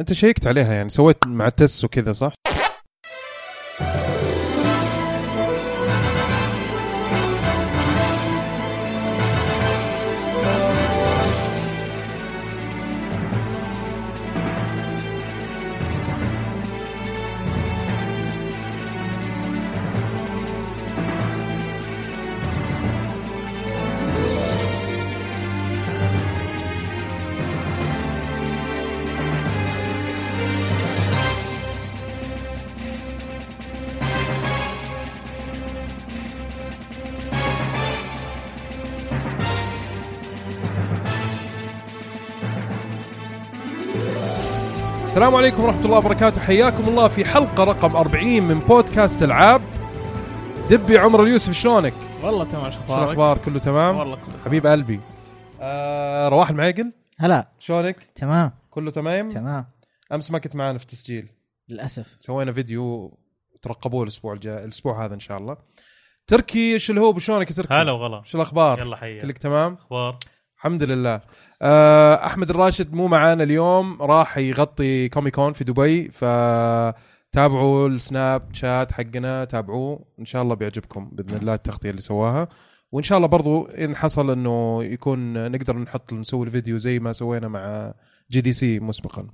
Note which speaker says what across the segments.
Speaker 1: أنت شيكت عليها يعني سويت مع التس وكذا صح؟ السلام عليكم ورحمة الله وبركاته حياكم الله في حلقة رقم 40 من بودكاست ألعاب دبي عمر اليوسف شلونك؟
Speaker 2: والله تمام شو
Speaker 1: شو
Speaker 2: أخبارك؟
Speaker 1: الأخبار كله تمام؟
Speaker 2: والله كله
Speaker 1: حبيب قلبي آه رواح المعيقل
Speaker 3: هلا
Speaker 1: شلونك؟
Speaker 3: تمام
Speaker 1: كله تمام؟
Speaker 3: تمام
Speaker 1: أمس ما كنت معنا في التسجيل
Speaker 3: للأسف
Speaker 1: سوينا فيديو ترقبوه الأسبوع الجاي الأسبوع هذا إن شاء الله تركي هو شلونك يا تركي؟
Speaker 2: هلا وغلا
Speaker 1: شو الأخبار؟
Speaker 2: يلا حيا
Speaker 1: كلك تمام؟
Speaker 2: أخبار
Speaker 1: الحمد لله. آه، أحمد الراشد مو معانا اليوم راح يغطي Comic Con في دبي فتابعوا ال Snapchat حقنا تابعوه. إن شاء الله بيعجبكم بإذن الله التغطية اللي سواها. وإن شاء الله برضو إن حصل إنه يكون نقدر نحط نسوي الفيديو زي ما سوينا مع GDC مسبقا.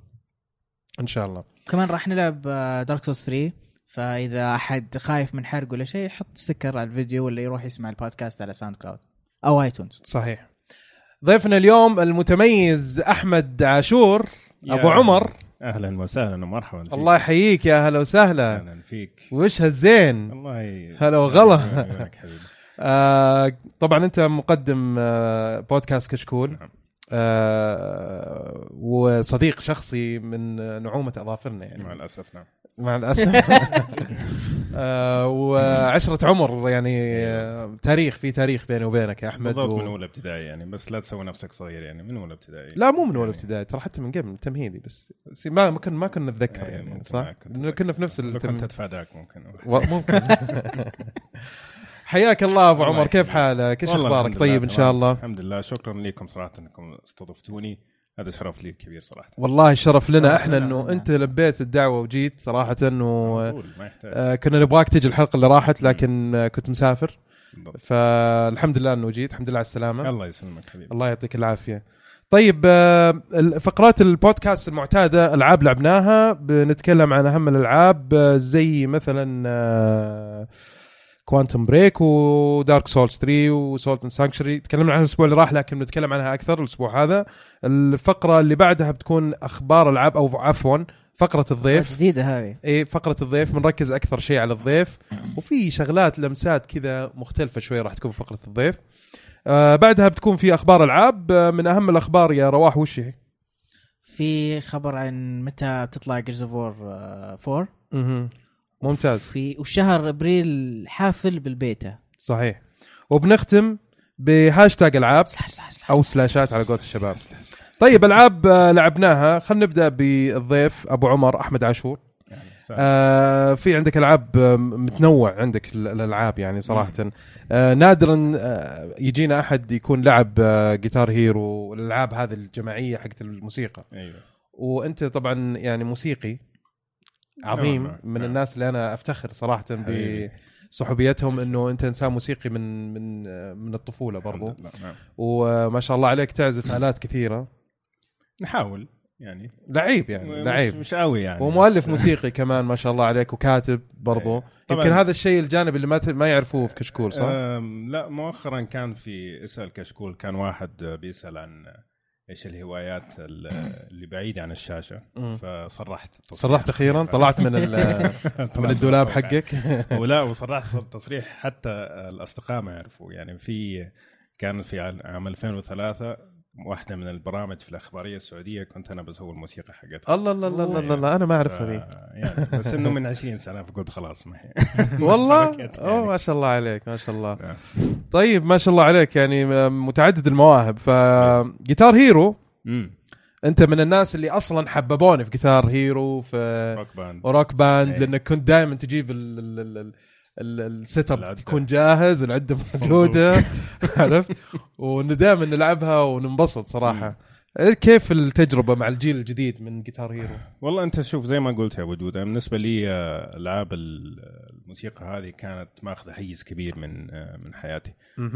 Speaker 1: إن شاء الله.
Speaker 3: كمان راح نلعب Dark Souls 3 فإذا أحد خايف من حرق ولا شيء يحط sticker على الفيديو ولا يروح يسمع البودكاست على SoundCloud أو ايتونز
Speaker 1: صحيح. ضيفنا اليوم المتميز أحمد عاشور أبو عمر.
Speaker 4: أهلا وسهلا ومرحبا فيك.
Speaker 1: الله يحييك يا هلا وسهلا.
Speaker 4: أهلا فيك.
Speaker 1: وش هالزين؟
Speaker 4: الله ي...
Speaker 1: هلا وغلا. آه طبعا أنت مقدم آه بودكاست كشكول.
Speaker 4: نعم.
Speaker 1: آه وصديق شخصي من نعومة أظافرنا يعني.
Speaker 4: مع الأسف نعم.
Speaker 1: مع الأسف. آه وعشرة عمر يعني آه تاريخ في تاريخ بيني وبينك يا أحمد
Speaker 4: بالضبط
Speaker 1: و...
Speaker 4: من أولى ابتدائي يعني بس لا تسوي نفسك صغير يعني من أولى ابتدائي
Speaker 1: لا مو من أولى
Speaker 4: يعني
Speaker 1: ابتدائي ترى حتى من قبل تمهيدي بس ما ما كنا ما كنا نتذكر
Speaker 4: إيه،
Speaker 1: يعني صح؟ لأنه كنا في نفس التم...
Speaker 4: كنت أتفاداك ممكن
Speaker 1: و- ممكن حياك الله
Speaker 4: أبو
Speaker 1: عمر كيف. حالك؟
Speaker 4: إيش أخبارك؟
Speaker 1: طيب إن شاء. الله
Speaker 4: الحمد لله شكرا لكم صراحة إنكم استضفتوني هذا شرف لي كبير صراحة.
Speaker 1: والله الشرف لنا
Speaker 3: شرف إحنا.
Speaker 1: إنه أنت لبيت الدعوة وجيت
Speaker 4: صراحة إنه
Speaker 1: آه، كنا نبغاك تجي الحلقة اللي راحت لكن آه، كنت مسافر.
Speaker 4: بالضبط.
Speaker 1: فالحمد لله إنه جيت الحمد لله على السلامة.
Speaker 4: الله يسلمك حبيبي.
Speaker 1: الله يعطيك العافية. طيب آه، فقرات البودكاست المعتادة ألعاب لعبناها بنتكلم عن أهم الألعاب آه، زي مثلا Quantum Break و Dark Souls 3 و Salt and Sanctuary تكلمنا عنها الأسبوع اللي راح لكن بنتكلم عنها أكثر الأسبوع هذا. الفقرة اللي بعدها بتكون أخبار العاب أو عفوا فقرة الضيف.
Speaker 3: جديدة هذه.
Speaker 1: إيه فقرة الضيف. بنركز أكثر شيء على الضيف. وفي شغلات لمسات كذا مختلفة شوي راح تكون في فقرة الضيف. آه بعدها بتكون في أخبار ألعاب. آه من أهم الأخبار يا رواح وش هي؟
Speaker 3: في خبر عن متى بتطلع Gears of War 4
Speaker 1: مهم. ممتاز.
Speaker 3: في وشهر أبريل حافل بالبيتا.
Speaker 1: صحيح. وبنختم بهاشتاج ألعاب
Speaker 3: slash slash slash
Speaker 1: أو سلاشات على قولة الشباب. طيب ألعاب لعبناها. خلينا نبدأ بالضيف أبو عمر أحمد عاشور. آه في عندك ألعاب آه، متنوع عندك ال- الألعاب يعني صراحة. آه نادرا آه يجينا أحد يكون لعب آه Guitar Hero والالعاب هذه الجماعية حقت الموسيقى.
Speaker 4: أيوه.
Speaker 1: وأنت طبعا يعني موسيقي. عظيم
Speaker 4: نعم،
Speaker 1: من
Speaker 4: نعم.
Speaker 1: الناس اللي أنا أفتخر
Speaker 4: صراحة.
Speaker 1: بصحوبيتهم إنه أنت إنسان موسيقي من من من الطفولة برضو
Speaker 4: نعم.
Speaker 1: وما شاء الله عليك تعزف آلات كثيرة
Speaker 4: نحاول يعني
Speaker 1: لعيب يعني لعيب
Speaker 4: مش قوي يعني
Speaker 1: ومؤلف موسيقي كمان ما شاء الله عليك وكاتب برضو
Speaker 4: إيه.
Speaker 1: يمكن هذا الشيء الجانب اللي ما ت... ما يعرفوه في كشكول صح؟
Speaker 4: لا مؤخرا كان في إسأل كشكول كان واحد بيسأل عن إيش الهوايات ال- اللي بعيدة عن
Speaker 1: الشاشة.
Speaker 4: فصرحت
Speaker 1: صرحت أخيرا؟ طلعت من. من الدولاب حقك؟
Speaker 4: ولا وصرحت تصريح حتى الأصدقاء ما يعرفوا. يعني في كان في عام 2003 واحدة من البرامج في الأخبارية السعودية كنت أنا بسوي الموسيقى حقتها.
Speaker 1: الله الله الله الله, الله أنا ما أعرف ذي
Speaker 4: ف- يعني بس إنه من 20 سنة فقلت خلاص ما هي.
Speaker 1: والله؟
Speaker 4: فرقت
Speaker 1: أوه
Speaker 4: يعني.
Speaker 1: ما شاء الله عليك ما شاء الله.
Speaker 4: نعم.
Speaker 1: طيب ما شاء الله عليك يعني متعدد المواهب. ف Guitar
Speaker 4: Hero
Speaker 1: أنت من الناس اللي أصلا حببوني في Guitar Hero في
Speaker 4: Rock Band
Speaker 1: و Rock
Speaker 4: Band.
Speaker 1: لأنك كنت دائما تجيب ال- ال- ال- ال
Speaker 4: setup.
Speaker 1: يكون جاهز العدة موجودة. عرفت؟ وانه دائما نلعبها وننبسط صراحة. كيف التجربة مع الجيل الجديد من Guitar Hero؟
Speaker 4: والله أنت شوف زي ما قلت يا أبو جوده بالنسبة لي آه، ألعاب ال- الموسيقى هذه كانت ماخذة حيز كبير من آه، من حياتي.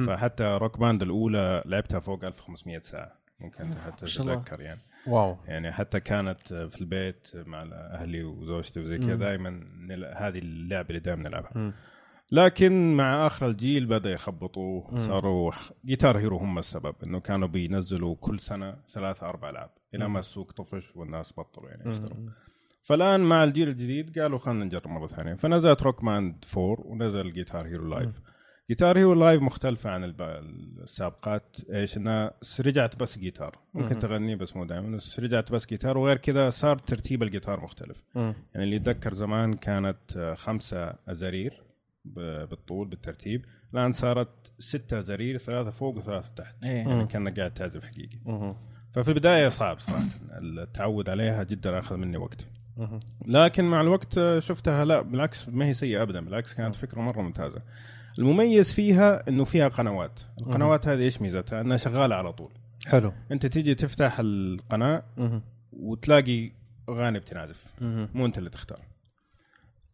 Speaker 4: فحتى Rock Band الأولى لعبتها فوق 1500 ساعة. ممكن حتى. تتذكر يعني
Speaker 1: wow
Speaker 4: يعني حتى كانت في البيت مع أهلي وزوجتي وزي كذا
Speaker 1: مم.
Speaker 4: دائما نل- هذه اللعبة اللي دائما نلعبها
Speaker 1: مم.
Speaker 4: لكن مع آخر الجيل بدأ يخبطوا
Speaker 1: مم.
Speaker 4: صاروا Guitar Hero هم السبب إنه كانوا بينزلوا كل سنة ثلاثة أربع العاب إلى ما السوق طفش والناس بطلوا يعني يشتروا
Speaker 1: مم.
Speaker 4: فالآن مع الجيل الجديد قالوا خلينا نجرب مرة ثانية فنزلت Rock Band 4 ونزل Guitar Hero Live Guitar Hero Live مختلفة عن السابقات. إيش؟ إنها رجعت بس جيتار. ممكن
Speaker 1: مم.
Speaker 4: تغني بس مو دائما بس رجعت بس جيتار. وغير كذا صار ترتيب الجيتار مختلف.
Speaker 1: مم.
Speaker 4: يعني اللي يتذكر زمان كانت آه، خمسة أزارير ب- بالطول بالترتيب. الآن صارت ستة أزارير ثلاثة فوق وثلاثة تحت.
Speaker 3: إيه.
Speaker 4: يعني كأنك قاعد تعزف حقيقي.
Speaker 1: مم.
Speaker 4: ففي البداية صعب صراحة. التعود عليها جدا أخذ مني وقت.
Speaker 1: مم.
Speaker 4: لكن مع الوقت آه، شفتها لا بالعكس ما هي سيئة أبدا. بالعكس كانت فكرة مرة ممتازة. المميز فيها إنه فيها قنوات. القنوات هذه إيش ميزتها؟ أنها شغالة على طول.
Speaker 1: حلو.
Speaker 4: أنت تيجي تفتح
Speaker 1: القناة.
Speaker 4: وتلاقي اغاني بتنعزف. مو أنت اللي تختار.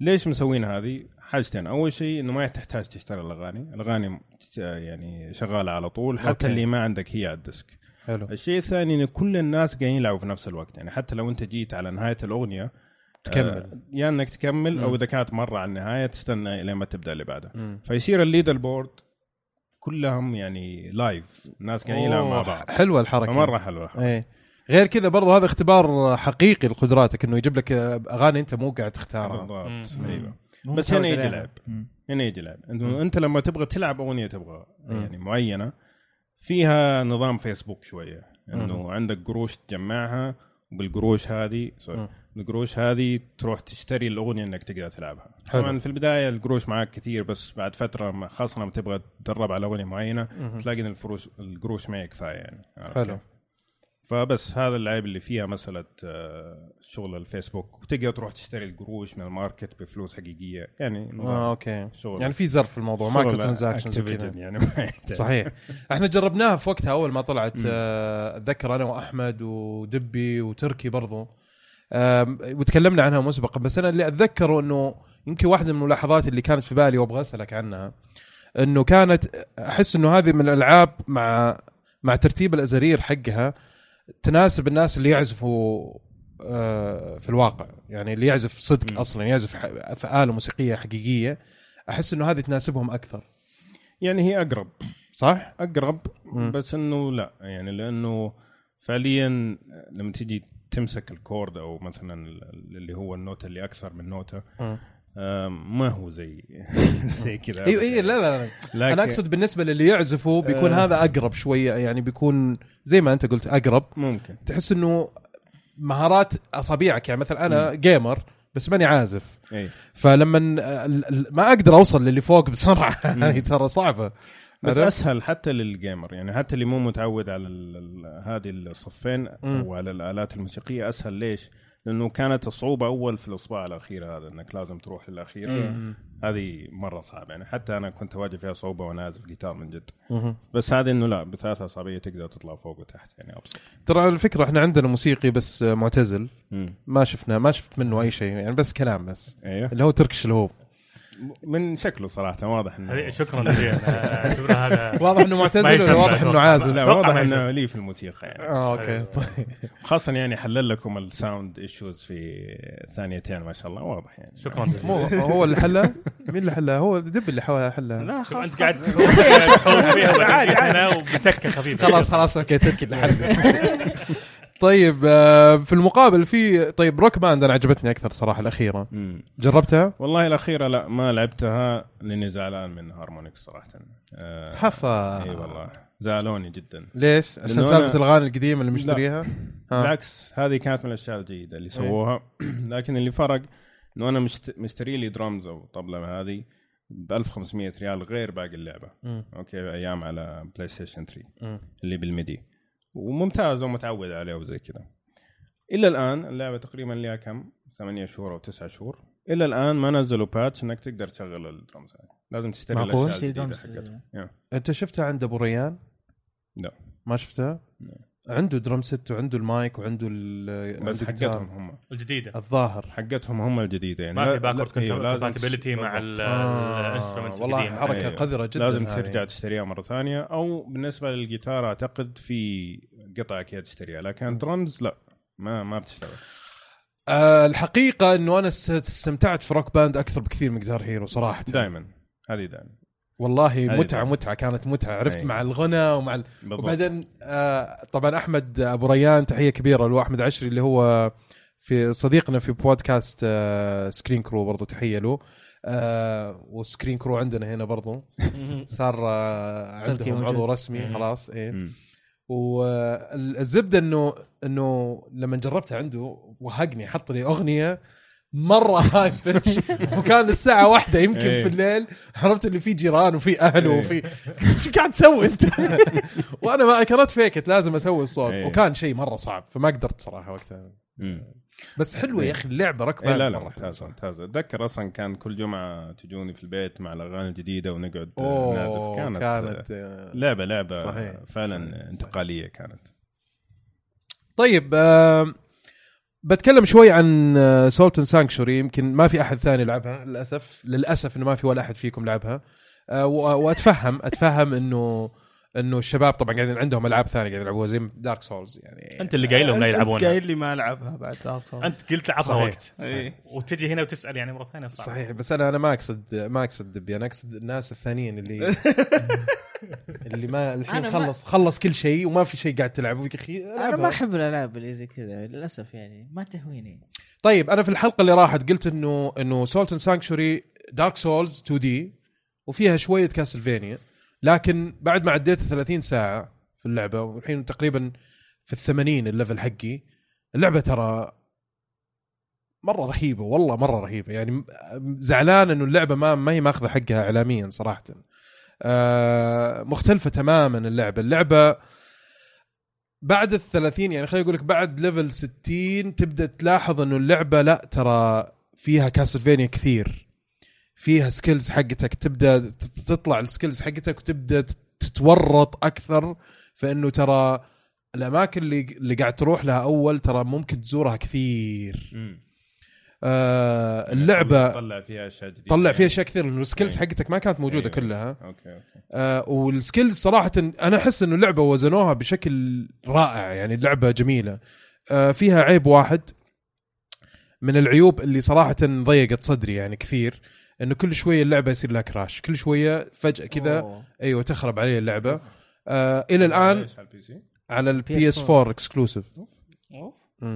Speaker 4: ليش مسوين هذه؟ حاجتين. أول شيء إنه ما تحتاج تشتري الأغاني. الأغاني يعني شغالة على طول. حتى
Speaker 1: okay.
Speaker 4: اللي ما عندك هي على ال disc.
Speaker 1: حلو.
Speaker 4: الشيء الثاني إن كل الناس قاعدين يلعبوا في نفس الوقت. يعني حتى لو أنت جيت على نهاية الأغنية
Speaker 1: تكمل.
Speaker 4: آه، يا إنك تكمل
Speaker 1: أو.
Speaker 4: إذا كانت مرة على النهاية تستنى لين ما تبدأ اللي بعدها
Speaker 1: مم.
Speaker 4: فيصير ال leaderboard كلهم يعني live الناس قاعدين يلعبوا مع بعض
Speaker 1: حلوة الحركة
Speaker 4: فمرة حلوة
Speaker 1: إيه غير كذا برضو هذا اختبار حقيقي لقدراتك إنه يجيب لك أغاني أنت مو قاعد تختارها
Speaker 4: بالضبط.
Speaker 3: أيوه
Speaker 4: بس هنا يجي. لعب. هنا يجي لعب أنت لما تبغى تلعب أغنية تبغى. يعني معينة فيها نظام فيسبوك
Speaker 1: شوية.
Speaker 4: إنه عندك قروش تجمعها وبالقروش هذه. القروش هذه تروح تشتري الأغنية إنك تقدر تلعبها
Speaker 1: حلو.
Speaker 4: طبعا في البداية القروش معك كثير بس بعد فترة خاصة لما تبغى تدرب على أغنية معينة
Speaker 1: مم.
Speaker 4: تلاقي إن الفروش القروش ما هي كفايه يعني
Speaker 1: حلو.
Speaker 4: فبس هذا العيب اللي فيها مسألة آه، شغل الفيسبوك وتقدر تروح تشتري القروش من ال market بفلوس حقيقية يعني
Speaker 1: آه okay
Speaker 4: شغل
Speaker 1: يعني في زر في الموضوع microtransactions
Speaker 4: يعني.
Speaker 1: صحيح إحنا جربناها في وقتها أول ما طلعت. آه، أتذكر أنا وأحمد ودبي وتركي برضو وتكلمنا عنها مسبقا بس أنا اللي أتذكره إنه يمكن واحدة من الملاحظات اللي كانت في بالي وأبغى أسألك عنها إنه كانت أحس إنه هذه من الألعاب مع مع ترتيب الازارير حقها تناسب الناس اللي يعزفوا آه، في الواقع يعني اللي يعزف صدق
Speaker 4: مم.
Speaker 1: أصلا يعزف في اله موسيقية حقيقية أحس إنه هذه تناسبهم أكثر
Speaker 4: يعني هي أقرب
Speaker 1: صح؟
Speaker 4: أقرب
Speaker 1: مم.
Speaker 4: بس إنه لا يعني لأنه فعليا لما تيجي تمسك الكورد أو مثلا اللي هو النوتة اللي أكثر من نوتة. آم، ما هو زي زي كذا
Speaker 1: أيوه أيوه لا لا, لا.
Speaker 4: لكن
Speaker 1: أنا أقصد بالنسبة للي يعزفوا بيكون
Speaker 4: آه.
Speaker 1: هذا أقرب شوية يعني بيكون زي ما أنت قلت أقرب.
Speaker 4: ممكن.
Speaker 1: تحس إنه مهارات اصابيعك يعني مثلا أنا gamer بس ماني عازف.
Speaker 4: اي
Speaker 1: فلما ما أقدر أوصل للي فوق بسرعة هذه ترى صعبة.
Speaker 4: بس؟ أسهل حتى لل gamer يعني حتى اللي مو متعود على هذه الصفين. أو على الآلات الموسيقية أسهل ليش؟ لأنه كانت الصعوبة أول في الإصبع الأخير هذا إنك لازم تروح
Speaker 1: للأخير.
Speaker 4: هذه مرة صعبة يعني حتى أنا كنت أواجه فيها صعوبة وأنا اعزف جيتار من جد. بس هذه إنه لا بثلاث اصابع تقدر تطلع فوق وتحت يعني أبسط
Speaker 1: ترى الفكرة إحنا عندنا موسيقي بس معتزل. ما شفنا ما شفت منه أي شيء يعني بس كلام بس
Speaker 4: أيوه
Speaker 1: اللي هو تركش الهوب
Speaker 4: من شكله صراحة واضح
Speaker 2: إنه شكرا لك اعتبرها هذا
Speaker 1: واضح إنه معتزل
Speaker 2: ما
Speaker 1: ولا واضح
Speaker 2: إنه.
Speaker 1: عازف
Speaker 4: لا واضح
Speaker 2: إنه.
Speaker 4: لي في الموسيقى يعني.
Speaker 1: آه أوكي. طيب.
Speaker 4: خاصه يعني حلل لكم الساوند ايشوز في ثانيتين ما شاء الله واضح يعني.
Speaker 2: شكرا
Speaker 1: مو
Speaker 2: جزيلا
Speaker 1: هو اللي حلها؟ مين اللي حلها؟ هو دب اللي حلها.
Speaker 3: لا خلاص
Speaker 2: انت قاعد
Speaker 3: عادي، عادي.
Speaker 2: وبتكة خفيفة.
Speaker 1: خلاص خلاص أوكي تركي اللي حلها. طيب آه، في المقابل في طيب Rock Band أنا عجبتني أكثر صراحة الأخيرة
Speaker 4: مم.
Speaker 1: جربتها؟
Speaker 4: والله الأخيرة لا ما لعبتها لأني زعلان من Harmonix صراحة آه
Speaker 1: حفا
Speaker 4: إي والله زعلوني جدا
Speaker 1: ليش؟ عشان
Speaker 4: سالفة
Speaker 1: الأغاني القديمة اللي مشتريها؟ ها.
Speaker 4: بالعكس هذه كانت من الأشياء الجيدة اللي سووها لكن اللي فرق إنه أنا مشت... مشتري لي درامز أو طبلة هذه ب 1500 ريال غير باقي اللعبة
Speaker 1: مم.
Speaker 4: okay أيام على PlayStation 3
Speaker 1: مم.
Speaker 4: اللي بال MIDI وممتاز ومتعود عليه وزي كذا إلى الآن اللعبة تقريبا لها كم؟ ثمانية شهور أو تسعة شهور إلى الآن ما نزلوا patch إنك تقدر تشغل الدرمز هذه لازم تشتري
Speaker 1: معقول؟
Speaker 3: الأشياء
Speaker 4: الجديدة يا.
Speaker 1: أنت شفتها عند أبو ريان؟
Speaker 4: لا
Speaker 1: ما شفتها؟
Speaker 4: لا.
Speaker 1: عنده drum set وعنده المايك وعنده ال
Speaker 4: بس. حقتهم هم.
Speaker 2: الجديدة.
Speaker 1: الظاهر.
Speaker 4: حقتهم هم الجديدة يعني.
Speaker 2: ما في
Speaker 4: backward
Speaker 2: compatibility مع
Speaker 4: بالضبط.
Speaker 2: ال instruments
Speaker 1: آه والله
Speaker 2: القديمه
Speaker 1: حركة
Speaker 4: أيوه.
Speaker 1: قذرة جدا
Speaker 4: لازم
Speaker 1: هذه.
Speaker 4: ترجع تشتريها مرة ثانية. أو بالنسبة للجيتار أعتقد في قطعه كذا تشتريها لكن درمز لا ما ما بتشتغل.
Speaker 1: آه الحقيقة إنه أنا است- استمتعت في Rock Band أكثر بكثير من Guitar Hero صراحة.
Speaker 4: دائما هذه دائما
Speaker 1: والله
Speaker 4: متعة.
Speaker 1: متعة كانت متعة عرفت
Speaker 4: أي.
Speaker 1: مع الغنى ومع ال...
Speaker 4: بالضبط
Speaker 1: وبعدين آه طبعا أحمد أبو ريان تحية كبيرة له أحمد عشري اللي هو في صديقنا في بودكاست آه Screen Crew برضو تحية له آه و Screen Crew عندنا هنا برضو صار آه عندهم. عضو رسمي. خلاص
Speaker 4: إيه.
Speaker 1: والزبدة إنه إنه لما جربتها عنده وهقني حط لي أغنية مرة هاي بيتش وكان الساعة واحدة يمكن
Speaker 4: إيه.
Speaker 1: في الليل عرفت اللي في جيران وفي أهل
Speaker 4: إيه.
Speaker 1: وفي شو قاعد تسوي أنت؟ وأنا ما كانت فيكت لازم أسوي الصوت
Speaker 4: إيه.
Speaker 1: وكان شيء مرة صعب فما قدرت صراحة وقتها. بس حلوة يا أخي
Speaker 4: اللعبة
Speaker 1: ركبة
Speaker 4: لا لا
Speaker 1: ممتازة.
Speaker 4: ممتازة أتذكر أصلا كان كل جمعة تجوني في البيت مع الأغاني الجديدة ونقعد نعزف كانت, كانت
Speaker 1: كانت آه،
Speaker 4: لعبة لعبة
Speaker 1: صحيح.
Speaker 4: فعلا
Speaker 1: صحيح.
Speaker 4: انتقالية كانت
Speaker 1: طيب آه بتكلم شوي عن Salt and Sanctuary يمكن ما في أحد ثاني لعبها للأسف. للأسف إنه ما في ولا أحد فيكم لعبها. آه وأتفهم أتفهم إنه انه الشباب طبعا قاعدين عندهم ألعاب ثانية قاعدين يلعبوها زي Dark Souls يعني.
Speaker 2: أنت اللي قايل لهم لا
Speaker 5: أنت
Speaker 2: يلعبونها.
Speaker 5: قايل لي ما ألعبها بعد تعرف
Speaker 2: أنت قلت لعبها
Speaker 1: صحيح.
Speaker 2: وقت.
Speaker 5: إيه.
Speaker 2: وتجي هنا وتسأل يعني مرة ثانية صعب
Speaker 1: صحيح. بس أنا أنا ما اقصد ما أقصد دبي. أنا أقصد الناس الثانيين اللي اللي ما الحين
Speaker 3: أنا ما-
Speaker 1: خلص خلص كل شيء وما في شيء قاعد تلعبه يا
Speaker 3: أخي
Speaker 1: أنا.
Speaker 3: ما أحب الألعاب اللي زي كذا للأسف يعني. ما تهويني.
Speaker 1: طيب أنا في الحلقة اللي راحت قلت انه إنه Salt and Sanctuary Dark Souls 2D وفيها شوية Castlevania لكن بعد ما عديت 30 ساعة في اللعبة والحين تقريبا في ال 80 ال level حقي اللعبة ترى مرة رهيبة والله مرة رهيبة. يعني زعلان إنه اللعبة ما ما هي ماخذة حقها اعلاميا صراحة. آه مختلفة تماما اللعبة. اللعبة بعد ال 30 يعني خليني أقول لك بعد level 60 تبدأ تلاحظ إنه اللعبة لا ترى فيها Castlevania كثير. فيها skills حقتك تبدأ تطلع ال skills حقتك وتبدأ تت- تتورط أكثر فإنه ترى الأماكن اللي اللي قاعد تروح لها أول ترى ممكن تزورها كثير آه اللعبة
Speaker 4: طلع فيها أشياء جديدة
Speaker 1: طلع فيها
Speaker 4: يعني.
Speaker 1: أشياء كثير لأنه ال
Speaker 4: skills.
Speaker 1: حقتك ما كانت موجودة
Speaker 4: أيوة.
Speaker 1: كلها
Speaker 4: okay okay
Speaker 1: آه وال skills صراحة أنا أحس إنه اللعبة وزنوها بشكل رائع يعني اللعبة جميلة آه فيها عيب واحد من العيوب اللي صراحة ضيقت صدري يعني كثير إنه كل شوية اللعبة يصير لها crash كل شوية فجأة كذا. أيوه تخرب علي اللعبة. آه إلى
Speaker 4: الآن على ال PC؟
Speaker 1: على ال PS 4 exclusive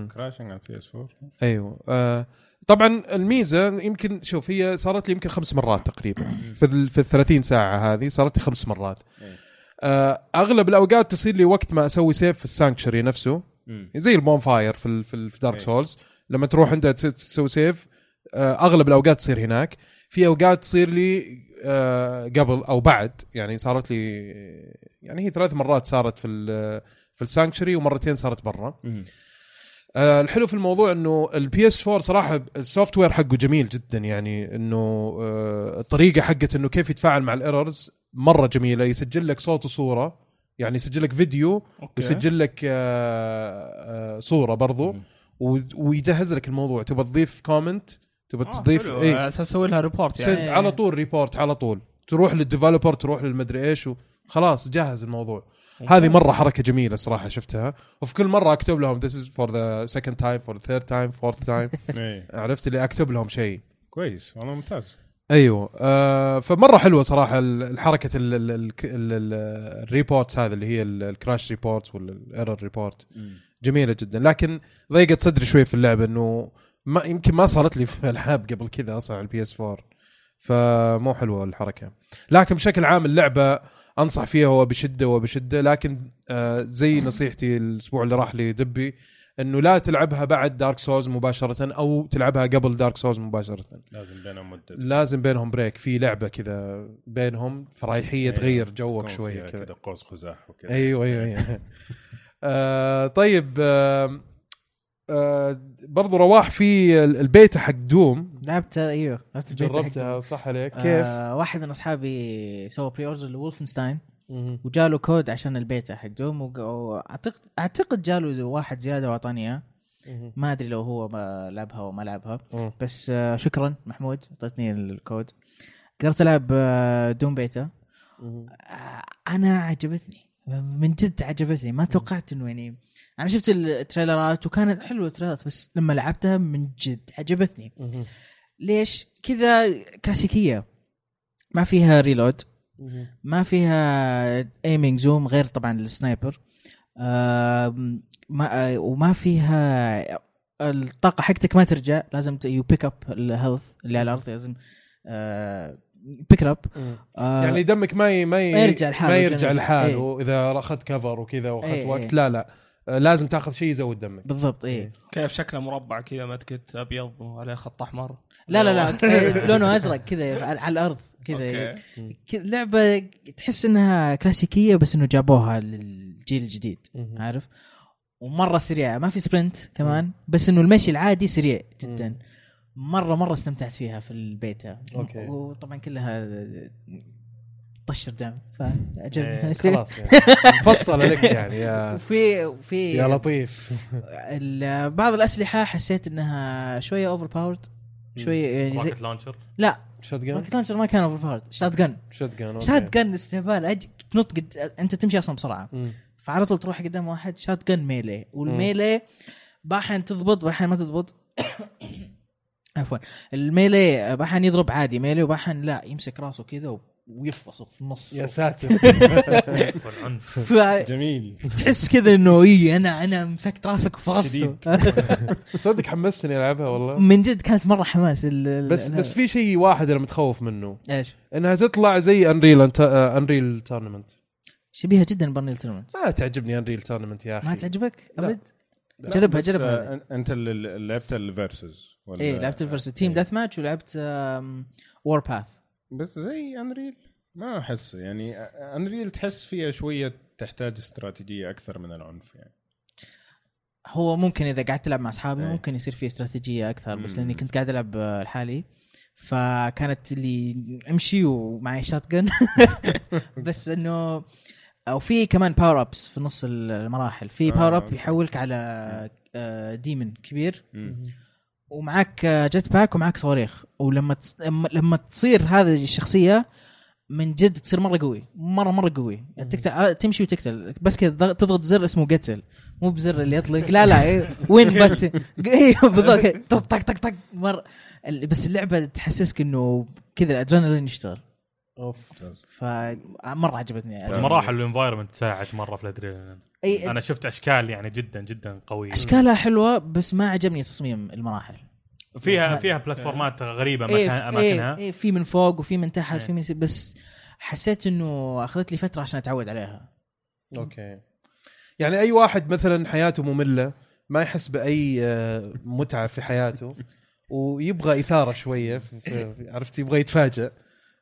Speaker 4: crashing على ال PS 4
Speaker 1: أيوه. آه طبعا الميزة يمكن شوف هي صارت لي يمكن خمس مرات تقريبا. في ال في ال 30 ساعة هذه صارت لي خمس مرات.
Speaker 4: إيه.
Speaker 1: آه أغلب الأوقات تصير لي وقت ما أسوي save في ال sanctuary نفسه. زي ال bonfire في ال في, ال في Dark
Speaker 4: إيه.
Speaker 1: Souls لما تروح انت تس- تسوي save آه أغلب الأوقات تصير هناك. في أوقات تصير لي آه قبل أو بعد. يعني صارت لي يعني هي ثلاث مرات صارت في في ال sanctuary ومرتين صارت برا. آه الحلو في الموضوع إنه ال PS 4 صراحة ال software حقه جميل جدا. يعني إنه آه الطريقة حقت إنه كيف يتفاعل مع ال errors مرة جميلة. يسجل لك صوت وصورة. يعني يسجل لك فيديو ويسجل لك صورة برضو. ويجهز لك الموضوع. تبغى تضيف comment تبغى تضيف
Speaker 5: اي
Speaker 1: اي
Speaker 5: أساس أسوي لها
Speaker 1: report
Speaker 5: يعني.
Speaker 1: على طول report على طول. تروح لل developer تروح للمدري إيش خلاص جاهز الموضوع. هذه مرة حركة جميلة صراحة شفتها. وفي كل مرة أكتب لهم this is for the second time for the third time fourth time.
Speaker 4: إيه.
Speaker 1: عرفت اللي أكتب لهم شيء.
Speaker 4: كويس والله ممتاز.
Speaker 1: أيوه. آه فمرة حلوة صراحة ال- الحركه ال- ال- ال- ال- ال reports هذه اللي هي ال- ال crash reports ولا ال error report جميلة جدا. لكن ضيقت صدري شوي في اللعبة إنه ما يمكن ما صارت لي في العاب قبل كذا أصلا على ال PS 4 فمو حلوة الحركة. لكن بشكل عام اللعبة أنصح فيها وبشدة وبشدة. لكن آه زي نصيحتي الأسبوع اللي راح لدبي إنه لا تلعبها بعد Dark Souls مباشرة أو تلعبها قبل Dark Souls مباشرة.
Speaker 4: لازم بينهم مدة.
Speaker 1: لازم بينهم break في لعبة كذا بينهم فرايحيه
Speaker 4: أيوة.
Speaker 1: تغير جوك
Speaker 4: شوية
Speaker 1: كذا.
Speaker 4: قوس قزح وكذا.
Speaker 1: أيوه أيوه أيوه. آه طيب آه آه برضو رواح في ال- البيتا حق Doom.
Speaker 3: لعبت أيوه لعبت البيتا حق
Speaker 1: جربتها صح عليك. كيف؟
Speaker 3: آه واحد من أصحابي سوى pre-order ل Wolfenstein وجاله كود عشان البيتا حقهم وق- وأعتقد أعتقد جاله واحد زيادة وأعطاني إياه. ما أدري لو هو ما لعبها أو ما لعبها. بس آه، شكرا محمود أعطيتني الكود. قدرت ألعب آه، Doom beta. آه، أنا عجبتني من جد عجبتني. ما توقعت إنه يعني أنا شفت ال trailerات وكانت حلوة ال trailerات بس لما لعبتها من جد عجبتني. ليش؟ كذا كلاسيكية. ما فيها reload ما فيها aiming zoom غير طبعا ال sniper ما آه، وما فيها الطاقة حقتك ما ترجع لازم you pick up ال health اللي على الأرض لازم pick up
Speaker 1: يعني دمك ما ي... ما, ي...
Speaker 3: ما يرجع لحاله
Speaker 1: ما يرجع لحاله إذا أخذت cover وكذا وأخذت
Speaker 3: إيه،
Speaker 1: وقت.
Speaker 3: إيه.
Speaker 1: لا لا. آه، لازم تاخذ شيء يزود دمك.
Speaker 3: بالضبط إيه.
Speaker 5: كيف شكله مربع كذا متكت أبيض وعليه خط أحمر؟
Speaker 3: لا لا لا. لونه أزرق كذا على على الأرض كذا.
Speaker 5: okay.
Speaker 3: كذا لعبة تحس إنها كلاسيكية بس إنه جابوها للجيل الجديد. عارف؟ ومرة سريعة ما في sprint كمان بس إنه المشي العادي سريع جدا. مرة مرة استمتعت فيها في ال
Speaker 1: beta okay.
Speaker 3: وطبعا كلها طشر دم فعجبني
Speaker 2: إيه،
Speaker 1: خلاص يعني. مفصله لك يعني يا
Speaker 3: وفي وفي
Speaker 1: يا لطيف.
Speaker 3: ال- بعض الأسلحة حسيت إنها شوية overpowered شوية يعني زي
Speaker 2: launcher
Speaker 3: لا.
Speaker 1: shotgun
Speaker 3: rocket launcher ما كان
Speaker 1: overpowered shotgun
Speaker 3: shotgun shotgun استهبال أج... تنط قد... أنت تمشي أصلا بسرعة. فعلى طول تروح قدام واحد shotgun melee وال melee باحين تضبط باحين ما تضبط. عفوا. ال melee باحين يضرب عادي melee وباحين لا يمسك راسه كذا ويفصل في النص.
Speaker 1: يا ساتر.
Speaker 2: والعنف.
Speaker 4: جميل.
Speaker 3: كذا إنه إي أنا أنا مسكت راسك وفصلته
Speaker 1: صدق حمستني ألعبها والله.
Speaker 3: من جد كانت مرة حماس
Speaker 1: بس بس في شيء واحد أنا متخوف منه.
Speaker 3: إيش؟
Speaker 1: إنها تطلع زي Unreal Unreal Tournament
Speaker 3: شبيهة جدا ب Unreal Tournament
Speaker 1: ما تعجبني Unreal Tournament يا أخي.
Speaker 3: ما تعجبك.
Speaker 1: أبد؟
Speaker 3: جربها
Speaker 4: بس،
Speaker 3: جربها.
Speaker 4: آه، أنت اللي لعبت ال versus ولا
Speaker 3: إيه لعبت ال
Speaker 4: versus
Speaker 3: team. deathmatch ولعبت war path
Speaker 4: بس زي Unreal ما احس يعني Unreal تحس فيها شوية تحتاج استراتيجية أكثر من العنف يعني.
Speaker 3: هو ممكن إذا قعدت تلعب مع أصحابي
Speaker 4: إيه.
Speaker 3: ممكن يصير في استراتيجية أكثر بس. لأني كنت قاعد ألعب آه، لحالي فكانت اللي أمشي ومعي shotgun بس إنه أو في كمان power ups في نص المراحل. في
Speaker 4: آه،
Speaker 3: power up
Speaker 4: okay.
Speaker 3: يحولك على آه، demon كبير.
Speaker 4: مم.
Speaker 3: ومعك jet pack ومعك صواريخ. ولما تص... لما- تصير هذه الشخصية من جد تصير مرة قوي. مره مرة قوي. يعني تقتل تمشي وتقتل. بس كذا ضغ- تضغط زر اسمه قتل. مو بزر اللي يطلق. لا لا إيه، one bit أيوه بالضبط. طق طق طق طق. مره بس اللعبة تحسسك إنه كذا الأدرينالين يشتغل.
Speaker 1: أوف.
Speaker 3: فمره عجبتني.
Speaker 4: طيب.
Speaker 2: المراحل وال environment تساعد مرة في الادرينالين
Speaker 3: إي
Speaker 2: أنا شفت أشكال يعني جدا جدا قوية.
Speaker 3: أشكالها حلوة بس ما عجبني تصميم المراحل.
Speaker 2: فيها فيها platform ات غريبة
Speaker 3: إيه
Speaker 2: مكان
Speaker 3: إيه
Speaker 2: أماكنها.
Speaker 3: إيه في من فوق وفي من تحت
Speaker 2: إيه.
Speaker 3: في من بس حسيت إنه أخذت لي فترة عشان أتعود عليها.
Speaker 1: okay. يعني أي واحد مثلا حياته مملة ما يحس بأي آه، متعة في حياته ويبغى إثارة شوية عرفت؟ يبغى يتفاجئ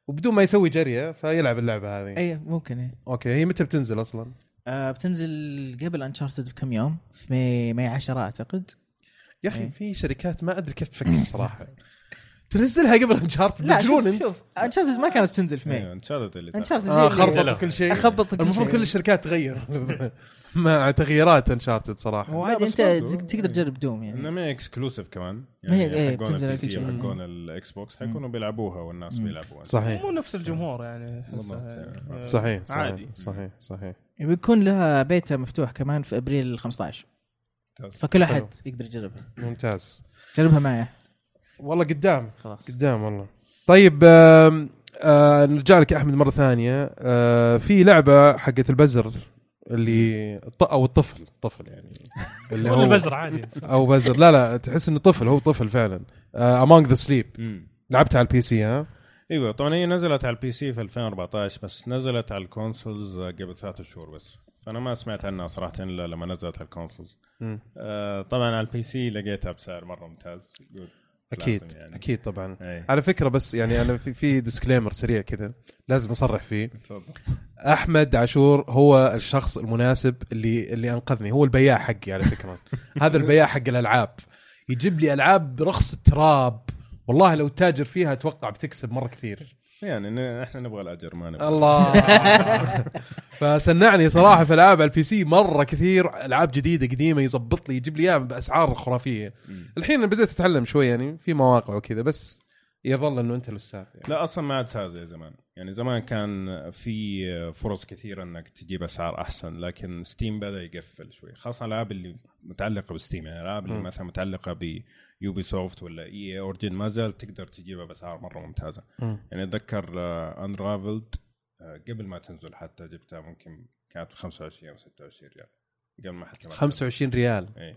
Speaker 1: وبدون ما يسوي جريه فيلعب اللعبة هذه.
Speaker 3: أي ممكن إيه
Speaker 1: أوكي هي متى بتنزل أصلا؟
Speaker 3: آه بتنزل قبل انشارتد بكم يوم؟ في May May 10 أعتقد.
Speaker 1: يا
Speaker 3: أخي.
Speaker 1: في شركات ما أدري كيف تفكر صراحة. تنزلها قبل انشارت
Speaker 3: لا
Speaker 1: مجنون
Speaker 3: شوف
Speaker 1: انت.
Speaker 3: شوف انشارتد ما كانت بتنزل في
Speaker 4: May انشارتد اللي.
Speaker 3: انشارتد
Speaker 1: آه خربطوا
Speaker 2: نزلوا.
Speaker 1: كل شيء.
Speaker 3: خربط كل
Speaker 1: المفروض. كل الشركات تغير. مع تغييرات انشارتد صراحة.
Speaker 3: هو
Speaker 4: لا،
Speaker 3: عادي
Speaker 4: بس
Speaker 3: انت تقدر تجرب دوم يعني.
Speaker 4: exclusive كمان.
Speaker 3: ما هي-
Speaker 4: يعني
Speaker 3: إيه،
Speaker 4: حقون
Speaker 3: ال
Speaker 4: PC
Speaker 3: كل شيء.
Speaker 4: وحقون الاكس بوكس حيكونوا بيلعبوها والناس. بيلعبوها.
Speaker 1: صحيح.
Speaker 5: مو نفس الجمهور يعني يعني.
Speaker 4: يعني.
Speaker 1: صحيح صحيح
Speaker 5: عادي.
Speaker 1: صحيح صحيح.
Speaker 3: بيكون لها بيتا مفتوح كمان في أبريل 15 فكل. أحد يقدر يجربها.
Speaker 1: ممتاز.
Speaker 3: جربها معي.
Speaker 1: والله قدام.
Speaker 3: خلاص.
Speaker 1: قدام والله. طيب آه نرجع لك يا أحمد مرة ثانية. آه في لعبة حقت البزر اللي الط- أو الطفل طفل يعني. اللي هو
Speaker 2: بزر عادي.
Speaker 1: أو بزر. لا لا تحس إنه طفل هو طفل فعلا. Among the
Speaker 4: Sleep.
Speaker 1: لعبتها على ال PC ها؟
Speaker 4: أيوه طبعا هي نزلت على ال PC في 2014 بس نزلت على ال consoles قبل ثلاثة شهور بس. فأنا ما سمعت عنها صراحة إلا لما نزلت على ال
Speaker 1: consoles.
Speaker 4: آه طبعا على ال PC لقيتها بسعر مرة ممتاز. أكيد يعني.
Speaker 1: أكيد طبعا.
Speaker 4: إيه
Speaker 1: على فكرة بس يعني أنا في, في disclaimer سريع كذا لازم أصرح فيه.
Speaker 4: تفضل.
Speaker 1: أحمد عاشور هو الشخص المناسب اللي اللي أنقذني هو البياع حقي على فكرة. هذا البياع حق الألعاب. يجيب لي ألعاب برخص التراب. والله لو تاجر فيها أتوقع بتكسب مرة كثير.
Speaker 4: يعني إحنا نبغى الأجر ما نبغى
Speaker 1: الله فسنعني صراحة في العاب على ال PC مرة كثير ألعاب جديدة قديمة يظبط لي يجيب لي إياها بأسعار
Speaker 4: خرافية.
Speaker 1: الحين بدات أتعلم شوي يعني في مواقع وكذا بس يظل إنه أنت الأستاذ يعني.
Speaker 4: لا أصلا ما عاد صار زي زمان يعني زمان كان في فرص كثيرة إنك تجيب أسعار أحسن لكن ستيم بدأ يقفل شوي خاصة الالعاب اللي متعلقة بستيم يعني الالعاب اللي. مثلا متعلقة بيوبي سوفت ولا اي Origin ما زال تقدر تجيبها باسعار مرة ممتازة
Speaker 1: مم.
Speaker 4: يعني أتذكر انرافلد قبل ما تنزل حتى جبتها ممكن كانت ب 25 أو 26 ريال قبل ما حتى ما
Speaker 1: 25 ريال.
Speaker 4: اي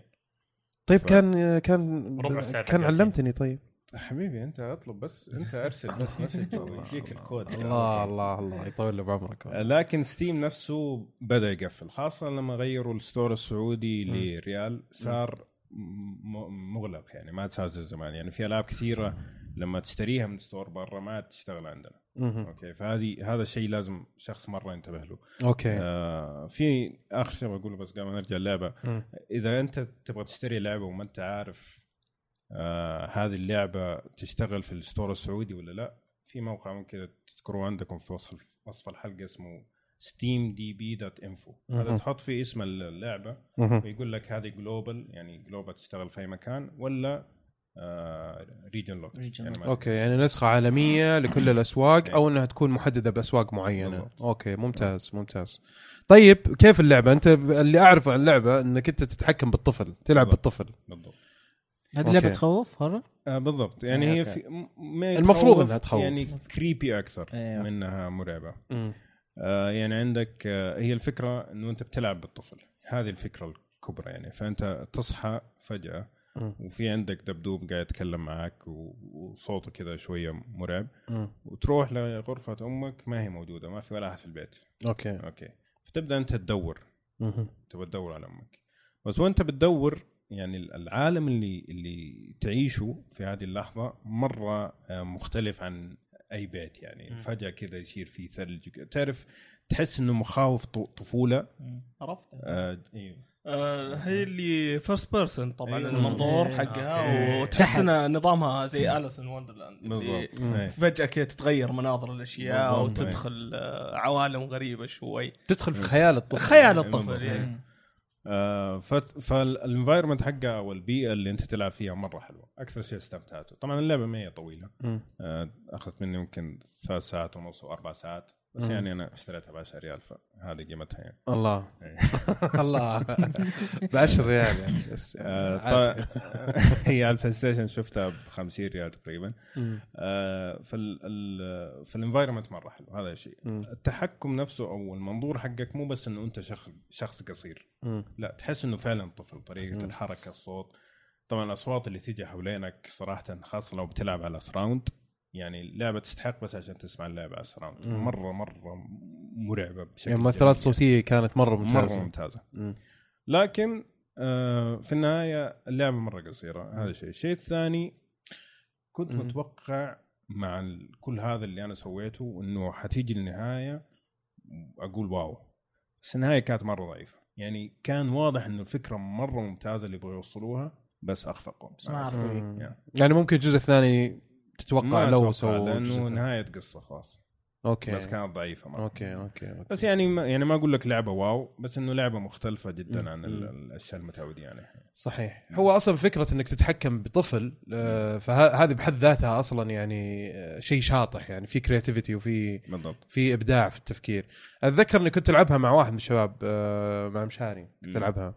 Speaker 1: طيب
Speaker 4: ف-
Speaker 1: كان كان
Speaker 2: ربع ساعة
Speaker 1: كان. علمتني طيب
Speaker 4: حبيبي أنت أطلب بس أنت أرسل بس message ويجيك الكود
Speaker 1: الله الله الله يطول له بعمرك
Speaker 4: لكن ستيم نفسه بدأ يقفل خاصة لما غيروا ال store
Speaker 1: السعودي.
Speaker 4: لريال صار م- مغلق يعني ما زي زمان يعني في ألعاب كثيرة لما تشتريها من store برا ما تشتغل عندنا. okay؟ فهذه هذا الشيء لازم شخص مرة ينتبه له.
Speaker 1: okay.
Speaker 4: آه في آخر شيء بقوله بس قبل ما نرجع اللعبة.
Speaker 1: مم.
Speaker 4: إذا أنت تبغى تشتري لعبة وما أنت عارف آه هذه اللعبة تشتغل في ال store السعودي ولا لا في موقع ممكن تذكروه عندكم في وصف وصف الحلقة اسمه steamdb.info هذا
Speaker 1: مهم.
Speaker 4: تحط فيه اسم
Speaker 1: اللعبة.
Speaker 4: ويقول لك هذه global يعني global تشتغل في أي مكان ولا آه region lock
Speaker 3: region
Speaker 4: يعني
Speaker 1: okay يعني نسخة عالمية لكل الأسواق أو إنها تكون محددة بأسواق معينة
Speaker 4: بالضبط.
Speaker 1: okay ممتاز ممتاز طيب كيف اللعبة أنت اللي اعرفه عن اللعبة إنك أنت تتحكم بالطفل تلعب
Speaker 4: بالضبط.
Speaker 1: بالطفل
Speaker 4: بالضبط
Speaker 3: هذه لعبه. تخوف horror؟
Speaker 4: آه بالضبط يعني
Speaker 3: آه،
Speaker 4: هي. في م-
Speaker 1: المفروض إنها تخوف.
Speaker 4: يعني creepy أكثر
Speaker 3: أيوه.
Speaker 4: منها مرعبة
Speaker 1: مم.
Speaker 4: آه يعني عندك آه هي الفكرة إنه أنت بتلعب بالطفل. هذه الفكرة الكبرى يعني. فأنت تصحى
Speaker 1: فجأة.
Speaker 4: وفي عندك دبدوب قاعد يتكلم معك وصوته كذا شوية مرعب. وتروح لغرفة أمك ما هي موجودة ما في ولا أحد في البيت.
Speaker 1: okay.
Speaker 4: okay. فتبدأ أنت تدور. تبغى تدور على أمك. بس وأنت بتدور يعني العالم اللي اللي تعيشه في هذه اللحظة مرة آه، مختلف عن أي بيت يعني
Speaker 2: مم.
Speaker 4: فجأة كذا يصير في ثلج. تعرف تحس إنه مخاوف ط- طفولة
Speaker 5: عرفتها
Speaker 4: آه أيوه
Speaker 5: آه هي اللي first person طبعا
Speaker 4: أيوة.
Speaker 5: المنظور
Speaker 3: okay.
Speaker 5: حقها. وتحس. انها نظامها زي Alice in Wonderland
Speaker 4: بالضبط. إيه.
Speaker 5: فجأة كذا تتغير مناظر
Speaker 4: الأشياء.
Speaker 5: وتدخل آه، عوالم غريبة شوي
Speaker 1: تدخل في خيال الطفل
Speaker 5: خيال. الطفل يعني.
Speaker 4: آه فال environment حقها أو البيئه اللي انت تلعب فيها مرة حلوة. أكثر شيء استمتعت طبعا اللعبة ما هي
Speaker 1: طويلة.
Speaker 4: آه أخذت مني يمكن ثلاث ساعات ونص أو أربع ساعات. بس
Speaker 1: مم.
Speaker 4: يعني أنا اشتريتها ب 10 ريال فهذه قيمتها يعني
Speaker 1: الله
Speaker 4: إيه.
Speaker 1: الله ب 10 ريال يعني بس يعني
Speaker 4: آه،. طيب هي على البلاي ستيشن شفتها ب 50 ريال تقريبا. آه، فال ال- فال environment مرة حلو هذا شيء
Speaker 1: مم.
Speaker 4: التحكم نفسه أو المنظور حقك مو بس إنه أنت شخص شخص قصير. لا تحس إنه فعلا طفل
Speaker 1: طريقة.
Speaker 4: الحركة الصوت طبعا الأصوات اللي تيجي حوالينك صراحة خاصة لو بتلعب على surround يعني اللعبة تستحق بس عشان تسمع اللعبة على ال surround
Speaker 1: مم.
Speaker 4: مرة مرة مرعبة بشكل
Speaker 1: يعني المؤثرات الصوتيه كانت مرة
Speaker 4: مرة
Speaker 1: ممتازة.
Speaker 4: ممتازة.
Speaker 1: مم.
Speaker 4: لكن آه في النهاية اللعبة مرة قصيرة. هذا شيء. الشيء الثاني كنت
Speaker 1: مم.
Speaker 4: متوقع مع كل هذا اللي أنا سويته إنه حتيجي النهايه أقول wow. بس النهاية كانت مرة ضعيفة. يعني كان واضح إنه الفكرة مرة ممتازة اللي يبغوا يوصلوها بس أخفقوا.
Speaker 3: بس ما.
Speaker 4: يعني.
Speaker 1: يعني ممكن الجزء الثاني تتوقع لو سووا لأنه.
Speaker 4: نهاية قصة خلاص
Speaker 1: okay
Speaker 4: بس كانت ضعيفة مرة.
Speaker 1: okay okay okay
Speaker 4: بس يعني ما يعني ما أقول لك لعبة wow بس إنه لعبة مختلفة
Speaker 1: مم.
Speaker 4: جدا عن
Speaker 1: مم.
Speaker 4: الأشياء المتعودين عليها
Speaker 1: صحيح هو أصلا فكرة إنك تتحكم بطفل آه، فهذه بحد ذاتها أصلا يعني آه، شيء شاطح يعني في creativity وفي
Speaker 4: بالضبط
Speaker 1: في إبداع في التفكير أتذكر إني كنت ألعبها مع واحد من الشباب آه، مع مشاري كنت
Speaker 4: مم.
Speaker 1: ألعبها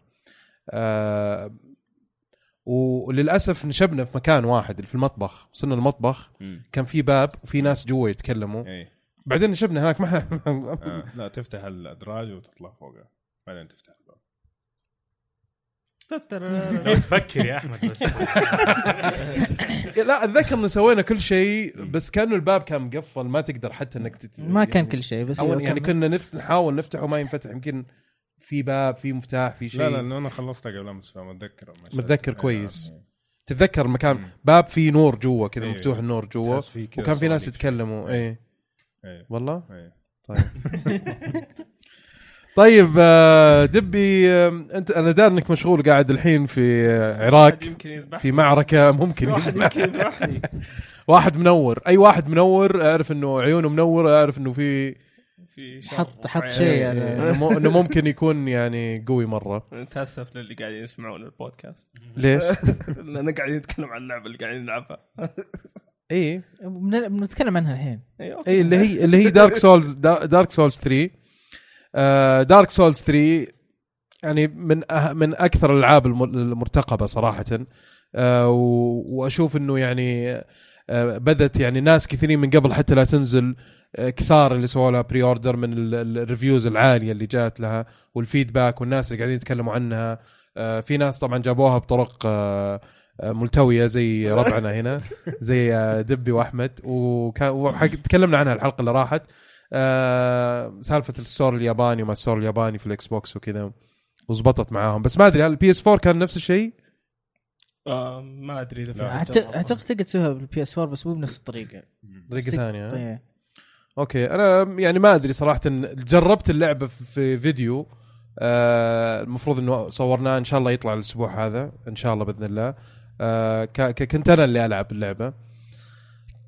Speaker 1: وللأسف نشبنا في مكان واحد في المطبخ وصلنا المطبخ كان في باب وفي ناس جوا يتكلموا.
Speaker 4: إيه.
Speaker 1: بعدين نشبنا هناك ما
Speaker 4: آه. لا تفتح الأدراج وتطلع فوقها بعدين تفتح الباب.
Speaker 2: لو تفكر يا أحمد بس.
Speaker 1: لا أتذكر إنه سوينا كل شيء بس كأنه الباب كان مقفل ما تقدر حتى إنك تت...
Speaker 3: ما كان
Speaker 1: يعني-
Speaker 3: كل شيء بس
Speaker 1: يعني. كنا نفت... نحاول نفتحه وما ينفتح يمكن في باب في مفتاح في شيء
Speaker 4: لا لا لأنه أنا خلصتها قبل أمس فمتذكر.
Speaker 1: متذكر
Speaker 4: إيه،
Speaker 1: كويس.
Speaker 4: إيه.
Speaker 1: تتذكر مكان
Speaker 4: مم.
Speaker 1: باب فيه نور جوا كذا
Speaker 4: أيوة.
Speaker 1: مفتوح النور جوا وكان في ناس. يتكلموا إيه
Speaker 4: إيه
Speaker 1: والله
Speaker 4: إيه
Speaker 1: طيب طيب آه، دبي آه، أنت أنا دار إنك مشغول قاعد الحين في آه، عراق في معركة ممكن
Speaker 5: واحد. يمكن يذبحني
Speaker 1: واحد منور أي واحد منور أعرف إنه عيونه منوره أعرف إنه في
Speaker 5: في
Speaker 3: حط حط. شيء على
Speaker 1: إنه مو- إنه ممكن يكون يعني قوي مرة.
Speaker 5: نتاسف للي قاعدين يسمعون البودكاست.
Speaker 1: ليش؟
Speaker 5: لأن قاعدين نتكلم عن اللعبة اللي قاعدين نلعبها.
Speaker 1: اي
Speaker 3: بن- بنتكلم عنها الحين.
Speaker 5: اي.
Speaker 1: اي اللي هي اللي هي دارك سولز دارك سولز 3 دارك سولز 3 يعني من أه من أكثر الألعاب الم- المرتقبة صراحة. آه، وأشوف إنه يعني آه، بدت يعني ناس كثيرين من قبل حتى لا تنزل آه، كثار اللي سووا لها pre-order من ال- ال- ال reviews العالية اللي جات لها وال feedback والناس اللي قاعدين يتكلموا عنها. آه، في ناس طبعا جابوها بطرق آه، آه، ملتوية زي ربعنا هنا زي آه، دبي وأحمد. وحق- تكلمنا عنها الحلقة اللي راحت. آه، سالفة ال store الياباني وما ال store الياباني في الإكس بوكس وكذا وزبطت معاهم. بس ما أدري هل البي اس 4 كان نفس الشيء؟
Speaker 5: آه ما أدري إذا في.
Speaker 3: أعتقد تقدر تسويها بالبي اس 4 بس مو بنفس
Speaker 1: الطريقة طريقة ثانية؟
Speaker 3: طيب.
Speaker 1: أوكي أنا يعني ما أدري صراحة جربت اللعبه في فيديو آه المفروض إنه صورناه إن شاء الله يطلع الأسبوع هذا إن شاء الله بإذن الله آه ك- ك- كنت أنا اللي ألعب اللعبة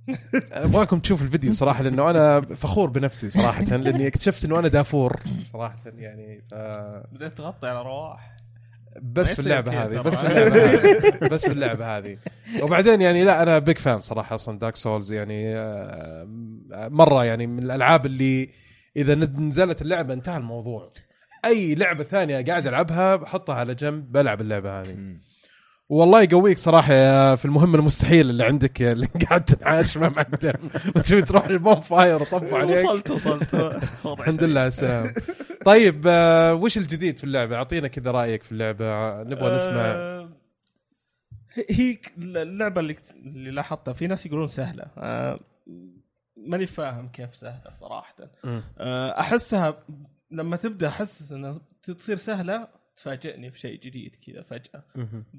Speaker 1: أبغاكم تشوفوا الفيديو صراحة لأنه أنا فخور بنفسي صراحة لأني اكتشفت إنه أنا دافور صراحة يعني ف...
Speaker 5: بديت تغطي على رواح
Speaker 1: بس في
Speaker 5: اللعبة
Speaker 1: هذه. بس في اللعبة هذه بس في اللعبة هذه. وبعدين يعني لا أنا big fan صراحة أصلا دارك سولز يعني آه، مرة يعني من الألعاب اللي إذا نزلت اللعبة انتهى الموضوع. أي لعبة ثانية قاعد ألعبها بحطها على جنب بلعب اللعبة هذه. والله يقويك صراحة في المهم المستحيل اللي عندك اللي قاعد تنعاش ما معك دم وتبي تروح ال bonfire وطفوا عليك.
Speaker 5: وصلت وصلت.
Speaker 1: الحمد. لله على السلامه طيب آه، وش الجديد في اللعبة؟ أعطينا كذا رأيك في اللعبة. آه، نبغى نسمع.
Speaker 5: آه، هي اللعبة اللي اللي لاحظتها في ناس يقولون سهلة. آه، ماني فاهم كيف سهلة
Speaker 1: صراحة.
Speaker 5: آه، أحسها لما تبدأ احس إنها تصير سهلة تفاجئني في شيء جديد كذا
Speaker 1: فجأة.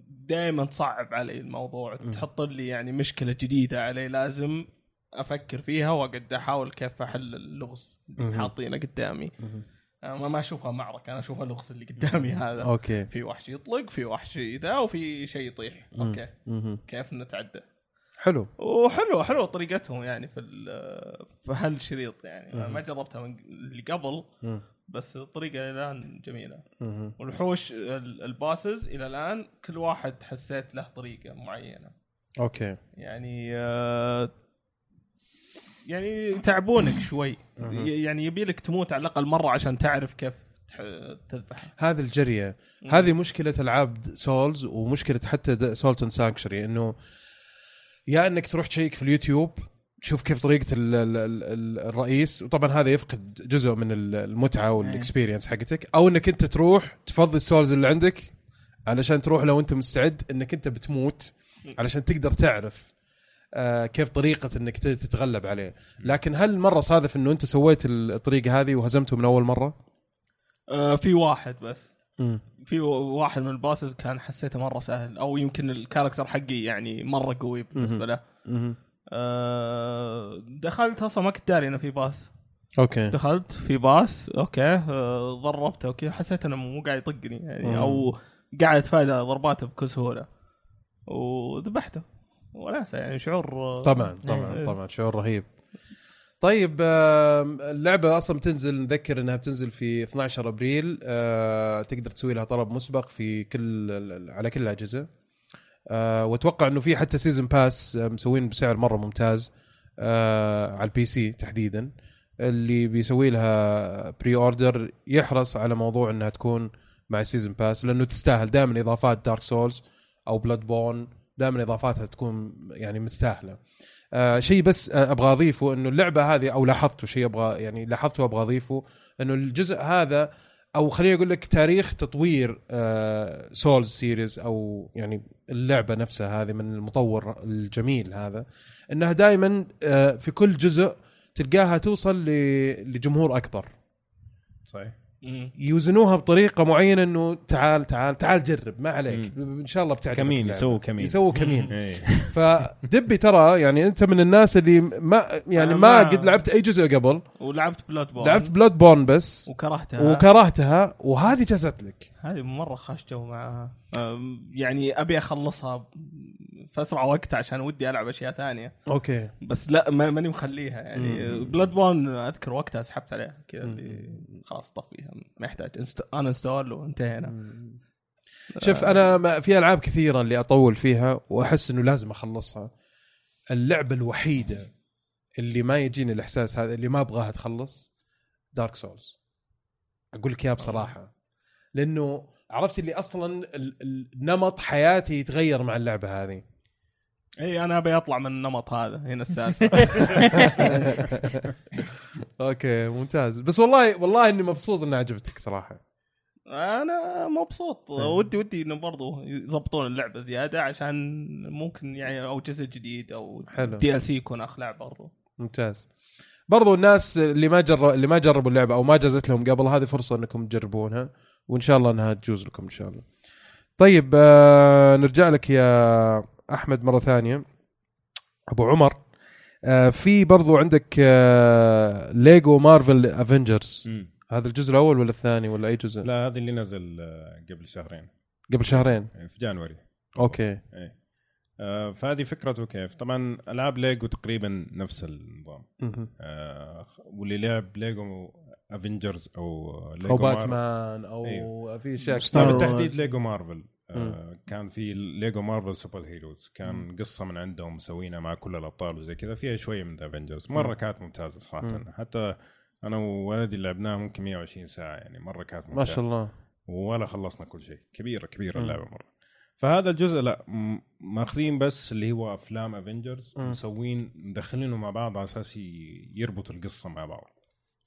Speaker 5: دائما تصعب علي الموضوع تحط لي يعني مشكلة جديدة علي لازم أفكر فيها واقعد أحاول كيف أحل اللغز اللي. حاطينه قدامي. أنا ما ما أشوفها معركة أنا اشوفها لغز اللي قدامي هذا.
Speaker 1: أوكي.
Speaker 5: في وحش يطلق في وحش ذا وفي شيء يطيح.
Speaker 1: أوكي.
Speaker 5: كيف نتعدى؟
Speaker 1: حلو.
Speaker 5: وحلو حلو طريقتهم يعني في في هالشريط يعني.
Speaker 1: مم.
Speaker 5: ما جربتها من اللي قبل
Speaker 1: مم.
Speaker 5: بس الطريقة الآن
Speaker 1: جميلة.
Speaker 5: والوحوش ال- ال bosses إلى الآن كل واحد حسيت له طريقة معينة.
Speaker 1: أوكي.
Speaker 5: يعني آه، يعني تعبونك شوي. يعني يبي لك تموت على الأقل مرة عشان تعرف كيف تذبحه
Speaker 1: هذه الجزئية. هذه مشكلة ألعاب سولز ومشكلة حتى Salt and Sanctuary إنه يا انك تروح check في اليوتيوب تشوف كيف طريقة ال ال ال الرئيس. وطبعا هذا يفقد جزء من ال- المتعة وال experience حقتك. أو إنك أنت تروح تفضي ال souls اللي عندك علشان تروح لو أنت مستعد إنك أنت بتموت علشان تقدر تعرف آه كيف طريقة إنك ت- تتغلب عليه. لكن هل مرة صادف إنه أنت سويت الطريقة هذه وهزمته من اول مرة؟
Speaker 5: آه، في واحد بس. في واحد من ال bosses كان حسيته مرة سهل أو يمكن ال character حقي يعني مرة قوي بالنسبة له. آه، دخلت أصلا ما كنت داري إنه في boss.
Speaker 1: أوكي.
Speaker 5: دخلت في boss أوكي آه، ضربته أوكي حسيت إنه مو قاعد يطقني يعني أو قاعد اتفادى ضرباته بكل سهولة. وذبحته. وناسه يعني شعور آه،
Speaker 1: طبعا طبعا
Speaker 5: إيه.
Speaker 1: طبعا شعور رهيب. طيب اللعبة أصلا بتنزل نذكر إنها بتنزل في 12 أبريل. آه، تقدر تسوي لها طلب مسبق في كل على كل الأجهزة. آه، وأتوقع إنه في حتى season pass مسوين بسعر مرة ممتاز آه، على البي سي تحديدا. اللي بيسوي لها pre-order يحرص على موضوع إنها تكون مع ال season pass لأنه تستاهل. دائما إضافات دارك سولز أو بلاد بورن دائما إضافاتها تكون يعني مستاهلة. آه شيء بس آه أبغى أضيفه إنه اللعبة هذه أو لاحظته شيء أبغى يعني لاحظته أبغى أضيفه إنه الجزء هذا أو خليني أقول لك تاريخ تطوير آه Souls series أو يعني اللعبة نفسها هذه من المطور الجميل هذا إنها دائما آه في كل جزء تلقاها توصل لجمهور أكبر
Speaker 4: صحيح.
Speaker 1: يوزنوها بطريقة معينة إنه تعال تعال تعال جرب ما عليك. إن شاء الله بتعجبك
Speaker 4: كمين. يسووا كمين.
Speaker 1: يسووا كمين.
Speaker 4: إيه.
Speaker 1: فدبي ترى يعني أنت من الناس اللي ما يعني ما
Speaker 5: ما-
Speaker 1: قد لعبت أي جزء قبل.
Speaker 5: ولعبت بلاد بورن
Speaker 1: لعبت بلاد بورن بس.
Speaker 5: وكرهتها.
Speaker 1: وكرهتها. وهذه جازت لك.
Speaker 5: هذه مرة خاش جو معها. يعني أبي أخلصها في اسرع وقت عشان ودي ألعب أشياء ثانية.
Speaker 1: أوكي.
Speaker 5: بس لا ما- ماني مخليها. يعني. بلاد بورن أذكر وقتها سحبت عليها. كذا اللي خلاص طفيها. ما يحتاج. uninstall وانتهينا.
Speaker 1: شوف أنا في ألعاب كثيرة اللي أطول فيها وأحس إنه لازم أخلصها. اللعبة الوحيدة اللي ما يجيني الإحساس هذا اللي ما أبغاها تخلص دارك سولز أقول لك إياها بصراحة. لأنه عرفت اللي أصلا نمط حياتي يتغير مع اللعبة هذه.
Speaker 5: اي أنا أبي أطلع من النمط هذا هنا السالفة.
Speaker 1: أوكي ممتاز. بس والله والله إني مبسوط انها عجبتك صراحة.
Speaker 5: أنا مبسوط. ودي ودي إنه برضو يضبطون اللعبة زيادة عشان ممكن يعني أو جزء جديد أو
Speaker 1: حلو.
Speaker 5: DLC يكون أخلع برضو.
Speaker 1: ممتاز. برضو الناس اللي ما جربوا اللي ما جربوا اللعبة أو ما جازت لهم قبل هذه فرصة إنكم تجربونها وإن شاء الله إنها تجوز لكم إن شاء الله. طيب آه نرجع لك يا أحمد مرة ثانية أبو عمر آه في برضو عندك آه ليجو مارفل افنجرز. هذا الجزء الأول ولا الثاني ولا أي جزء؟
Speaker 4: لا هذا اللي نزل آه، قبل شهرين
Speaker 1: قبل شهرين
Speaker 4: آه، في January
Speaker 1: okay
Speaker 4: إيه آه، فهذه فكرته كيف طبعا ألعاب ليجو تقريبا نفس النظام. آه، واللي لعب ليجو افنجرز أو ليجو أو
Speaker 1: باتمان أو
Speaker 4: أيوه.
Speaker 1: في
Speaker 3: أشياء.
Speaker 4: بالتحديد ليجو مارفل آه كان في ليجو مارفل سوبر هيروز كان قصة من عندهم مسوينها مع كل الأبطال وزي كذا. فيها شوية من افنجرز مرة كانت ممتازة صراحة.
Speaker 1: مم.
Speaker 4: حتى أنا وولدي لعبناها ممكن 120 ساعة يعني. مرة كانت ممتازه
Speaker 1: ما شاء الله.
Speaker 4: ولا خلصنا كل شيء. كبيرة كبيرة
Speaker 1: مم.
Speaker 4: اللعبة مرة. فهذا الجزء لا ماخذين بس اللي هو أفلام افنجرز
Speaker 1: مم.
Speaker 4: مسوين مدخلينه مع بعض على أساس يربط القصة مع بعض.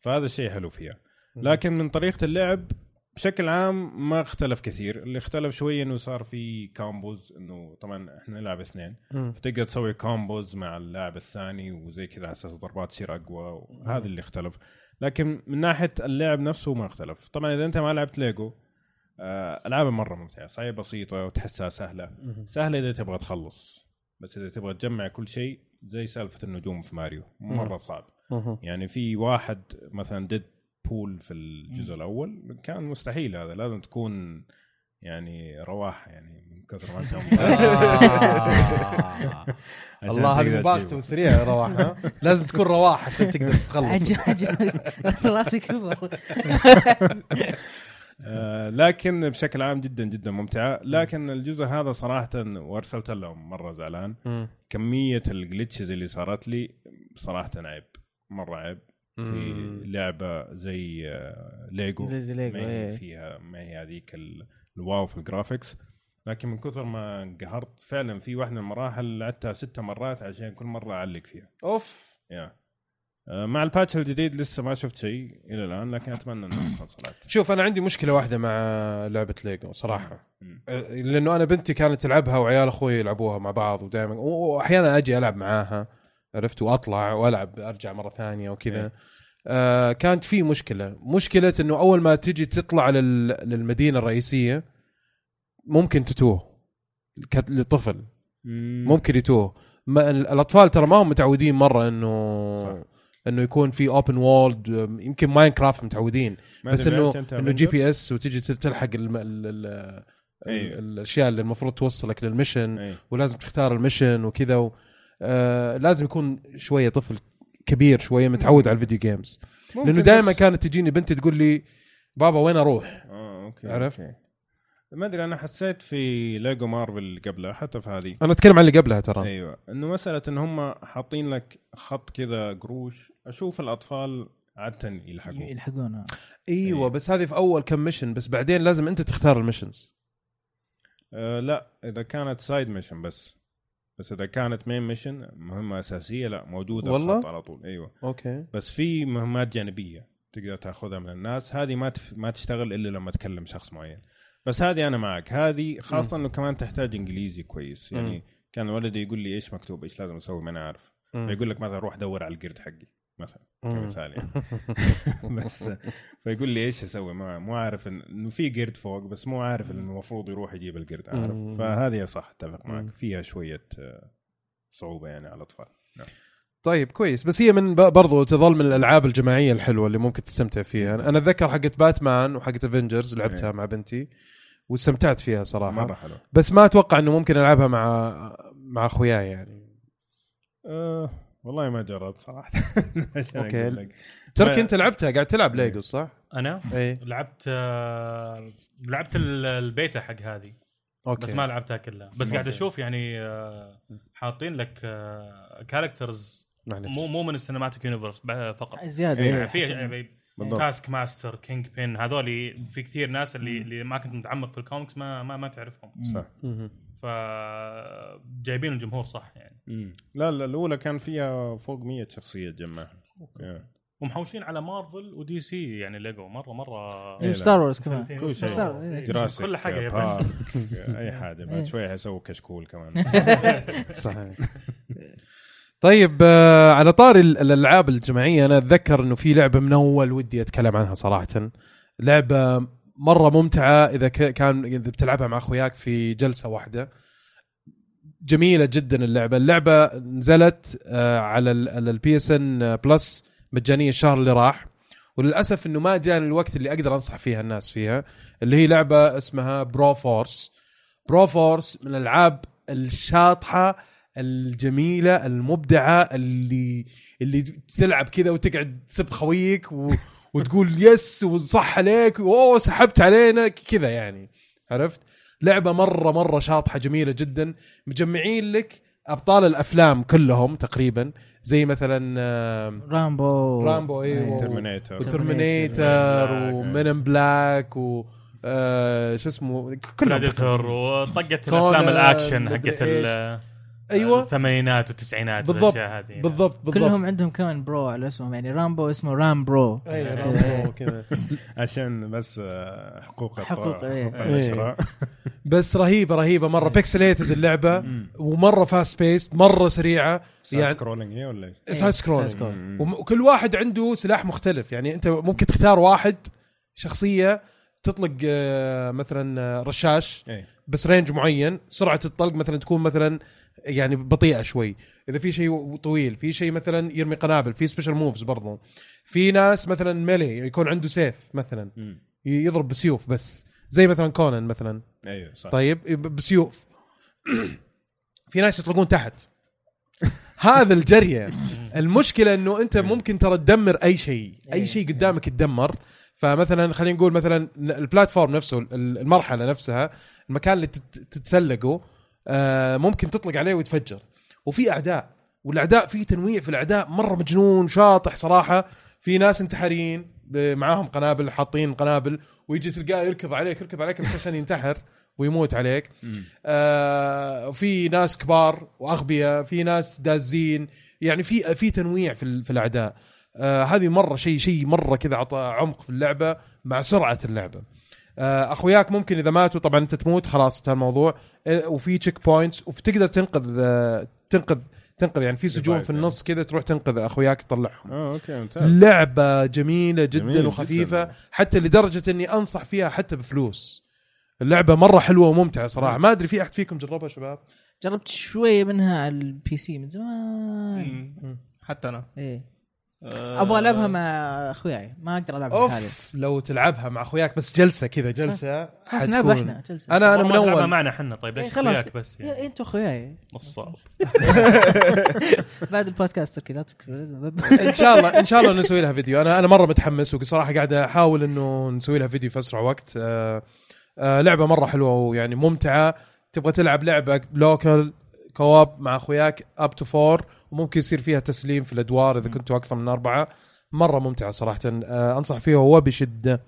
Speaker 4: فهذا الشيء حلو فيها. لكن من طريقة اللعب بشكل عام ما اختلف كثير. اللي اختلف شوية إنه صار في combos إنه طبعا إحنا نلعب اثنين. فتقدر تسوي combos مع اللاعب الثاني وزي كذا على أساس الضربات تصير أقوى وهذا اللي اختلف. لكن من ناحية اللعب نفسه ما اختلف. طبعا إذا أنت ما لعبت ليجو آه، العابها مرة ممتعة. صحيح بسيطة وتحسها
Speaker 1: سهلة.
Speaker 4: سهلة إذا تبغى تخلص. بس إذا تبغى تجمع كل شيء زي سالفة النجوم في ماريو. مرة صعب. يعني في واحد مثلا ديد بول في الجزء الأول كان مستحيل هذا لازم تكون يعني رواحه يعني من كثر ما أنت عشان
Speaker 1: الله هذه مباغته. سريعة يا رواح؟ لازم تكون رواح عشان تقدر تخلص.
Speaker 3: عجب عجب. راسي كبر
Speaker 4: آه، لكن بشكل عام جدا جدا ممتعة. لكن الجزء هذا صراحة وارسلت لهم مرة زعلان.
Speaker 1: كمية
Speaker 4: ال glitches اللي صارت لي صراحة عيب مرة عيب. في. لعبة زي آه، ليجو.
Speaker 3: زي ليجو،
Speaker 4: ما هي
Speaker 3: إيه.
Speaker 4: فيها ما هي هذيك ال- ال wow في ال graphics لكن من كثر ما انقهرت فعلا في واحدة من المراحل لعبتها ست مرات عشان كل مرة أعلق فيها.
Speaker 1: أوف.
Speaker 4: يا آه، مع ال patch الجديد لسه ما شفت شيء إلى الآن لكن أتمنى انه صلحت.
Speaker 1: شوف أنا عندي مشكلة واحدة مع لعبة ليجو
Speaker 4: صراحة.
Speaker 1: أه، لأنه أنا بنتي كانت تلعبها وعيال أخوي يلعبوها مع بعض ودائما واحيانا أجي ألعب معاها. عرفت وأطلع وألعب أرجع مرة ثانية وكذا
Speaker 4: إيه.
Speaker 1: آه كانت في مشكلة مشكلة إنه أول ما تجي تطلع لل... للمدينة الرئيسية ممكن تتوه لطفل ممكن يتوه ما ال- الأطفال ترى ما هم متعودين مرة إنه
Speaker 4: صح.
Speaker 1: إنه يكون في اوبن وولد يمكن ماين كرافت متعودين بس
Speaker 4: إنه
Speaker 1: إنه GPS وتجي تلحق الم... ال... ال...
Speaker 4: أيوه.
Speaker 1: ال... الأشياء اللي المفروض توصلك لل mission
Speaker 4: إيه.
Speaker 1: ولازم تختار ال mission وكذا و... آه لازم يكون شوية طفل كبير شوية متعود على ال video games
Speaker 4: ممكن
Speaker 1: لأنه دائما كانت تجيني بنتي تقول لي بابا وين أروح؟
Speaker 4: آه okay
Speaker 1: عرفت؟
Speaker 4: okay. ما أدري أنا حسيت في ليجو مارفل قبلها حتى في هذه
Speaker 1: أنا أتكلم عن اللي قبلها ترى
Speaker 4: أيوه إنه مسألة إن هم حاطين لك خط كذا قروش أشوف الأطفال عاده يلحقوا
Speaker 3: يلحقونه
Speaker 1: إيوه
Speaker 4: إيه.
Speaker 1: بس هذه في أول كم mission بس بعدين لازم أنت تختار ال missions
Speaker 4: آه لا إذا كانت side mission بس بس إذا كانت main mission مهمة أساسية لا موجودة
Speaker 1: والله؟
Speaker 4: الخط على طول. أيوه.
Speaker 1: okay.
Speaker 4: بس في مهمات جانبية تقدر تأخذها من الناس. هذه ما تف... ما تشتغل إلا لما تكلم شخص معين. بس هذه أنا معك. هذه خاصة إنه كمان تحتاج إنجليزي كويس. يعني
Speaker 1: مم.
Speaker 4: كان ولدي يقول لي إيش مكتوب؟ إيش لازم أسوي؟ ما أنا عارف. فيقول لك مثلا روح دور على القرد حقي. مثلا كمثال يعني. بس فيقول لي إيش أسوي؟ ما مو عارف إنه في قرد فوق بس مو عارف إنه المفروض يروح يجيب القرد عارف. فهذه صح أتفق معك. فيها شوية آه، صعوبة يعني على الأطفال. نعم.
Speaker 1: طيب كويس. بس هي من برضو تظل من الألعاب الجماعية الحلوة اللي ممكن تستمتع فيها. أنا أتذكر حقت باتمان وحقت افنجرز لعبتها
Speaker 4: إيه.
Speaker 1: مع بنتي واستمتعت فيها صراحة.
Speaker 4: مرة حلو
Speaker 1: بس ما أتوقع إنه ممكن ألعبها مع مع أخوياي يعني.
Speaker 4: أه والله ما جربت صراحة. لك.
Speaker 1: ترك أنت لعبتها؟ قاعد تلعب ليجو صح؟
Speaker 2: أنا
Speaker 1: اي
Speaker 2: لعبت آه، لعبت ال- البيتا حق هذه.
Speaker 1: okay.
Speaker 2: بس ما لعبتها كلها. بس قاعد. أشوف يعني آه، حاطين لك characters
Speaker 1: معلش
Speaker 2: مو مو من ال cinematic universe فقط.
Speaker 3: زيادة.
Speaker 4: إيه.
Speaker 2: يعني
Speaker 3: إيه.
Speaker 2: في. تاسك ماستر كينج بين هذول في كثير ناس اللي اللي ما كنت متعمق في الكوميكس ما ما, ما تعرفهم.
Speaker 4: صح.
Speaker 1: مهم.
Speaker 2: ف جايبين الجمهور صح يعني
Speaker 4: مم. لا لا الأولى كان فيها فوق 100 شخصية تجمعها يا.
Speaker 2: ومحوشين على مارفل ودي سي يعني ليجو مرة مرة
Speaker 4: إيه،.
Speaker 3: ستار وورز كمان
Speaker 4: كل شيء.
Speaker 3: إيه.
Speaker 4: جراسيك
Speaker 2: كل حاجة يا باشا
Speaker 4: بارك أي حاجة
Speaker 3: إيه.
Speaker 4: بعد شوي حيسووا كشكول كمان
Speaker 1: صحيح طيب آه، على طاري ال- الألعاب الجماعية أنا أتذكر إنه في لعبة من أول ودي أتكلم عنها صراحة لعبة مرة ممتعة إذا كان إذا بتلعبها مع أخوياك في جلسة واحدة. جميلة جدا اللعبة. اللعبة نزلت آه، على البي اس ان بلس مجانية الشهر اللي راح. وللأسف إنه ما جاني الوقت اللي أقدر أنصح فيها الناس فيها اللي هي لعبة اسمها برو فورس برو فورس من الألعاب الشاطحة الجميلة المبدعة اللي اللي تلعب كذا وتقعد تسب خويك و... وتقول yes وصح عليك واوه سحبت علينا كذا يعني. عرفت؟ لعبة مرة مرة شاطحة جميلة جدا. مجمعين لك أبطال الأفلام كلهم تقريبا. زي مثلا
Speaker 3: رامبو.
Speaker 1: رامبو، إيه،
Speaker 3: إيه.
Speaker 1: و-
Speaker 4: ترمينيتر
Speaker 1: وترمينيتر
Speaker 2: Black.
Speaker 1: و Men in Black و آه، شو اسمه؟ كلهم
Speaker 2: بريدتور وطقت الأفلام
Speaker 1: الأكشن
Speaker 2: حقت
Speaker 1: أيوه.
Speaker 2: الثمانينات والتسعينات
Speaker 1: بالضبط.
Speaker 2: والاشياء هذه
Speaker 1: بالضبط بالضبط.
Speaker 3: كلهم عندهم كمان bro على اسمهم يعني رامبو اسمه رام برو
Speaker 1: أي
Speaker 3: كذا.
Speaker 1: رامبو كذا.
Speaker 4: عشان بس آه، حقوق
Speaker 3: حقوق، إيه.
Speaker 4: حقوق الاشراء
Speaker 1: بس رهيبة رهيبة. مرة pixelated اللعبة ومرة fast paced مرة سريعة.
Speaker 4: يعني
Speaker 1: يعني
Speaker 4: scrolling إيه ولا إيش؟
Speaker 3: إيه، side
Speaker 4: scrolling
Speaker 1: side وكل واحد عنده سلاح مختلف. يعني أنت ممكن تختار واحد شخصية تطلق آه، مثلا آه، رشاش
Speaker 4: إيه.
Speaker 1: بس range معين سرعة الطلق مثلا تكون مثلا يعني بطيئة شوي. إذا في شيء طويل في شيء مثلا يرمي قنابل في special moves برضو. في ناس مثلا melee يكون عنده سيف مثلا. ي- يضرب بسيوف بس. زي مثلا كونان مثلا.
Speaker 4: أيوه صح.
Speaker 1: طيب بسيوف. في ناس يطلقون تحت. هذا الجرية. المشكلة إنه أنت ممكن ترى تدمر أي شيء. أي شيء قدامك يتدمر. فمثلا خلينا نقول مثلا ال platform نفسه ال- المرحلة نفسها المكان اللي تت- تتسلقه. ممكن تطلق عليه ويتفجر. وفي أعداء والأعداء في تنويع في الأعداء مرة مجنون شاطح صراحة. في ناس انتحاريين معاهم قنابل حاطين قنابل ويجي تلقاه يركض عليك يركض عليك بس عشان ينتحر ويموت عليك. آه في ناس كبار وأغبياء في ناس دازين. يعني في في تنويع في, في الأعداء. آه هذه مرة شيء شيء مرة كذا اعطى عمق في اللعبة مع سرعة اللعبة. آه أخوياك ممكن إذا ماتوا طبعا أنت تموت خلاص انتهى الموضوع. آه وفي checkpoints وتقدر تنقذ آه تنقذ تنقذ يعني في سجون في النص كذا تروح تنقذ أخوياك تطلعهم.
Speaker 4: آه okay ممتاز.
Speaker 1: لعبة جميلة جدا
Speaker 4: جميل
Speaker 1: وخفيفة
Speaker 4: جداً.
Speaker 1: حتى لدرجة إني أنصح فيها حتى بفلوس. اللعبة مرة حلوة وممتعة صراحة. ما أدري في أحد فيكم جربها شباب؟
Speaker 3: جربت شوية منها على ال PC من زمان.
Speaker 5: حتى أنا.
Speaker 3: إيه.
Speaker 5: آه،
Speaker 3: أبغى ألعبها مع أخوياي. ما أقدر العبها
Speaker 1: off لو تلعبها مع أخوياك بس جلسة كذا جلسة
Speaker 3: خلاص نلعبها إحنا
Speaker 1: جلسة. أنا
Speaker 2: أنا
Speaker 1: من اول
Speaker 2: معنا إحنا طيب
Speaker 3: إيه
Speaker 2: ليش
Speaker 3: خلاص.
Speaker 2: خلاص بس
Speaker 3: إيه،
Speaker 2: يعني
Speaker 3: أنتوا أخوياي.
Speaker 2: نصاب.
Speaker 3: بعد البودكاست okay لا تكفي.
Speaker 1: إن شاء الله إن شاء الله نسوي لها فيديو. أنا أنا مرة متحمس وصراحة قاعد أحاول إنه نسوي لها فيديو في أسرع وقت. آه آه لعبة مرة حلوة ويعني ممتعة. تبغى تلعب لعبة local co-op مع أخوياك up to four وممكن يصير فيها تسليم في الأدوار إذا كنتوا أكثر من أربعة. مرة ممتعة صراحة. آه أنصح فيها وبشده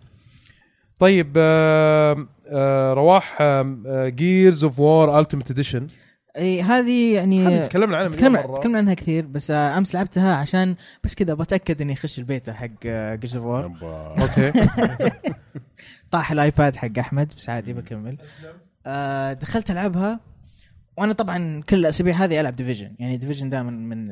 Speaker 1: طيب آه آه رواح Gears of War Ultimate Edition
Speaker 3: إي إيه، هذه يعني
Speaker 1: هذه تكلمنا عنها مليون
Speaker 3: تكلم
Speaker 1: مرة.
Speaker 3: تكلمنا عنها كثير بس آه، أمس لعبتها عشان بس كذا بتاكد إني أخش البيتا حق Gears of
Speaker 4: War.
Speaker 1: okay.
Speaker 3: طاح ال iPad حق أحمد بس عادي بكمل. آه دخلت ألعبها. وأنا طبعا كل الأسابيع هذه ألعب Division يعني Division دائما من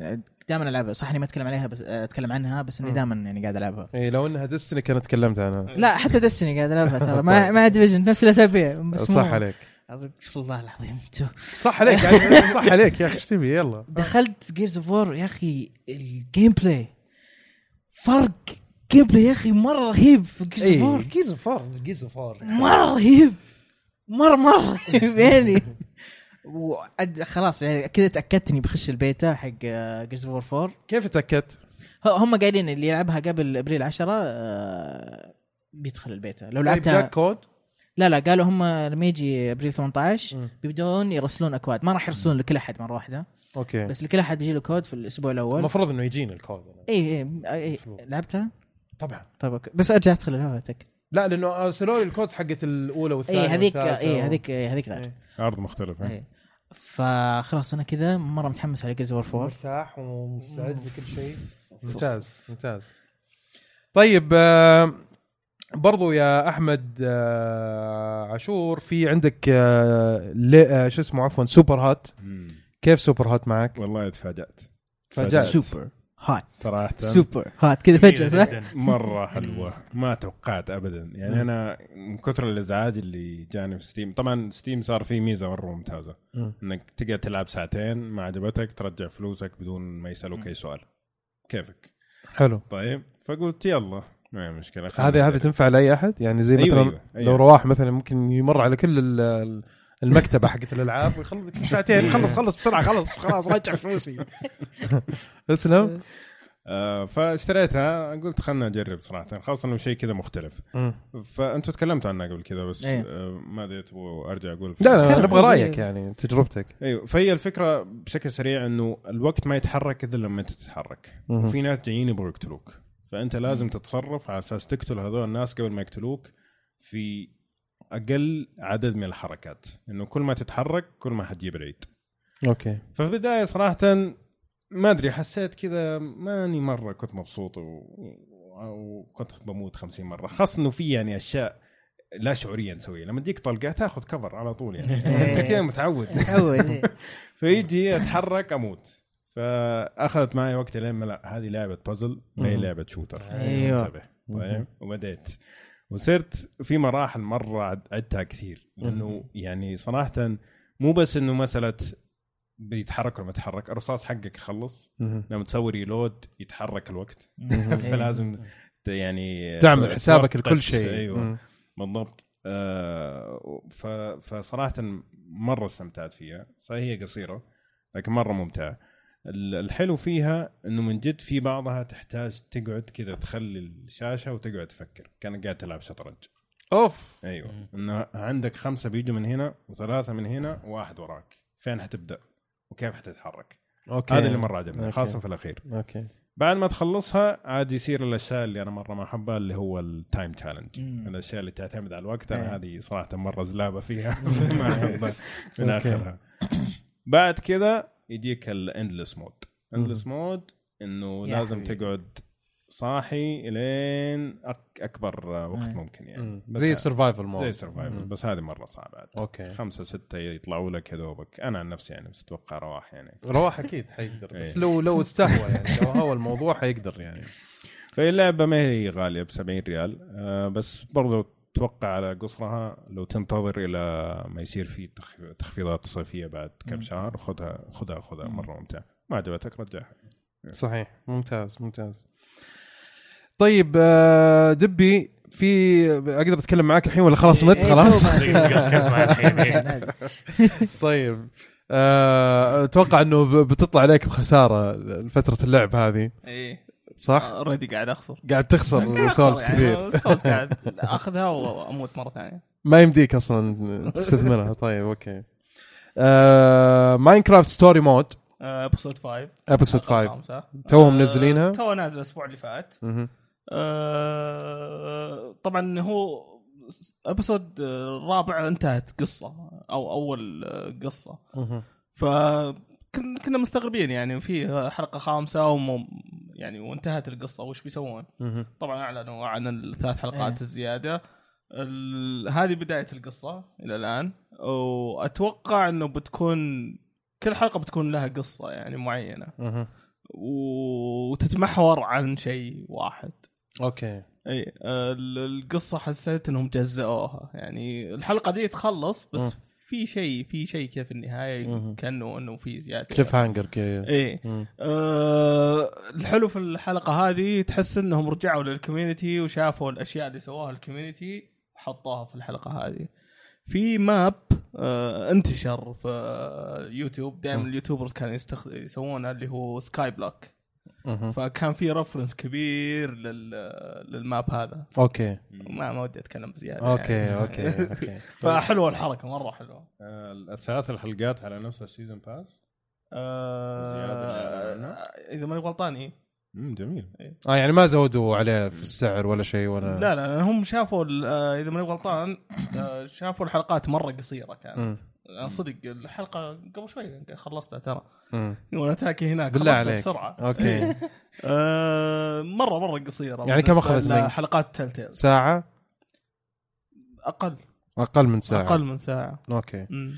Speaker 3: دائما العبها صح إني ما أتكلم عليها بس أتكلم عنها بس
Speaker 1: إني.
Speaker 3: دائما يعني قاعد ألعبها.
Speaker 1: اي لو إنها Destiny كانت تكلمت عنها.
Speaker 3: لا حتى Destiny قاعد ألعبها ترى. ما ما Division نفس الأسابيع بس
Speaker 1: صح
Speaker 3: مو-
Speaker 1: عليك.
Speaker 3: استغفر الله العظيم انتو
Speaker 1: صح عليك يعني صح عليك يا أخي إيش تبي؟ يلا.
Speaker 3: دخلت Gears of War يا أخي ال gameplay فرق gameplay يا أخي مرة رهيب في Gears of War
Speaker 1: Gears of War Gears
Speaker 3: of War مرة رهيب. مره مرة رهيب يعني. وعد خلاص يعني كذا تاكدت اني بخش البيتا حق Gears of War 4
Speaker 1: كيف تاكدت؟
Speaker 3: هم قايلين اللي يلعبها قبل أبريل 10 آه، بيدخل البيتا. لو
Speaker 1: طيب
Speaker 3: لعبتها
Speaker 1: جاك كود؟
Speaker 3: لا لا قالوا هم لما يجي ابريل 18
Speaker 1: مم.
Speaker 3: بيبدون يرسلون أكواد. ما راح يرسلون لكل أحد مرة واحدة.
Speaker 1: okay.
Speaker 3: بس لكل أحد يجي له كود في الأسبوع الأول.
Speaker 1: المفروض إنه يجينا الكود.
Speaker 3: اي اي اي
Speaker 1: المفروض.
Speaker 3: لعبتها؟
Speaker 1: طبعا.
Speaker 3: طيب okay. بس أرجع أدخل اللعبه أتأكد.
Speaker 1: لا لأنه ارسلوا لي الكود حقت الأولى والثانية
Speaker 3: اي هذيك اي هذيك إيه، هذيك غير
Speaker 1: إيه.
Speaker 4: عرض مختلف
Speaker 3: اي فخلاص أنا كذا مرة متحمس على Gears 4
Speaker 1: مرتاح ومستعد لكل شيء. ممتاز ممتاز. طيب آه، برضو يا أحمد آه، عاشور في عندك آه، لي- شو اسمه عفوا
Speaker 4: Superhot.
Speaker 1: كيف Superhot معك؟
Speaker 4: والله
Speaker 1: تفاجأت.
Speaker 3: تفاجأت.
Speaker 4: Superhot
Speaker 3: صراحة. Superhot كذا
Speaker 2: فجأة
Speaker 3: صح؟
Speaker 2: جداً.
Speaker 4: مرة حلوة. ما توقعت ابدا. يعني أنا من كثر الإزعاج اللي جاني في Steam طبعا Steam صار فيه ميزة مرة ممتازة.
Speaker 1: مم.
Speaker 4: إنك تقدر تلعب ساعتين ما عجبتك ترجع فلوسك بدون ما يسألوك أي سؤال. كيفك؟
Speaker 1: حلو.
Speaker 4: طيب. فقلت يلا ما هي مشكلة
Speaker 1: هذه هذه تنفع لأي أحد؟ يعني زي
Speaker 4: أيوة،
Speaker 1: مثلا
Speaker 4: أيوة، أيوة.
Speaker 1: لو رواح مثلا ممكن يمر على كل المكتبة حقت الألعاب ويخلص ساعتين خلص خلص بسرعة خلص خلاص رجع فلوسي. اسلم.
Speaker 4: آه فاشتريتها قلت خلنا نجرب صراحة. خاصة إنه شيء كذا مختلف.
Speaker 1: مم.
Speaker 4: فانتوا تكلمتوا عنها قبل كذا بس
Speaker 3: إيه.
Speaker 4: آه ما أدري تبغوا أرجع أقول؟
Speaker 1: لا لا. نبغى رأيك يعني تجربتك.
Speaker 4: أيوه فهي الفكرة بشكل سريع إنه الوقت ما يتحرك إلا لما أنت تتحرك. وفي ناس جايين يبغوا يقتلوك. فأنت لازم تتصرف على أساس تقتل هذول الناس قبل ما يقتلوك في أقل عدد من الحركات. إنه كل ما تتحرك كل ما حتجيب العيد
Speaker 1: okay.
Speaker 4: ففي البداية صراحة ما أدري حسيت كذا ماني مرة كنت مبسوط و... وكنت بموت 50 مرة. خاصة إنه في يعني أشياء لا شعوريا نسويها لما تجيك طلقة تاخذ cover على طول يعني. أنت كذا متعود.
Speaker 3: متعود
Speaker 4: فيجي أتحرك أموت. فأخذت معي وقت لين ما لا هذه لعبة بازل ما هي. لعبة
Speaker 3: shooter.
Speaker 4: انتبه. طيب وبديت وصرت في مراحل مرة عد- عدتها كثير. لأنه يعني صراحة مو بس إنه مساله بيتحرك ولا ما يتحرك الرصاص حقك يخلص. لما تسوي ريلود يتحرك الوقت. فلازم ت- يعني
Speaker 1: تعمل حسابك. لكل شيء. أيوه.
Speaker 4: بالضبط. آه. فصراحة مرة استمتعت فيها. صحيح هي قصيرة لكن مرة ممتعة. الحلو فيها إنه من جد في بعضها تحتاج تقعد كذا تخلي الشاشة وتقعد تفكر كأنك قاعد تلعب شطرنج.
Speaker 1: أوف!
Speaker 4: أيوه. إنه عندك خمسة بيجوا من هنا وثلاثة من هنا وواحد وراك. فين حتبدأ؟ وكيف حتتحرك؟
Speaker 1: okay.
Speaker 4: هذا اللي مرة عجبني. خاصة في الأخير.
Speaker 1: okay.
Speaker 4: بعد ما تخلصها عاد يصير الأشياء اللي أنا مرة ما أحبها اللي هو ال time
Speaker 3: challenge.
Speaker 4: الأشياء اللي تعتمد على الوقت
Speaker 3: إيه.
Speaker 4: أنا هذه صراحة مرة زلابة فيها. ما أحبها. من. آخرها. بعد كذا يجيك ال endless mode endless mode
Speaker 3: إنه
Speaker 4: لازم. تقعد صاحي لين أك أكبر وقت. ممكن يعني. بس
Speaker 1: زي
Speaker 4: ال
Speaker 1: survival
Speaker 4: زي
Speaker 1: mode
Speaker 4: ال survival بس هذه مرة صعبة عاد.
Speaker 1: okay.
Speaker 4: خمسة ستة يطلعوا لك يا دوبك. أنا عن نفسي يعني بس أتوقع رواح يعني.
Speaker 1: رواح أكيد حيقدر. بس
Speaker 4: إيه.
Speaker 1: لو لو استهوى يعني. لو هو الموضوع حيقدر يعني.
Speaker 4: فهي اللعبة ما هي غالية ب 70 ريال. آه بس برضو توقع على قصرها؟ لو تنتظر إلى ما يصير في تخ- تخفيضات صيفية بعد كم شهر خذها خذها خذها مرة ممتعة. ما عجبتك؟ رجعها.
Speaker 1: صحيح. ممتاز ممتاز. طيب آه، دبي في أقدر أتكلم معاك الحين ولا خلاص مت؟
Speaker 3: إيه،
Speaker 1: خلاص؟
Speaker 2: إيه.
Speaker 1: طيب آه، أتوقع إنه بتطلع عليك بخسارة فترة اللعب هذه.
Speaker 5: إيه.
Speaker 1: صح؟
Speaker 5: already قاعد أخسر
Speaker 1: قاعد تخسر
Speaker 5: souls
Speaker 1: كثير
Speaker 5: يعني souls قاعد أخذها وأموت مرة ثانية
Speaker 1: ما يمديك أصلا تستثمرها طيب okay آه، Minecraft Story Mode
Speaker 5: episode 5
Speaker 1: episode 5
Speaker 5: خمسة.
Speaker 1: توهم
Speaker 5: آه،
Speaker 1: منزلينها؟
Speaker 5: تو نازل الأسبوع اللي فات. آه، طبعا هو episode الرابع انتهت قصة أو أول
Speaker 1: قصة.
Speaker 5: ف كن- كنا مستغربين يعني في حلقة خامسة وم يعني وانتهت القصة وش بيسوون؟ طبعا أعلنوا عن الثلاث حلقات
Speaker 3: إيه.
Speaker 5: الزيادة ال- هذه بداية القصة إلى الآن وأتوقع إنه بتكون كل حلقة بتكون لها قصة يعني
Speaker 1: معينة.
Speaker 5: وتتمحور عن شيء واحد
Speaker 1: okay
Speaker 5: إي ال- القصة حسيت إنهم جزأوها يعني الحلقة دي تخلص بس. في شيء في شيء كيف في
Speaker 1: النهاية.
Speaker 5: كأنه إنه في
Speaker 1: زيادة cliffhanger كذا
Speaker 5: إيه
Speaker 1: مم.
Speaker 5: آه الحلو في الحلقة هذه تحس إنهم رجعوا لل community وشافوا الأشياء اللي سواها ال community وحطوها في الحلقة هذه في map آه انتشر في يوتيوب دائما
Speaker 1: مم.
Speaker 5: ال YouTubers كانوا يستخ... يسوونه اللي هو سكاي بلوك. فكان في reference كبير لل... لل map هذا.
Speaker 1: okay.
Speaker 5: ما ما ودي أتكلم بزيادة
Speaker 1: okay
Speaker 5: يعني.
Speaker 1: okay okay
Speaker 5: فحلوة الحركة مرة حلوة.
Speaker 4: آه، الثلاث الحلقات على نفس ال season pass زيادة
Speaker 5: آه... إذا ماني غلطان إيه.
Speaker 4: امم جميل.
Speaker 1: آه يعني ما زودوا عليه في السعر ولا شيء ولا
Speaker 5: لا لا هم شافوا ال- آه، إذا ماني غلطان آه، شافوا الحلقات مرة قصيرة كانت. صدق الحلقة قبل شوي خلصتها ترى. وأنا تاكي هناك
Speaker 1: بالله عليك.
Speaker 5: بسرعة.
Speaker 1: okay.
Speaker 5: آه، مرة مرة قصيرة.
Speaker 1: يعني كم أخذت منك؟
Speaker 5: حلقات تلتيل.
Speaker 1: ساعة؟
Speaker 5: أقل.
Speaker 1: أقل من ساعة.
Speaker 5: أقل من ساعة.
Speaker 1: okay.
Speaker 5: مم.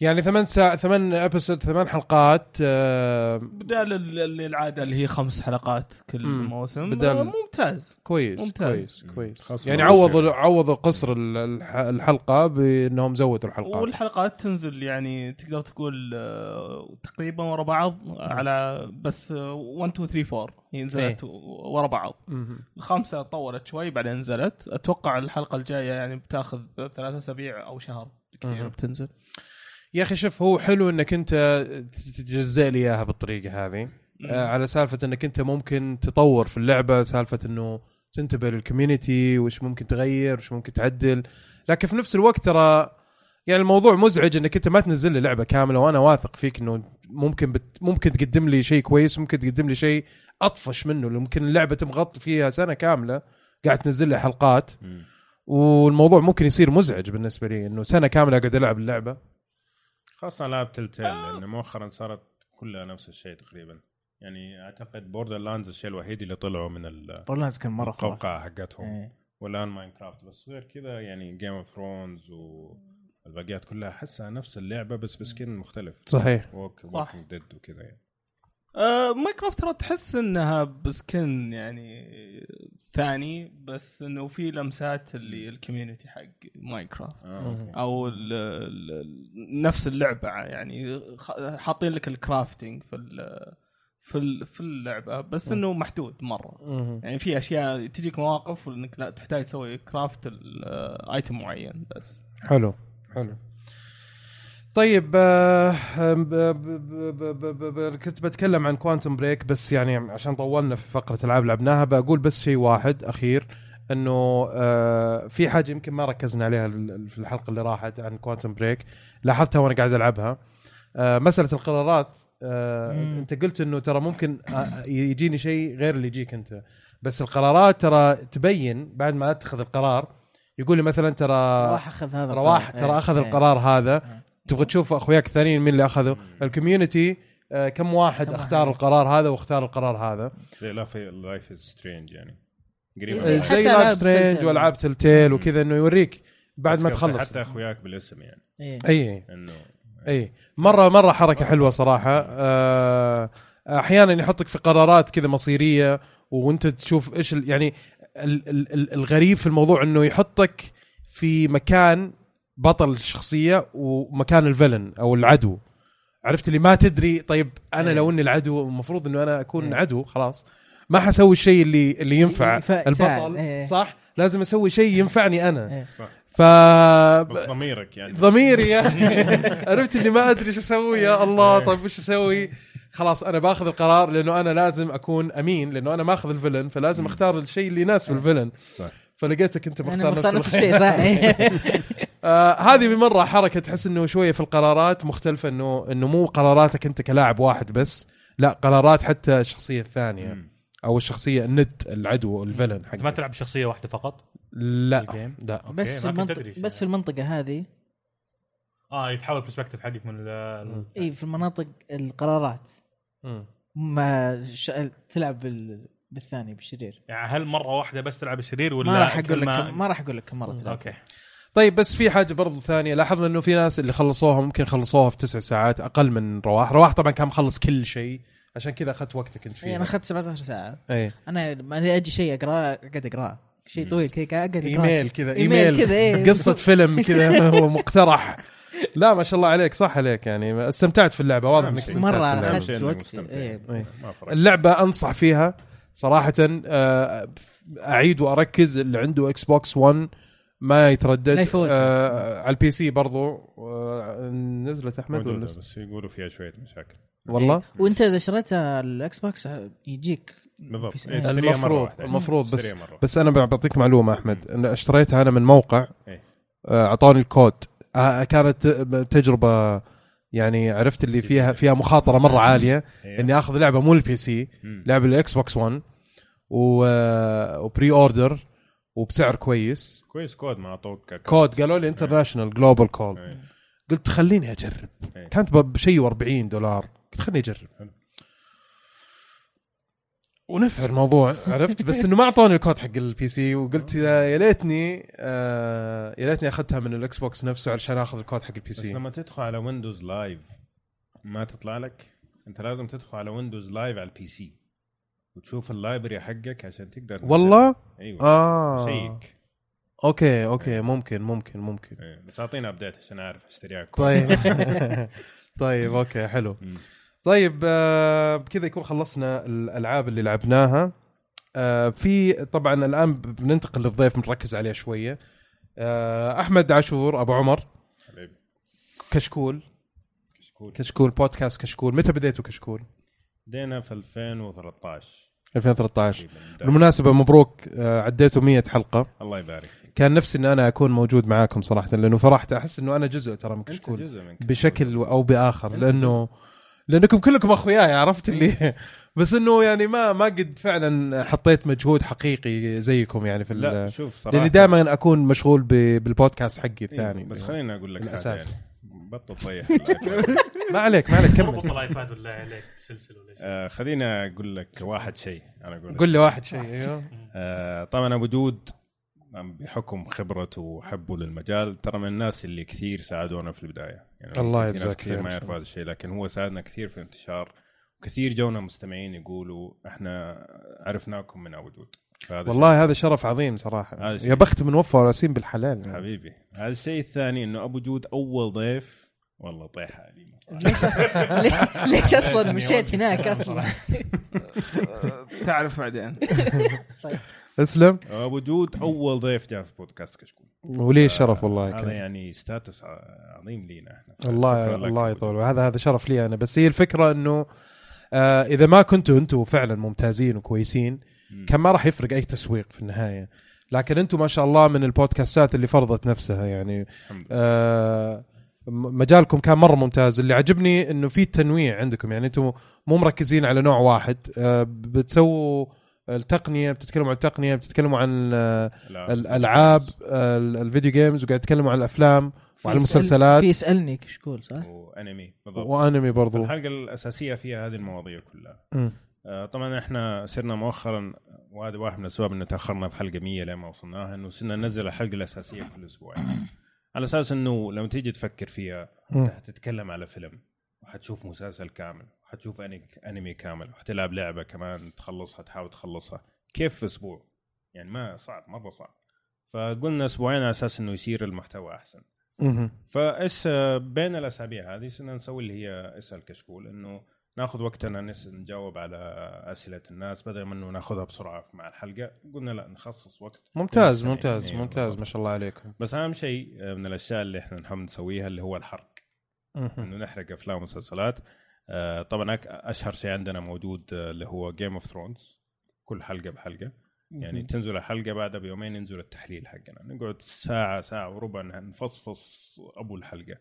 Speaker 1: يعني ثمان ساعة ثمان episode ثمان حلقات آه
Speaker 5: بدال ال- ال- العادة اللي هي خمس حلقات كل
Speaker 1: مم.
Speaker 5: موسم
Speaker 1: بدال-
Speaker 5: آه، ممتاز
Speaker 1: كويس
Speaker 5: ممتاز.
Speaker 1: كويس
Speaker 4: مم.
Speaker 1: كويس يعني عوضوا. عوضوا قصر ال- الح- الحلقة بأنهم زودوا الحلقات
Speaker 5: والحلقات تنزل يعني تقدر تقول آه، تقريبا ورا بعض على بس 1 2 3 4 هي نزلت ورا بعض
Speaker 1: مهم.
Speaker 5: الخامسة طولت شوي بعدين نزلت أتوقع الحلقة الجاية يعني بتاخذ ثلاثة أسابيع أو شهر كثير. بتنزل
Speaker 1: يا أخي شوف هو حلو إنك أنت تجزئ لي إياها بالطريقة هذه. آه على سالفة إنك أنت ممكن تطور في اللعبة سالفة إنه تنتبه للكوميونتي وش ممكن تغير وش ممكن تعدل. لكن في نفس الوقت ترى يعني الموضوع مزعج إنك أنت ما تنزل لي لعبة كاملة وأنا واثق فيك إنه ممكن بت ممكن تقدم لي شيء كويس ممكن تقدم لي شيء أطفش منه. ممكن اللعبة تمغط فيها سنة كاملة قاعد تنزل لي حلقات.
Speaker 4: مم.
Speaker 1: والموضوع ممكن يصير مزعج بالنسبة لي إنه سنة كاملة اقعد ألعب اللعبة.
Speaker 4: خاصة العاب تلتيل لأن مؤخرا صارت كلها نفس الشيء تقريبا. يعني أعتقد بوردر لاندز الشيء الوحيد اللي طلعوا من ال-
Speaker 3: بوردرلاندز كان مرة خرافي.
Speaker 4: القوقعة حقتهم.
Speaker 3: إيه.
Speaker 4: والآن ماينكرافت بس غير كذا يعني جيم أوف ثرونز والباقيات كلها أحسها نفس اللعبة بس ب skin مختلف.
Speaker 1: صحيح.
Speaker 4: ووك
Speaker 5: صح.
Speaker 4: ووكينج ديد وكذا يعني.
Speaker 5: آه ماينكرافت ترى تحس إنها ب skin يعني ثاني بس إنه في لمسات اللي ال community حق ماينكرافت
Speaker 4: آه.
Speaker 5: أو ال ال نفس اللعبة يعني حاطين لك ال crafting في ال في ال في اللعبة بس إنه محدود
Speaker 1: مرة.
Speaker 5: يعني في أشياء تجيك مواقف انك لا تحتاج تسوي craft ل item معين بس.
Speaker 1: حلو حلو. طيب آه، كنت بتكلم عن كوانتم بريك بس يعني عشان طولنا في فقرة العاب لعبناها بقول بس شيء واحد أخير إنه آه، في حاجة يمكن ما ركزنا عليها في الحلقة اللي راحت عن كوانتم بريك لاحظتها وأنا قاعد ألعبها آه، مسألة القرارات. أنت قلت إنه ترى ممكن يجيني شيء غير اللي يجيك أنت بس القرارات ترى تبين بعد ما اتخذ القرار يقول لي مثلا ترى
Speaker 3: رواح أخذ هذا
Speaker 1: رواح. ترى
Speaker 3: إيه.
Speaker 1: أخذ
Speaker 3: إيه.
Speaker 1: القرار هذا
Speaker 3: إيه.
Speaker 1: تبغى تشوف أخوياك الثانيين مين اللي أخذوا؟ ال community آه، كم واحد
Speaker 3: كم
Speaker 1: اختار
Speaker 3: واحد.
Speaker 1: القرار هذا واختار القرار هذا.
Speaker 4: زي لايف لايف از سترينج يعني. قريب
Speaker 3: إيه، حتى
Speaker 1: زي لايف سترينج. وألعاب تلتيل وكذا إنه يوريك بعد ما تخلص.
Speaker 4: حتى أخوياك بالاسم يعني.
Speaker 3: إيه.
Speaker 1: اي
Speaker 4: انه
Speaker 1: اي مره مرة حركة حلوة صراحة. آه، أحيانا يحطك في قرارات كذا مصيرية وأنت تشوف إيش يعني ال- ال- ال- الغريب في الموضوع إنه يحطك في مكان بطل الشخصية ومكان الفيلن أو العدو عرفت اللي ما تدري طيب أنا
Speaker 3: إيه.
Speaker 1: لو إني العدو المفروض إنه أنا أكون
Speaker 3: إيه.
Speaker 1: عدو خلاص ما حسوي الشيء اللي اللي ينفع
Speaker 3: ينفع-.
Speaker 1: البطل
Speaker 3: إيه.
Speaker 1: صح لازم أسوي شيء ينفعني أنا
Speaker 3: إيه.
Speaker 1: ف
Speaker 4: بس ضميرك يعني
Speaker 1: ضميري أخي. عرفت اللي ما أدري إيش أسوي يا الله طيب وش أسوي خلاص أنا باخذ القرار لأنه أنا لازم أكون أمين لأنه أنا ماخذ الفيلن فلازم أختار الشيء اللي يناسب الفيلن
Speaker 4: صح.
Speaker 1: فلقيتك
Speaker 3: أنت
Speaker 1: مختار
Speaker 3: مختار
Speaker 1: نفس الشيء
Speaker 3: صح إيه.
Speaker 1: آه هذه بمرة حركة تحس إنه شوية في القرارات مختلفة إنه إنه مو قراراتك أنت كلاعب واحد بس لا قرارات حتى الشخصية الثانية
Speaker 4: مم.
Speaker 1: أو الشخصية الند العدو الفيلن
Speaker 2: أنت ما
Speaker 1: حق
Speaker 2: تلعب بشخصية واحدة فقط؟
Speaker 1: لا
Speaker 2: ال game؟
Speaker 1: لا.
Speaker 3: بس في
Speaker 2: المنطقة.
Speaker 3: بس في المنطقة هذه.
Speaker 2: آه يتحول ال perspective حقك من ال-
Speaker 3: إي في المناطق القرارات.
Speaker 1: مم.
Speaker 3: ما ش... تلعب بال... بالثاني بالشرير.
Speaker 2: يعني هل مرة واحدة بس تلعب الشرير ولا
Speaker 3: ما راح
Speaker 2: أقول
Speaker 3: لك
Speaker 2: ما
Speaker 3: راح أقول لك كم مرة تلعب.
Speaker 2: أوكي.
Speaker 1: طيب بس في حاجة برضو ثانية. لاحظنا إنه في ناس اللي خلصوها ممكن خلصوها في تسع ساعات أقل من رواح. رواح طبعا كان مخلص كل شيء. عشان كذا أخذت وقتك انت
Speaker 3: اي
Speaker 1: فيه
Speaker 3: أنا أخذت 17 ساعة.
Speaker 1: اي
Speaker 3: أنا ما أجي شيء اقراه أقعد اقراه شيء طويل كذا اقعد اقراه
Speaker 1: إيميل كذا
Speaker 3: email
Speaker 1: email.
Speaker 3: كذا إيه.
Speaker 1: قصة فيلم كذا هو مقترح. لا ما شاء الله عليك صح عليك يعني. استمتعت في اللعبة واضح إنك
Speaker 4: شيء إنك
Speaker 3: وقت. إيه.
Speaker 1: إيه. اللعبة أنصح فيها صراحة آه، أعيد وأركز اللي عنده إكس بوكس 1 ما يتردد.
Speaker 3: لا يفوتها.
Speaker 1: آه على ال PC برضو. آه نزلت أحمد ولا؟
Speaker 4: بس يقولوا فيها شوية مشاكل.
Speaker 1: والله؟
Speaker 3: وأنت إذا شريتها الإكس بوكس يجيك.
Speaker 4: بالضبط. إيه،
Speaker 1: المفروض. المفروض بس بس أنا بعطيك معلومة أحمد. إن اشتريتها أنا من موقع
Speaker 4: إيه.
Speaker 1: آه، الكود. آه، كانت تجربة يعني عرفت اللي فيها فيها مخاطرة مرة عالية
Speaker 4: إيه.
Speaker 1: إني آخذ لعبة مو ال
Speaker 4: PC.
Speaker 1: لعبه الإكس بوكس 1 و... و pre-order. وبسعر كويس.
Speaker 4: كويس كود ما أعطوك
Speaker 1: كود قالوا لي international global code
Speaker 4: إيه.
Speaker 1: قلت خليني أجرب.
Speaker 4: إيه.
Speaker 1: كانت بشيء و40 دولار. قلت خليني أجرب.
Speaker 4: حلو.
Speaker 1: ونفع الموضوع عرفت؟ بس إنه ما أعطوني الكود حق ال PC وقلت يا يا ليتني آه يا ليتني أخذتها من الاكس بوكس نفسه علشان أخذ الكود حق ال
Speaker 4: P
Speaker 1: C بس
Speaker 4: لما تدخل على ويندوز لايف ما تطلع لك؟ أنت لازم تدخل على ويندوز لايف على ال PC وتشوف ال library حقك عشان تقدر.
Speaker 1: والله؟
Speaker 4: أيوه.
Speaker 1: آه.
Speaker 4: check.
Speaker 1: okay okay ممكن ممكن ممكن.
Speaker 4: إيه. بس اعطينا update عشان أعرف أشتريها
Speaker 1: طيب. طيب okay حلو. طيب آه، بكذا يكون خلصنا الألعاب اللي لعبناها. آه، في طبعا الآن بننتقل للضيف بنركز عليه شوية. آه، أحمد عاشور أبو عمر.
Speaker 4: حبيبي.
Speaker 1: كشكول.
Speaker 4: كشكول.
Speaker 1: كشكول بودكاست كشكول. متى بديتوا كشكول؟
Speaker 4: بدينا في 2013
Speaker 1: 2013
Speaker 4: تقريباً.
Speaker 1: بالمناسبة مبروك آه، عديتوا 100 حلقة.
Speaker 4: الله يبارك.
Speaker 1: كان نفسي إن أنا أكون موجود معاكم صراحة لأنه فرحت. أحس إنه أنا جزء ترى من كشكول. بشكل أو
Speaker 4: بآخر
Speaker 1: لأنه لأنكم كلكم أخوياي عرفت اللي؟ بس إنه يعني ما ما قد فعلا حطيت مجهود حقيقي زيكم يعني في
Speaker 4: لا شوف صراحة.
Speaker 1: لاني دائما أكون مشغول بالبودكاست حقي
Speaker 4: إيه،
Speaker 1: الثاني.
Speaker 4: بس خليني أقول لك
Speaker 1: الأساس.
Speaker 4: حاجة يعني. بطل طيح ال iPad.
Speaker 1: ما عليك ما عليك كمل.
Speaker 2: اربط ال iPad ولا عليك سلسلة ولا شيء؟
Speaker 4: آه، خليني أقول لك واحد شيء أنا أقول
Speaker 1: قول لي واحد شيء أيوه.
Speaker 4: آه، طبعا أبو جود بحكم خبرته وحبه للمجال ترى من الناس اللي كثير ساعدونا في البداية. يعني
Speaker 1: الله
Speaker 4: في ناس
Speaker 1: يجزاك
Speaker 4: كثير ما يعرفوا. هذا الشيء لكن هو ساعدنا كثير في الانتشار. وكثير جونا مستمعين يقولوا إحنا عرفناكم من أبو جود
Speaker 1: والله هذا شرف عظيم
Speaker 4: صراحة.
Speaker 1: يا بخت من وفى وراسين بالحلال. يعني.
Speaker 4: حبيبي هذا الشيء الثاني إنه أبو جود أول ضيف والله طيحة.
Speaker 3: ليش أصلا ليش أصلا مشيت هناك أصلا
Speaker 5: تعرف بعدين
Speaker 1: اسلم
Speaker 4: أبو جود أول ضيف جاء في بودكاست كشكول
Speaker 1: ولي الشرف والله
Speaker 4: هذا
Speaker 1: كان.
Speaker 4: يعني status عظيم لينا إحنا
Speaker 1: الله الله يطول. هذا هذا شرف لي أنا بس هي الفكرة إنه آه إذا ما كنتوا أنتم فعلا ممتازين وكويسين. كان ما راح يفرق أي تسويق في النهاية. لكن أنتم ما شاء الله من البودكاستات اللي فرضت نفسها يعني.
Speaker 4: الحمد لله.
Speaker 1: آه م- مجالكم كان مرة ممتاز. اللي عجبني إنه في تنويع عندكم. يعني أنتم مو مركزين على نوع واحد. آه بتسووا التقنية بتتكلموا عن التقنية بتتكلموا عن آه،
Speaker 4: لا،
Speaker 1: الألعاب آه، الفيديو جيمز وقاعد تتكلموا عن الأفلام وعن المسلسلات.
Speaker 3: في يسألني كشكول صح؟
Speaker 4: وأنمي بالضبط.
Speaker 1: وأنمي برضو.
Speaker 4: الحلقة الأساسية فيها هذه المواضيع كلها.
Speaker 1: مم.
Speaker 4: آه، طبعا إحنا صرنا مؤخرا وهذا واحد من الأسباب ان تأخرنا في حلقة 100 لما وصلناها إنه صرنا ننزل الحلقة الأساسية كل أسبوع. على أساس إنه لما تيجي تفكر فيها. أنت حتتكلم على فيلم وحتشوف مسلسل كامل وحتشوف أنمي كامل وحتلعب لعبة كمان تخلصها تحاول تخلصها. كيف في أسبوع؟ يعني ما صعب مرة صعب. فقلنا أسبوعين على أساس إنه يصير المحتوى أحسن. فإيش بين الأسابيع هذه صرنا نسوي اللي هي اسال كشكول إنه ناخذ وقتنا نس نجاوب على أسئلة الناس بدل ما إنه ناخذها بسرعة مع الحلقة. قلنا لا نخصص وقت.
Speaker 1: ممتاز. ممتاز
Speaker 4: إيه،
Speaker 1: ممتاز. ما شاء الله عليكم.
Speaker 4: بس أهم شيء آه، من الأشياء اللي إحنا نحب نسويها اللي هو الحرق. إنه نحرق أفلام ومسلسلات. آه، طبعا أشهر شيء عندنا موجود آه، اللي هو Game of Thrones كل حلقة بحلقة. يعني تنزل الحلقة بعدها بيومين ينزل التحليل حقنا. نقعد ساعة ساعة وربع نفصفص أبو الحلقة.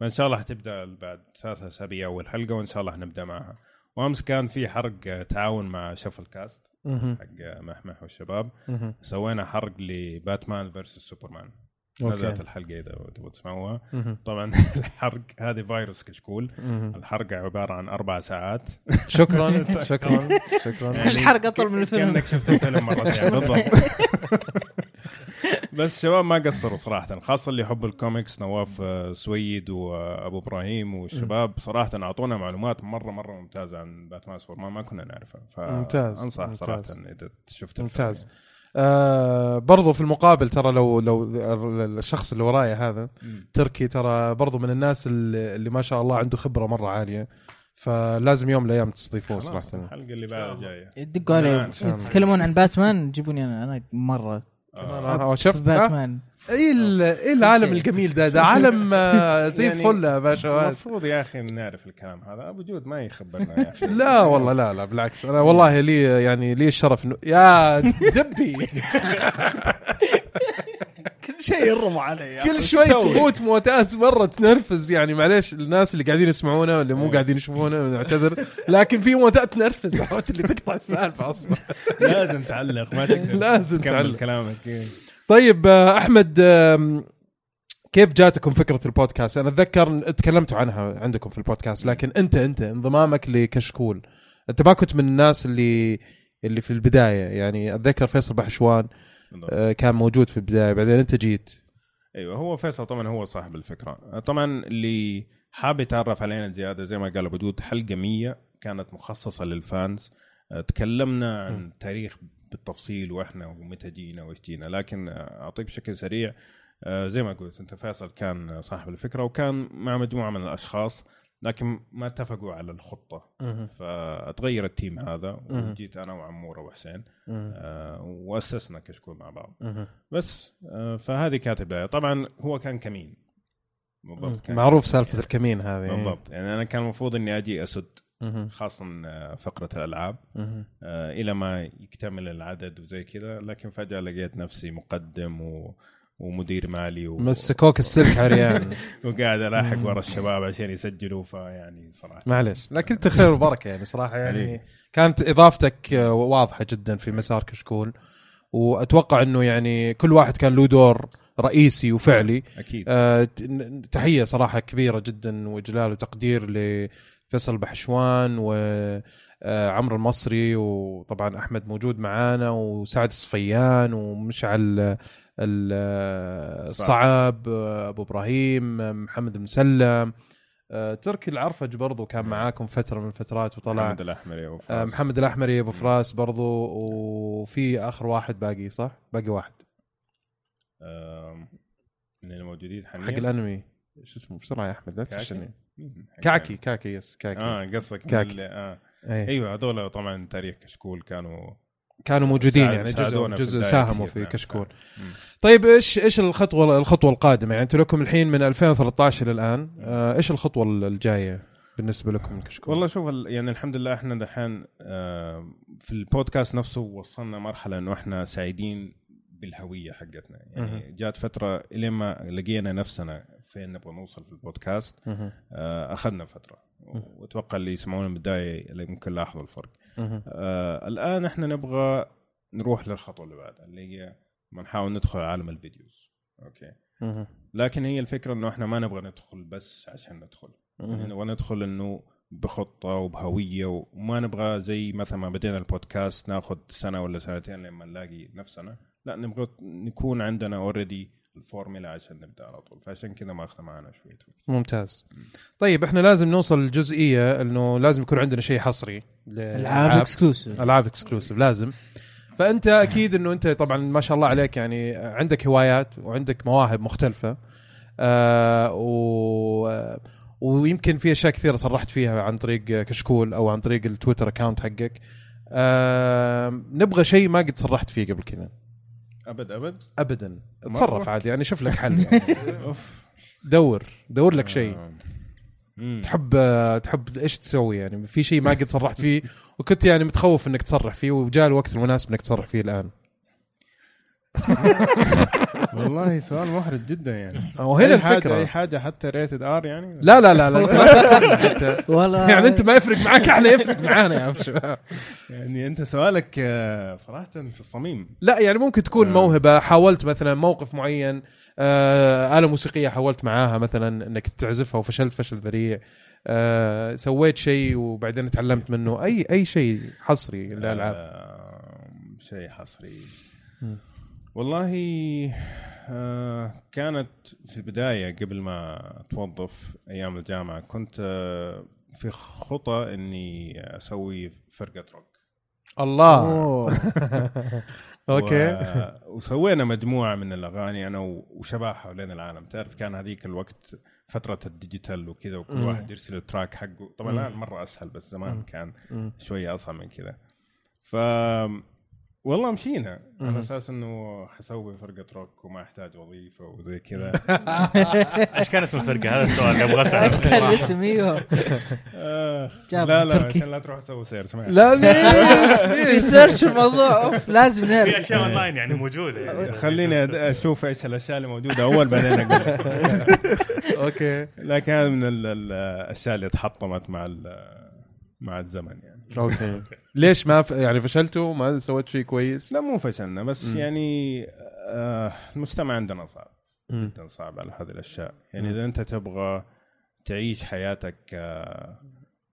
Speaker 4: فإن شاء الله حتبدأ بعد ثلاث أسابيع أول حلقة وإن شاء الله حنبدأ معها وأمس كان في حرق تعاون مع شفل
Speaker 1: cast.
Speaker 4: حق محمح والشباب. سوينا حرق ل Batman versus
Speaker 1: Superman.
Speaker 4: نزلت الحلقة إذا تبغوا تسمعوها. طبعا الحرق هذه فيروس كشكول. الحرق عبارة عن أربع ساعات
Speaker 1: شكرا شكرا شكرا
Speaker 3: الحرق أطول من الفيلم.
Speaker 4: كأنك شفت الفيلم مرتين بالضبط بس شباب ما قصروا صراحة خاصة اللي يحب الكوميكس نواف آه، سويد وأبو إبراهيم والشباب صراحة أعطونا معلومات مرة مرة ممتازة عن باتمان سوبرمان ما كنا نعرفها
Speaker 1: ممتاز،
Speaker 4: فانصح
Speaker 1: ممتاز.
Speaker 4: صراحة إذا شفت الفيلم
Speaker 1: ممتاز.
Speaker 4: يعني.
Speaker 1: آه برضو في المقابل ترى لو لو الشخص اللي ورايا هذا
Speaker 4: مم.
Speaker 1: تركي ترى برضو من الناس اللي, اللي ما شاء الله عنده خبرة مرة عالية فلازم يوم من الأيام تستضيفوه صراحة
Speaker 4: الحلقة اللي بعدها جاية
Speaker 3: يدقوا علي. يتكلمون عن باتمان جيبوني أنا أنا مرة
Speaker 1: آه،
Speaker 3: في
Speaker 1: شفت آه؟
Speaker 3: باتمان
Speaker 1: إيه إيه العالم
Speaker 3: شيء.
Speaker 1: الجميل ده؟ ده عالم آه، زي
Speaker 4: يعني
Speaker 1: الفل يا باشا.
Speaker 4: المفروض يا أخي نعرف الكلام هذا. أبو جود ما يخبرنا يا أخي.
Speaker 1: لا والله لا لا بالعكس. أنا والله لي يعني لي الشرف انه يا دبي
Speaker 5: شيء يرموا علي.
Speaker 1: كل شوي؟ تموت موتات مرة تنرفز يعني معليش الناس اللي قاعدين يسمعونا واللي مو
Speaker 4: إيه.
Speaker 1: قاعدين يشوفونا نعتذر لكن في موتات تنرفز عرفت اللي تقطع السالفة أصلا
Speaker 4: لازم تعلق ما تقدر
Speaker 1: لازم
Speaker 4: تكمل
Speaker 1: تعلق.
Speaker 4: كلامك إيه.
Speaker 1: طيب آه، أحمد كيف جاتكم فكرة البودكاست؟ أنا أتذكر تكلمتوا عنها عندكم في البودكاست لكن أنت أنت انضمامك لكشكول أنت ما كنت من الناس اللي اللي في البداية يعني أتذكر فيصل بحشوان كان موجود في البداية بعدين انت جيت.
Speaker 4: أيوه هو فيصل طبعا هو صاحب الفكرة. طبعا اللي حاب يتعرف علينا زيادة زي ما قال أبو جود حلقة 100 كانت مخصصة لل fans. أه، تكلمنا عن تاريخ بالتفصيل وإحنا ومتى جينا وإيش جينا. لكن أه، أعطيك بشكل سريع. زي ما قلت أنت فيصل كان صاحب الفكرة وكان مع مجموعة من الأشخاص. لكن ما اتفقوا على الخطة. فتغير التيم هذا. وجيت أنا وعمورة وحسين. أه، وأسسنا كشكول مع بعض. بس آه، فهذه كانت البداية. طبعا هو كان كمين. بالضبط كان
Speaker 1: معروف سالفة الكمين هذه.
Speaker 4: بالضبط. يعني أنا كان المفروض إني أجي
Speaker 1: أسد.
Speaker 4: خاصه آه،
Speaker 1: مهم.
Speaker 4: آه، إلى ما يكتمل العدد وزي كذا. لكن فجأة لقيت نفسي مقدم و... ومدير مالي و...
Speaker 1: مسكوك السلك عريان.
Speaker 4: وقاعد ألاحق ورا الشباب عشان يسجلوا فيعني صراحة.
Speaker 1: معلش لكن أنت خير وبركة يعني صراحة يعني. كانت إضافتك آه، واضحة جدا في مسار كشكول. وأتوقع إنه يعني كل واحد كان له دور رئيسي وفعلي.
Speaker 4: أكيد.
Speaker 1: آه، تحية صراحة كبيرة جدا واجلال وتقدير لفيصل بحشوان وعمرو المصري وطبعا أحمد موجود معانا وسعد الصفيان ومشعل الصعب آه، أبو إبراهيم آه، محمد المسلم آه، تركي العرفج برضو كان معاكم فترة من الفترات وطلع.
Speaker 4: محمد الأحمري أبو
Speaker 1: آه،
Speaker 4: فراس.
Speaker 1: محمد الأحمري أبو فراس برضو وفي آخر واحد باقي صح؟ باقي واحد.
Speaker 4: من الموجودين حاليا؟
Speaker 1: حق الأنمي. شو اسمه؟ بسرعة يا أحمد لا؟ تفشلني كاكي كاكي yes كاكي.
Speaker 4: آه قصدك
Speaker 1: كاكي.
Speaker 4: اللي- آه.
Speaker 1: أي.
Speaker 4: أيوه هذول طبعا تاريخ كشكول كانوا
Speaker 1: كانوا موجودين يعني جزء
Speaker 4: في
Speaker 1: جزء
Speaker 4: البداية
Speaker 1: ساهموا
Speaker 4: كثير،
Speaker 1: في
Speaker 4: نعم.
Speaker 1: كشكول
Speaker 4: مم.
Speaker 1: طيب إيش إيش الخطوة الخطوة القادمة يعني أنتم لكم الحين من 2013 إلى الان آه، إيش الخطوة الجاية بالنسبة لكم كشكول؟
Speaker 4: والله شوف يعني الحمد لله إحنا دحين آه، في البودكاست نفسه وصلنا مرحلة إنه إحنا سعيدين بالهوية حقتنا يعني جات فترة الين ما لقينا نفسنا فين نبغى نوصل في البودكاست. آه، أخذنا فترة وأتوقع اللي يسمعونا من البداية ممكن لاحظوا الفرق. آه الآن إحنا نبغى نروح للخطوة اللي بعدها اللي هي ما نحاول ندخل عالم ال videos. okay.
Speaker 1: مهم.
Speaker 4: لكن هي الفكرة إنه إحنا ما نبغى ندخل بس عشان ندخل. نبغى ندخل إنه بخطة وبهوية وما نبغى زي مثلا ما بدينا البودكاست ناخذ سنة ولا سنتين لما نلاقي نفسنا. لا نبغى نكون عندنا already ال formula عشان نبدأ على طول. فعشان كذا ما أخذ معنا شوية وقت.
Speaker 1: ممتاز. طيب إحنا لازم نوصل للجزئية إنه لازم يكون عندنا شيء حصري
Speaker 3: ألعاب exclusive
Speaker 1: ألعاب exclusive لازم. فأنت أكيد إنه أنت طبعا ما شاء الله عليك يعني عندك هوايات وعندك مواهب مختلفة آه و ويمكن في أشياء كثيرة صرحت فيها عن طريق كشكول أو عن طريق ال Twitter account حقك. آه نبغى شيء ما قد صرحت فيه قبل كذا.
Speaker 4: أبد أبد؟
Speaker 1: ابدا. تصرف؟ عادي يعني شوف لك حل يعني.
Speaker 4: أوف.
Speaker 1: دور دور لك شيء.
Speaker 4: آه.
Speaker 1: تحب تحب إيش تسوي يعني؟ في شيء ما قد صرحت فيه وكنت يعني متخوف إنك تصرح فيه وجاء الوقت المناسب إنك تصرح فيه الآن.
Speaker 4: والله سؤال محرج جدا يعني.
Speaker 1: وهنا الفكرة.
Speaker 4: أي حاجة حتى rated R يعني؟
Speaker 1: لا لا لا لا انت لا يعني أنت ما يفرق معك إحنا يفرق معانا يا شباب.
Speaker 4: يعني أنت سؤالك آه، صراحة في الصميم.
Speaker 1: لا يعني ممكن تكون
Speaker 4: آه.
Speaker 1: موهبة حاولت مثلا موقف معين آه آلة موسيقية حاولت معاها مثلا إنك تعزفها وفشلت فشل ذريع آه سويت شيء وبعدين تعلمت منه أي أي شيء حصري للألعاب؟
Speaker 4: آه، شيء حصري. والله آه كانت في البداية قبل ما اتوظف أيام الجامعة كنت آه في خطة إني أسوي فرقة روك
Speaker 1: الله.
Speaker 4: okay. وسوينا مجموعة من الأغاني أنا وشباب حوالين العالم تعرف كان هذيك الوقت فترة ال digital وكذا وكل
Speaker 1: مم.
Speaker 4: واحد يرسل ال track حقه طبعا. الآن مرة أسهل بس زمان
Speaker 1: مم.
Speaker 4: كان
Speaker 1: مم.
Speaker 4: شوية أصعب من كذا ف والله مشينا. على أساس إنه حسوي فرقة روك وما احتاج وظيفة وزي كذا
Speaker 2: إيش كان اسم الفرقة هذا السؤال اللي أبغى اساله
Speaker 3: إيش كان الاسم إيوه
Speaker 4: آه لا لا. عشان لا تروح تسوي search سمعت
Speaker 1: لا؟
Speaker 3: في search الموضوع أوف، لازم
Speaker 2: في
Speaker 3: نعرف
Speaker 2: أشياء اونلاين يعني موجودة يعني.
Speaker 4: خليني أشوف إيش الأشياء اللي موجودة أول بعدين أقول لك.
Speaker 1: okay
Speaker 4: لكن هذا من ال- ال- الأشياء اللي تحطمت مع ال- مع الزمن يعني
Speaker 1: okay. ليش ما ف... يعني فشلتوا؟ ما سويت شيء كويس؟
Speaker 4: لا مو فشلنا بس
Speaker 1: مم.
Speaker 4: يعني آه المجتمع عندنا صعب.
Speaker 1: مم.
Speaker 4: جدا صعب على هذه الأشياء. يعني إذا أنت تبغى تعيش حياتك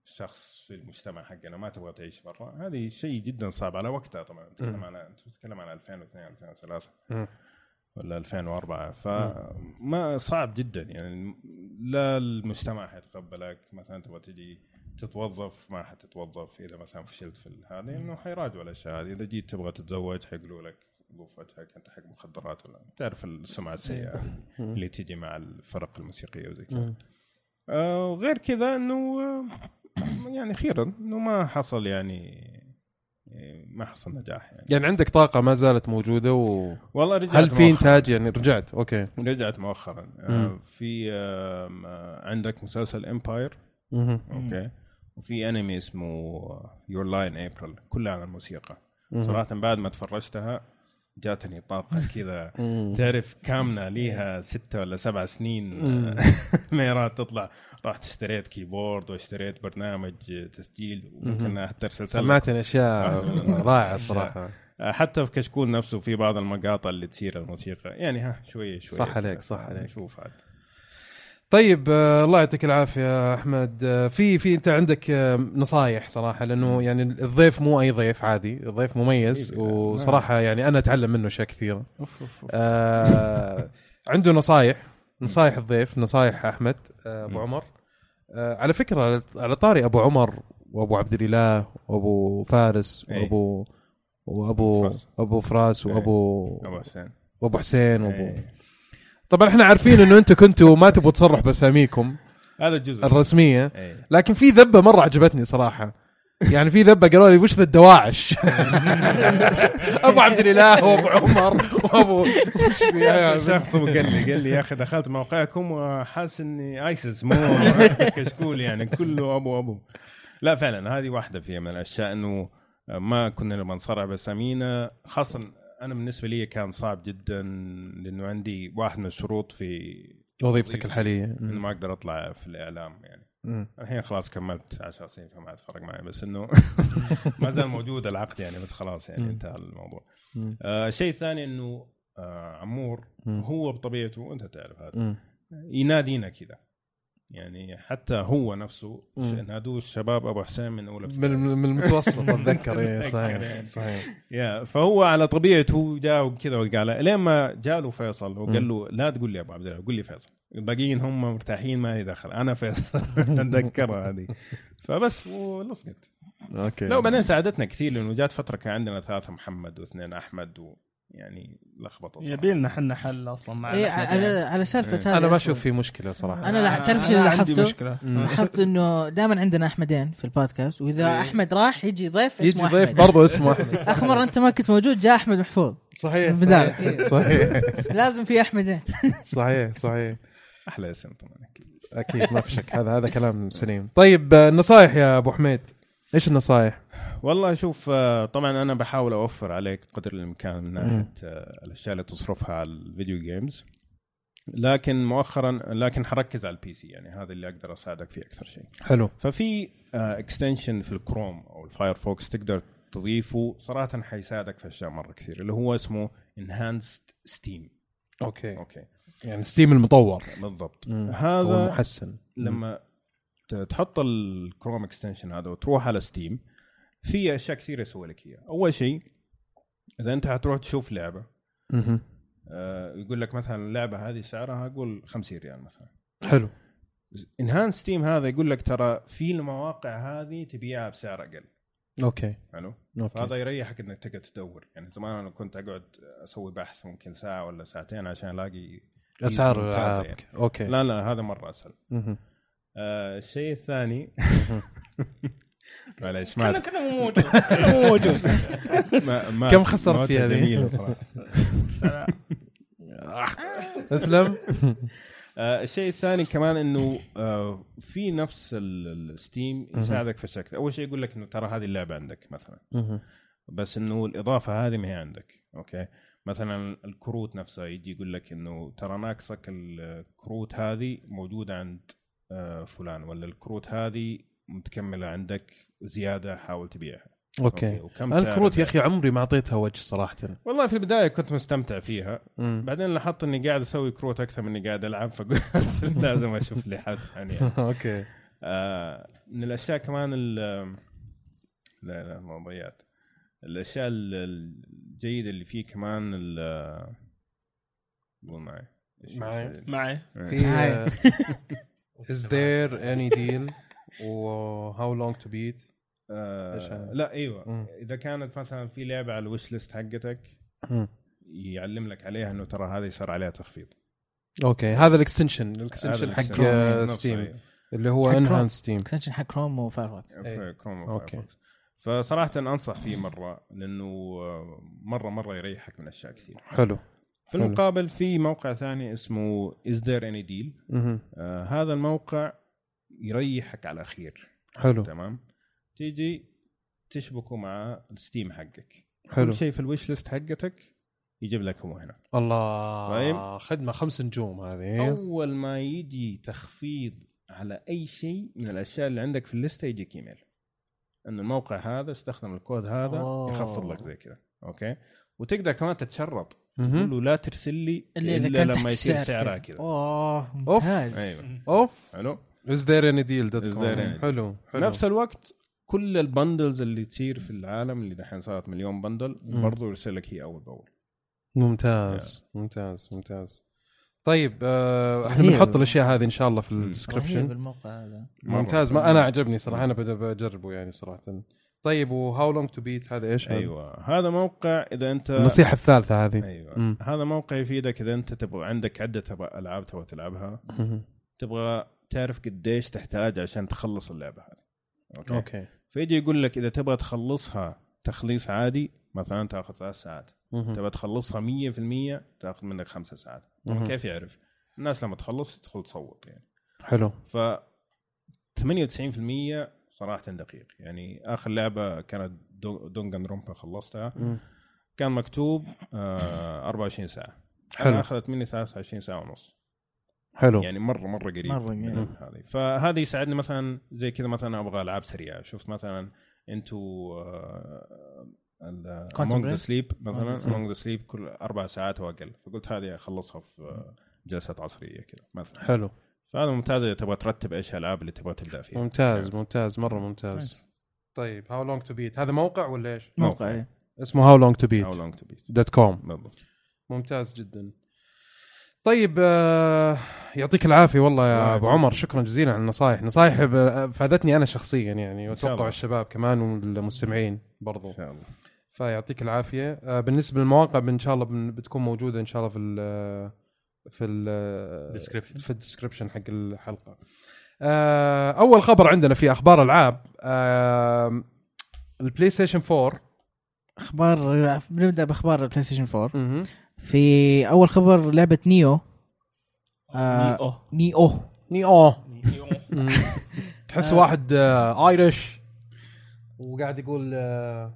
Speaker 4: كشخص في المجتمع حقنا ما تبغى تعيش برا هذه شيء جدا صعب على وقتها. طبعا نتكلم عن انت تتكلم عن 2002 2003
Speaker 1: مم.
Speaker 4: ولا 2004 فما صعب جدا. يعني لا المجتمع حيتقبلك مثلا تبغى تجي تتوظف ما حتتوظف إذا مثلا فشلت في هذه إنه حيراجعوا الأشياء هذه. إذا جيت تبغى تتزوج حيقولوا لك وقف وجهك أنت حق مخدرات ولا تعرف السمعة السيئة اللي تجي مع الفرق الموسيقية وزي كذا.
Speaker 1: مم.
Speaker 4: آه وغير كذا إنه آه، يعني خيرا إنه ما حصل يعني آه، ما حصل نجاح يعني.
Speaker 1: يعني عندك طاقة ما زالت موجودة و...
Speaker 4: والله رجعت
Speaker 1: هل في. إنتاج؟ يعني رجعت okay.
Speaker 4: رجعت مؤخرا.
Speaker 1: مم.
Speaker 4: آه في آه عندك مسلسل امباير. okay. وفي انمي اسمه Your Lie in April كلها عن الموسيقى. صراحة بعد ما تفرجتها جاتني طاقة كذا. تعرف كامنة ليها ستة ولا سبع سنين. ميرات تطلع. رحت اشتريت keyboard واشتريت برنامج تسجيل وممكن حتى ارسلت لك.
Speaker 1: سمعتني أشياء رائعة صراحة.
Speaker 4: حتى في كشكول نفسه في بعض المقاطع اللي تصير الموسيقى. يعني ها شوية شوية
Speaker 1: صح عليك، صح عليك.
Speaker 4: شوف عاد.
Speaker 1: طيب آه، الله يعطيك العافية أحمد آه، في في أنت عندك آه، نصايح صراحة لأنه يعني الضيف مو أي ضيف عادي الضيف مميز
Speaker 4: حبيبي.
Speaker 1: وصراحة يعني أنا أتعلم منه
Speaker 4: أشياء كثيرة.
Speaker 1: آه، عنده نصايح نصايح الضيف نصايح أحمد
Speaker 4: أبو.
Speaker 1: عمر آه، على فكرة على طاري أبو عمر وأبو عبد الإله وأبو فارس
Speaker 4: أي.
Speaker 1: وأبو
Speaker 4: وأبو.
Speaker 1: أبو فراس. وأبو
Speaker 4: أبو حسين
Speaker 1: وأبو حسين وأبو
Speaker 4: إيه.
Speaker 1: طبعا إحنا عارفين إنه أنتم كنتوا ما تبغوا تصرح بأساميكم
Speaker 4: هذا الجزء
Speaker 1: الرسمية.
Speaker 4: إيه.
Speaker 1: لكن في ذبة مرة عجبتني صراحة. يعني في ذبة قالوا لي وش ذا الدواعش؟ أبو عبد الإله وأبو عمر وابو
Speaker 4: شخص قال لي قال لي يا أخي دخلت موقعكم وحاس إني آيسس مو كشكول يعني كله أبو أبو. لا فعلا هذه واحدة فيها من الأشياء إنه ما كنا نبغى نصرح بأسامينا خاصه أنا بالنسبة لي كان صعب جدا لأنه عندي واحد من الشروط في
Speaker 1: وظيفتك الحالية
Speaker 4: إنه ما أقدر أطلع في الإعلام يعني
Speaker 1: مم.
Speaker 4: الحين خلاص كملت 10 سنين فما عاد فرق معي بس إنه ما زال موجود العقد يعني بس خلاص يعني
Speaker 1: مم.
Speaker 4: انتهى الموضوع. آه شيء ثاني إنه آه عمور
Speaker 1: مم.
Speaker 4: هو بطبيعته وانت تعرف هذا. ينادينا كذا يعني حتى هو نفسه. نادوه الشباب أبو حسين من أولى
Speaker 1: من من المتوسط أتذكر. إيه،
Speaker 4: أتذكر
Speaker 1: صحيح
Speaker 4: يعني.
Speaker 1: صحيح.
Speaker 4: يا فهو على طبيعته جاء وكذا وقال لين ما جاله فيصل وقال. له لا تقول لي أبو عبد الله قول لي فيصل. الباقيين هم مرتاحين ما لي دخل. أنا فيصل. أتذكرها هذه. فبس ولصقت
Speaker 1: أوكي.
Speaker 4: لا وبعدين ساعدتنا كثير لأنه جات فترة كان عندنا ثلاثة محمد واثنين أحمد ويعني لخبطة.
Speaker 5: يبي لنا إحنا حل أصلا مع الأحمد
Speaker 3: على
Speaker 5: يعني.
Speaker 3: على سالفة
Speaker 4: إيه.
Speaker 1: أنا ما. أشوف في مشكلة
Speaker 3: صراحة لا- تعرف
Speaker 5: عندي
Speaker 3: لاحظته؟
Speaker 1: مشكلة.
Speaker 3: لاحظت إنه دائما عندنا أحمدين في البودكاست وإذا
Speaker 5: إيه.
Speaker 3: أحمد راح يجي ضيف
Speaker 1: يجي
Speaker 3: اسمه
Speaker 1: ضيف
Speaker 3: أحمد.
Speaker 1: برضه اسمه أحمد
Speaker 3: آخر مرة أنت ما كنت موجود جاء أحمد محفوظ
Speaker 1: صحيح. صحيح صحيح
Speaker 3: لازم في أحمدين
Speaker 1: صحيح صحيح
Speaker 4: أحلى اسم طبعا أكيد
Speaker 1: أكيد ما في شك هذا هذا كلام سليم طيب آه، النصائح يا أبو حميد إيش النصائح؟
Speaker 4: والله شوف آه، طبعا أنا بحاول أوفر عليك قدر الإمكان من ناحية آه، الأشياء اللي تصرفها على ال video games لكن مؤخرا لكن حركز على ال PC يعني هذا اللي أقدر أساعدك فيه أكثر شيء.
Speaker 1: حلو.
Speaker 4: ففي extension في الكروم أو ال Firefox تقدر تضيفه صراحة حيساعدك في أشياء مرة كثير اللي هو اسمه Enhanced Steam
Speaker 1: okay.
Speaker 4: okay.
Speaker 1: يعني Steam المطور.
Speaker 4: بالضبط.
Speaker 1: هو
Speaker 4: هذا
Speaker 1: المحسن.
Speaker 4: لما تحط ال Chrome extension هذا وتروح على Steam في أشياء كثيرة يسوي لك إياها. أول شيء إذا أنت حتروح تشوف
Speaker 1: لعبة.
Speaker 4: آه، يقول لك مثلا اللعبة هذه سعرها قول 50 ريال مثلا.
Speaker 1: حلو.
Speaker 4: Enhanced Steam هذا يقول لك ترى في المواقع هذه تبيعها بسعر أقل.
Speaker 1: okay.
Speaker 4: حلو؟
Speaker 1: okay.
Speaker 4: فهذا يريحك إنك تقعد تدور. يعني زمان أنا كنت أقعد أسوي بحث ممكن ساعة ولا ساعتين عشان ألاقي
Speaker 1: أسعار
Speaker 4: يعني.
Speaker 1: okay.
Speaker 4: لا لا هذا مرة
Speaker 1: أسهل.
Speaker 4: آه الشيء الثاني معليش ما
Speaker 5: كانه مو موجود كانه مو موجود
Speaker 1: كم خسرت فيها
Speaker 5: سلام.
Speaker 1: أسلم.
Speaker 4: آه الشيء الثاني كمان إنه آه في نفس ال- ال Steam يساعدك في الشكل أول شيء يقول لك إنه ترى هذه اللعبة عندك مثلا. بس إنه الإضافة هذه ما هي عندك okay؟ مثلا الكروت نفسها يجي يقول لك إنه ترى ناقصك الكروت هذه موجودة عند آه، فلان ولا الكروت هذه متكملة عندك زيادة حاول تبيعها
Speaker 1: okay
Speaker 4: سعر
Speaker 1: الكروت يا؟ أخي عمري ما أعطيتها وجه صراحة
Speaker 4: والله في البداية كنت مستمتع فيها
Speaker 1: مم.
Speaker 4: بعدين لاحظت إني قاعد أسوي كروت أكثر من إني قاعد ألعب فقلت لازم أشوف لي حل ثاني يعني.
Speaker 1: okay
Speaker 4: آه من الأشياء كمان ال لا لا ما ضيعت الأشياء ال- الجيدة اللي فيه كمان ال قول معي
Speaker 1: معي.
Speaker 5: معي
Speaker 1: في
Speaker 3: هاي.
Speaker 1: آه، is there any deal و how long to beat
Speaker 4: آه؟ لا إيوه
Speaker 1: مم.
Speaker 4: إذا كانت مثلا في لعبة على ال wishlist حقتك
Speaker 1: مم.
Speaker 4: يعلم لك عليها إنه ترى هذه صار عليها تخفيض
Speaker 1: okay هذا ال extension
Speaker 4: ال
Speaker 1: extension
Speaker 4: حق
Speaker 1: آه، Steam
Speaker 4: أيوة.
Speaker 1: اللي هو. Enhanced Steam
Speaker 3: extension حق Chrome و
Speaker 1: Firefox
Speaker 4: Chrome okay.
Speaker 1: و
Speaker 4: Firefox فصراحه أنصح فيه مرة لأنه آه، مرة مرة يريحك من أشياء كثير
Speaker 1: حلو
Speaker 4: في. المقابل في موقع ثاني اسمه Is There Any
Speaker 1: Deal.
Speaker 4: هذا الموقع يريحك على الاخير
Speaker 1: حلو.
Speaker 4: تمام؟ تيجي تشبكه مع ال Steam حقك.
Speaker 1: حلو.
Speaker 4: كل شيء في ال wishlist حقتك يجيب لك هو هنا.
Speaker 1: الله
Speaker 4: طيب.
Speaker 1: خدمة خمس نجوم هذه.
Speaker 4: أول ما يجي تخفيض على أي شيء من الأشياء اللي عندك في ال list يجيك إيميل. انه الموقع هذا استخدم الكود هذا
Speaker 3: أوه.
Speaker 4: يخفض لك زي كذا. okay؟ وتقدر كمان تتشرط. تقول له لا ترسل لي إلا,
Speaker 3: إذا كان تحت
Speaker 4: لما يصير سعرها
Speaker 3: كذا. اوه ممتاز.
Speaker 4: أيوه.
Speaker 1: أوف.
Speaker 4: حلو؟
Speaker 1: Is there any deal
Speaker 4: dot com.
Speaker 1: حلو حلو.
Speaker 4: نفس الوقت كل ال bundles اللي تصير في العالم اللي دحين صارت مليون bundle
Speaker 1: مم.
Speaker 4: برضو يرسل لك هي أول بأول.
Speaker 1: ممتاز ممتاز ممتاز. طيب آه
Speaker 3: إحنا.
Speaker 1: بنحط الأشياء هذه إن شاء الله في
Speaker 3: ال
Speaker 1: description.
Speaker 3: الموقع هذا.
Speaker 1: ممتاز. ما أنا عجبني صراحة أنا بجربه يعني صراحة. طيب و How Long To Beat؟ هذا إيش؟ هذا؟
Speaker 4: أيوه. هذا موقع إذا أنت
Speaker 1: النصيحة الثالثة هذه.
Speaker 4: أيوه.
Speaker 1: مم.
Speaker 4: هذا موقع يفيدك إذا أنت تبغى عندك عدة ألعاب تبغى تلعبها. تبغى تعرف قديش تحتاج عشان تخلص اللعبة هذه. okay,
Speaker 1: okay.
Speaker 4: فيجي يقول لك إذا تبغى تخلصها تخليص عادي مثلا تاخذ ثلاث ساعات. تبغى تخلصها 100% تاخذ منك خمسة ساعات. طبعا. كيف يعرف؟ الناس لما تخلص تدخل تصوت يعني.
Speaker 1: حلو.
Speaker 4: ف 98% صراحة دقيق. يعني آخر لعبة كانت دو- Danganronpa خلصتها.
Speaker 1: مم.
Speaker 4: كان مكتوب آه 24 ساعة.
Speaker 1: حلو.
Speaker 4: أخذت مني 23 ساعة ونص.
Speaker 1: حلو.
Speaker 4: يعني مره مرة قريب
Speaker 3: مرة
Speaker 4: من
Speaker 3: قريب.
Speaker 4: هذه. فهذا يساعدني مثلا زي كذا مثلا أبغى ألعاب سريعة. شفت مثلا انتو Among
Speaker 3: the؟
Speaker 4: Sleep مثلا.
Speaker 3: Among the Sleep.
Speaker 4: Among the Sleep كل أربع ساعات وأقل. فقلت هذه أخلصها في جلسه عصرية كذا مثلا.
Speaker 1: حلو.
Speaker 4: فهذا ممتاز. إذا تبغى ترتب إيش الالعاب اللي تبغى تبدأ فيها.
Speaker 1: ممتاز ممتاز مرة ممتاز. طيب How Long to Beat هذا موقع ولا إيش؟
Speaker 3: موقع إيه.
Speaker 1: اسمه How Long to Beat
Speaker 4: How Long to Beat
Speaker 1: dot com.
Speaker 4: بالضبط.
Speaker 1: ممتاز جدا. طيب آه، يعطيك العافية والله
Speaker 4: الله
Speaker 1: يا ابو. عمر شكرا جزيلا على النصائح نصائح ب- فادتني أنا شخصيا يعني
Speaker 4: وأتوقع.
Speaker 1: الشباب كمان والمستمعين برضو
Speaker 4: إن شاء الله
Speaker 1: فيعطيك العافية آه، بالنسبة للمواقع إن شاء الله بتكون موجودة إن شاء الله في ال في ال
Speaker 2: Description.
Speaker 1: في ال description حق الحلقة آه، أول خبر عندنا في أخبار ألعاب آه، ال PlayStation 4
Speaker 3: أخبار بنبدا بأخبار ال PlayStation 4
Speaker 1: مهم.
Speaker 3: في أول خبر لعبة Nioh آه Nioh.
Speaker 1: Nioh
Speaker 5: Nioh.
Speaker 1: تحس واحد آه، Irish وقاعد يقول آه،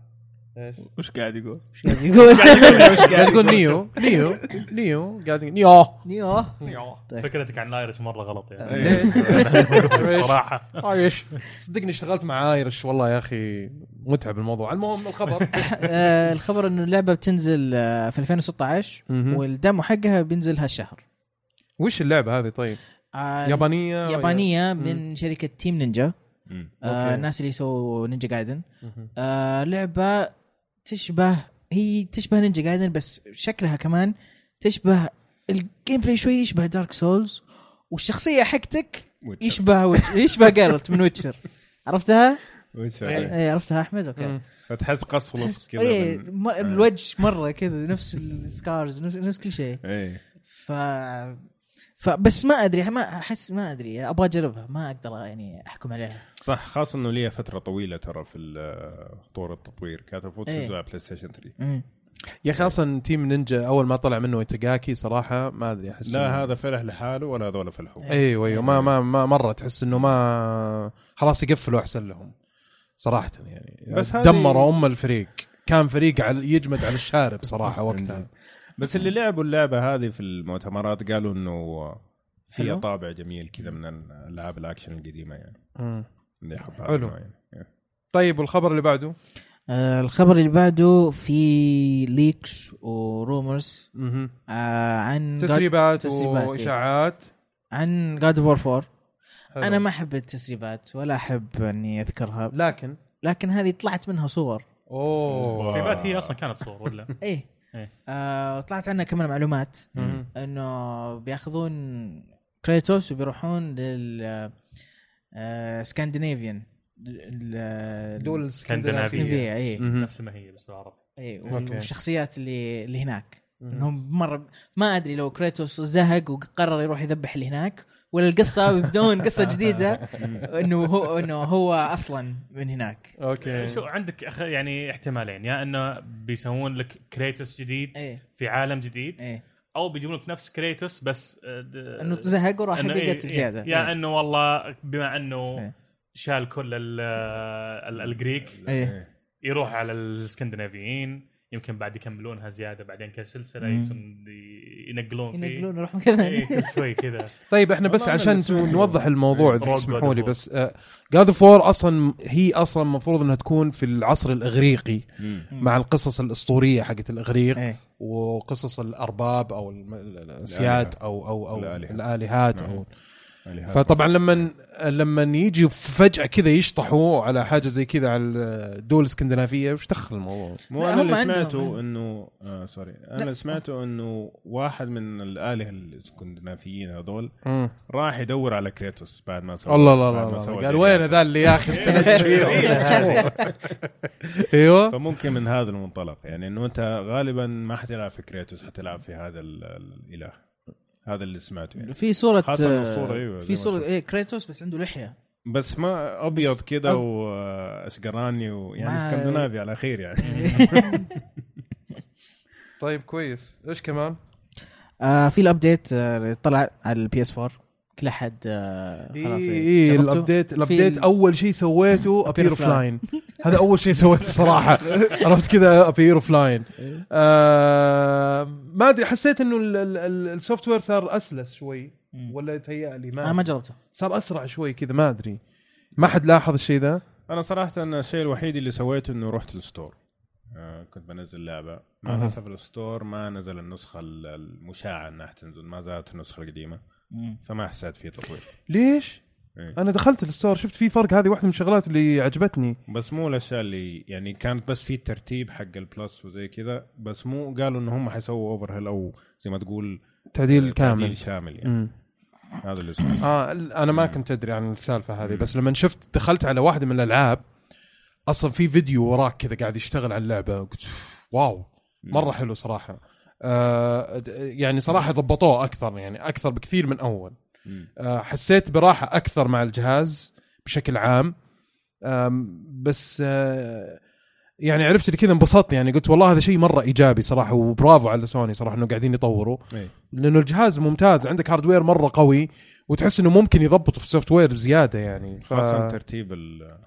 Speaker 1: إيش؟
Speaker 5: وش قاعد يقول؟
Speaker 3: إيش قاعد يقول؟
Speaker 1: قاعد يقول Nioh Nioh نيو قاعد يقول نيو
Speaker 3: نيو طيب.
Speaker 2: فكرتك عن ال Irish مرة غلط يعني
Speaker 1: ليش؟
Speaker 2: صراحة
Speaker 1: إيش صدقني اشتغلت مع Irish والله يا أخي متعب الموضوع المهم الخبر
Speaker 3: آه، الخبر إنه اللعبة بتنزل آه، في 2016
Speaker 1: مهم.
Speaker 3: وال demo حقها بينزل هالشهر
Speaker 1: وش اللعبة هذه طيب؟
Speaker 3: آه،
Speaker 1: يابانية
Speaker 3: يابانية من شركة Team
Speaker 4: Ninja.
Speaker 3: آه،. الناس اللي يسووا Ninja
Speaker 1: Gaiden.
Speaker 3: آه لعبة تشبه هي تشبه Ninja Gaiden بس شكلها كمان تشبه ال gameplay شوي يشبه Dark Souls والشخصية حقتك. يشبه Witch- يشبه جيرالت من Witcher عرفتها؟
Speaker 4: Witcher.
Speaker 3: اي عرفتها أحمد
Speaker 1: أوكي.
Speaker 4: فتحس قص ولصق
Speaker 3: تحس
Speaker 4: كذا
Speaker 3: اي
Speaker 4: من-
Speaker 3: م- الوجه مرة كذا نفس ال scars نفس, نفس كل شيء
Speaker 4: إيه
Speaker 3: ف فبس ما أدري ما أحس ما أدري أبغى أجربها ما أقدر يعني أحكم عليها.
Speaker 4: صح خاصة إنه ليها فترة طويلة ترى في طور التطوير كانت المفروض
Speaker 3: إيه.
Speaker 4: تنزل على بلاي ستيشن 3
Speaker 3: مم.
Speaker 1: يا أخي أصلا تيم نينجا أول ما طلع منه يتاجاكي صراحة ما أدري أحس
Speaker 4: لا
Speaker 1: إنه-
Speaker 4: هذا فرح لحاله ولا هذول فلحوا
Speaker 1: أيوه أيوه ما ما ما مرة تحس إنه ما خلاص يقفلوا أحسن لهم صراحة يعني.
Speaker 4: بس هذه-
Speaker 1: دمروا أم الفريق كان فريق على يجمد على الشارب صراحة وقتها.
Speaker 4: بس اللي لعبوا اللعبة هذه في المؤتمرات قالوا إنه فيها. طابع جميل كذا من الألعاب الأكشن القديمة يعني
Speaker 1: مم.
Speaker 4: اللي يحبها
Speaker 1: حلو.
Speaker 4: يعني. إيه.
Speaker 1: طيب والخبر اللي بعده
Speaker 3: آه الخبر اللي بعده في leaks و
Speaker 1: rumors.
Speaker 3: آه عن
Speaker 1: تسريبات
Speaker 3: تسريبات، إيه.
Speaker 1: واشاعات
Speaker 3: عن God of 4
Speaker 1: حلو.
Speaker 3: أنا ما أحب التسريبات ولا أحب إني أذكرها
Speaker 1: لكن
Speaker 3: لكن هذه طلعت منها صور
Speaker 1: أوه
Speaker 2: التسريبات هي أصلا كانت صور ولا
Speaker 3: إيه,
Speaker 2: إيه.
Speaker 3: آه طلعت عنها كمان معلومات. إنه بياخذون كريتوس وبيروحون لل آه Scandinavian
Speaker 1: دول
Speaker 2: اسكندنافية.
Speaker 1: الاسكندنافيه
Speaker 3: اي.
Speaker 2: نفس ما هي بس بالعربي
Speaker 3: اي. والشخصيات اللي اللي هناك. إنهم مرة ما أدري لو كريتوس زهق وقرر يروح يذبح اللي هناك ولا القصة بيبدون قصة جديدة إنه هو إنه هو أصلا من هناك.
Speaker 1: أوكي.
Speaker 2: شو عندك يعني احتمالين يا إنه بيسوون لك كريتوس جديد
Speaker 3: إيه.
Speaker 2: في عالم جديد
Speaker 3: إيه.
Speaker 2: أو بيجيبون لك نفس كريتوس بس آه،
Speaker 3: إنه زهق وراح
Speaker 2: إنه
Speaker 3: يبي
Speaker 2: إيه-
Speaker 3: يقتل
Speaker 2: إيه.
Speaker 3: زياده
Speaker 2: يا
Speaker 3: إيه.
Speaker 2: إنه والله بما إنه
Speaker 3: إيه.
Speaker 2: شال كل ال- ال- ال
Speaker 3: Greek إيه.
Speaker 2: يروح على الإسكندنافيين يمكن بعد يكملونها زيادة بعدين كسلسلة ينقلون فيه
Speaker 3: ينقلون يروح مكان
Speaker 2: إيه، كل شوي كذا
Speaker 1: طيب إحنا بس عشان نوضح الموضوع
Speaker 2: إيه.
Speaker 1: اذا تسمحوا لي.
Speaker 2: بس God of War
Speaker 1: أصلا هي أصلا المفروض إنها تكون في العصر الإغريقي
Speaker 4: مم.
Speaker 1: مع القصص الأسطورية حقت الإغريق
Speaker 3: إيه
Speaker 1: وقصص الأرباب أو الاسياد أو أو
Speaker 4: أو.
Speaker 1: الآلهات
Speaker 4: نعم. أو
Speaker 1: فطبعا لما لما يجي فجأة كذا يشطحوا على حاجة زي كذا على الدول الإسكندنافية وش دخل الموضوع؟
Speaker 4: مو
Speaker 3: أنا
Speaker 4: اللي سمعته إنه آه sorry أنا اللي سمعته إنه واحد من الآلهة الإسكندنافيين هذول راح يدور على كريتوس بعد ما سوى
Speaker 1: الله الله الله. قال وين
Speaker 4: فو.
Speaker 1: ذا اللي يا أخي استندت فيهم أيوه.
Speaker 4: فممكن من هذا المنطلق. يعني إنه أنت غالبا ما حتلعب في كريتوس حتلعب في هذا ال- الإله. هذا اللي سمعته يعني.
Speaker 3: في صورة
Speaker 4: خاصة
Speaker 3: آه،
Speaker 4: الصورة، أيوة، زي
Speaker 3: في
Speaker 4: تشوف.
Speaker 3: إيه كريتوس بس عنده لحية.
Speaker 4: بس ما أبيض كذا
Speaker 3: أب-
Speaker 4: واشقراني ويعني اسكندنافي على خير يعني.
Speaker 1: طيب كويس. إيش كمان؟
Speaker 3: آه في ال update آه طلع على ال PS 4 كل احد آه خلاص
Speaker 1: اي
Speaker 3: إيه،؟ ال
Speaker 1: update
Speaker 3: في
Speaker 1: ال update
Speaker 3: ال-
Speaker 1: أول شيء سويته
Speaker 3: appear
Speaker 1: offline هذا أول شيء سويته صراحة. عرفت كذا؟ appear offline ما أدري حسيت إنه ال software صار أسلس شوي. ولا يتهيأ لي
Speaker 3: أنا
Speaker 1: ما
Speaker 3: ما جربته.
Speaker 1: صار أسرع شوي كذا ما أدري. ما حد لاحظ الشيء ذا؟
Speaker 4: أنا صراحة أنا الشيء الوحيد اللي سويته إنه رحت ال store. آه كنت بنزل لعبة. مع.
Speaker 1: الأسف
Speaker 4: ال store ما نزل النسخة ال- المشاعة إنها تنزل ما زالت النسخة
Speaker 3: القديمة.
Speaker 4: فما حسيت فيه تطوير.
Speaker 1: ليش؟
Speaker 4: إيه.
Speaker 1: أنا دخلت ال store شفت في فرق هذه واحدة من الشغلات اللي عجبتني.
Speaker 4: بس مو الأشياء اللي يعني كانت بس في الترتيب حق ال Plus وزي كذا بس مو قالوا إنه هم حيسووا overhaul أو زي ما تقول
Speaker 1: تعديل كامل.
Speaker 4: تعديل شامل يعني.
Speaker 1: مم.
Speaker 4: هذا اللي
Speaker 1: آه أنا ما كنت أدري عن السالفة هذه
Speaker 4: مم.
Speaker 1: بس لما شفت دخلت على واحدة من الألعاب أصلا في فيديو وراك كذا قاعد يشتغل على اللعبة قلت واو مرة حلو صراحة. آه يعني صراحة ضبطوه أكثر يعني أكثر بكثير من
Speaker 4: أول.
Speaker 1: آه حسيت براحة أكثر مع الجهاز بشكل عام. بس آه يعني عرفت اللي كذا انبسطت يعني قلت والله هذا شيء مرة إيجابي صراحة وبرافو على سوني صراحة إنه قاعدين يطوروا.
Speaker 4: إيه.
Speaker 1: لأنه الجهاز ممتاز عندك hardware مرة قوي وتحس إنه ممكن يضبطوا في ال software بزياده يعني. ف...
Speaker 4: خاصة ترتيب ال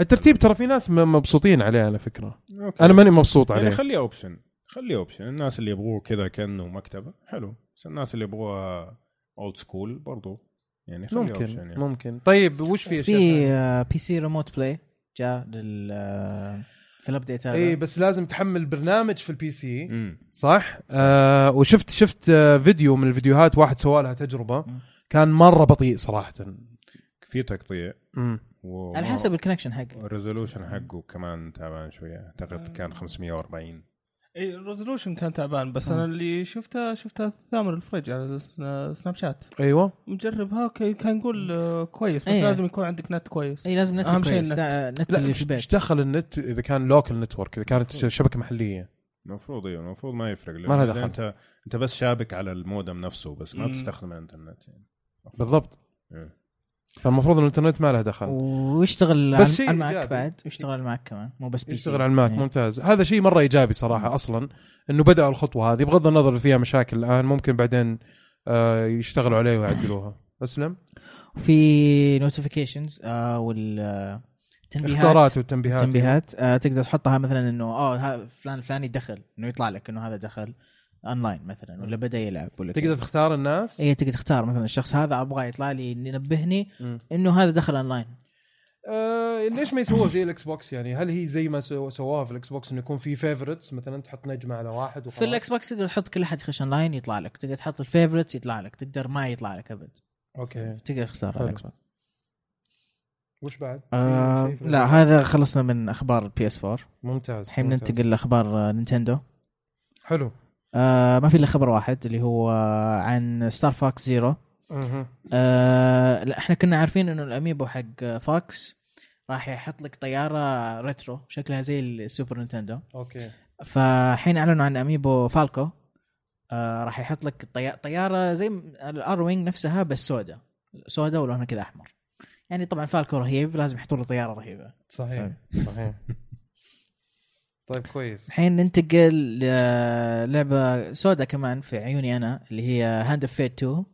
Speaker 1: الترتيب ترى في ناس مبسوطين عليه على فكرة.
Speaker 4: okay.
Speaker 1: أنا ماني مبسوط عليه.
Speaker 4: يعني خليه option خليه option الناس اللي يبغوه كذا كأنه مكتبة حلو. بس الناس اللي يبغوها old school برضو يعني خليه
Speaker 1: ممكن
Speaker 4: option يعني.
Speaker 1: ممكن. طيب وش في
Speaker 3: في PC Remote Play جاء لل آه، في ال update هذا.
Speaker 1: اي بس لازم تحمل برنامج في ال PC
Speaker 4: مم.
Speaker 1: صح؟ آه وشفت شفت آه فيديو من الفيديوهات واحد سوى لها تجربة.
Speaker 3: مم.
Speaker 1: كان مرة بطيء صراحة.
Speaker 4: في تقطيع. و...
Speaker 3: على حسب ال connection حقه.
Speaker 4: ال resolution حقه كمان تعبان شوية. أعتقد كان 540
Speaker 5: اي ال resolution كان تعبان بس أنا اللي شفته شفته ثامر الفرج على سنا- Snapchat
Speaker 1: أيوه
Speaker 5: مجربها okay كان يقول آه، كويس بس
Speaker 3: إيه.
Speaker 5: لازم يكون عندك نت كويس.
Speaker 3: اي لازم نت
Speaker 5: أهم شيء
Speaker 3: كويس.
Speaker 5: النت.
Speaker 3: نت
Speaker 1: لا
Speaker 3: اللي
Speaker 1: مش
Speaker 3: في البيت.
Speaker 1: مش دخل النت إذا كان local network إذا كانت شبكة محلية.
Speaker 4: المفروض أيوه المفروض ما يفرق.
Speaker 1: ما لها دخل.
Speaker 4: أنت أنت بس شابك على المودم نفسه بس ما
Speaker 5: مم.
Speaker 4: تستخدم الإنترنت يعني.
Speaker 1: بالضبط.
Speaker 4: إيه.
Speaker 1: فالمفروض إن الإنترنت ما له دخل.
Speaker 3: ويشتغل
Speaker 1: بس
Speaker 3: على ال Mac
Speaker 1: إيجابي.
Speaker 3: بعد. ويشتغل على ال Mac كمان. مو بس PC
Speaker 1: يشتغل على ال Mac
Speaker 3: إيه.
Speaker 1: ممتاز. هذا شيء مرة إيجابي صراحة أصلا إنه بداوا الخطوة هذه. بغض النظر فيها مشاكل الآن ممكن بعدين آه يشتغلوا عليه ويعدلوها. أسلم؟
Speaker 3: في notifications وال آه، تنبيهات
Speaker 1: إشعارات والتنبيهات.
Speaker 3: تنبيهات آه تقدر تحطها مثلا إنه آه فلان الفلاني دخل إنه يطلع لك إنه هذا دخل. أونلاين مثلا ولا بدأ يلعب ولا
Speaker 1: تقدر. تختار الناس؟
Speaker 3: اي تقدر تختار مثلا الشخص هذا أبغى يطلع لي ينبهني. إنه هذا دخل أونلاين.
Speaker 1: آه ليش ما يسووها زي ال Xbox يعني. هل هي زي ما سو- سووها في ال Xbox إنه يكون في favorites مثلا تحط نجمة على واحد وخلاص.
Speaker 3: في الإكس بوكس تقدر تحط كل أحد يخش أونلاين يطلع لك. تقدر تحط ال favorites يطلع لك. تقدر ما يطلع لك أبد.
Speaker 1: okay.
Speaker 3: تقدر تختار ال Xbox.
Speaker 1: وش بعد؟
Speaker 3: آه لا هذا خلصنا من أخبار ال PS 4
Speaker 1: ممتاز
Speaker 3: الحين. ننتقل لأخبار آه، نينتندو.
Speaker 1: حلو.
Speaker 3: آه ما في إلا خبر واحد اللي هو عن Star Fox
Speaker 1: Zero.
Speaker 3: آه لا إحنا كنا عارفين إنه ال amiibo حق Fox راح يحط لك طيارة retro شكلها زي ال Super
Speaker 1: Nintendo. okay.
Speaker 3: فحين أعلنوا عن amiibo فالكو آه راح يحط لك طي- طيارة زي ال Arwing نفسها بس سوداء. سوداء ولونها كذا أحمر. يعني طبعا فالكو رهيب لازم يحطوا له طيارة رهيبة.
Speaker 1: صحيح. صحيح. طيب كويس
Speaker 3: الحين ننتقل للعبه سوداء كمان في عيوني أنا اللي هي Hand of Fate 2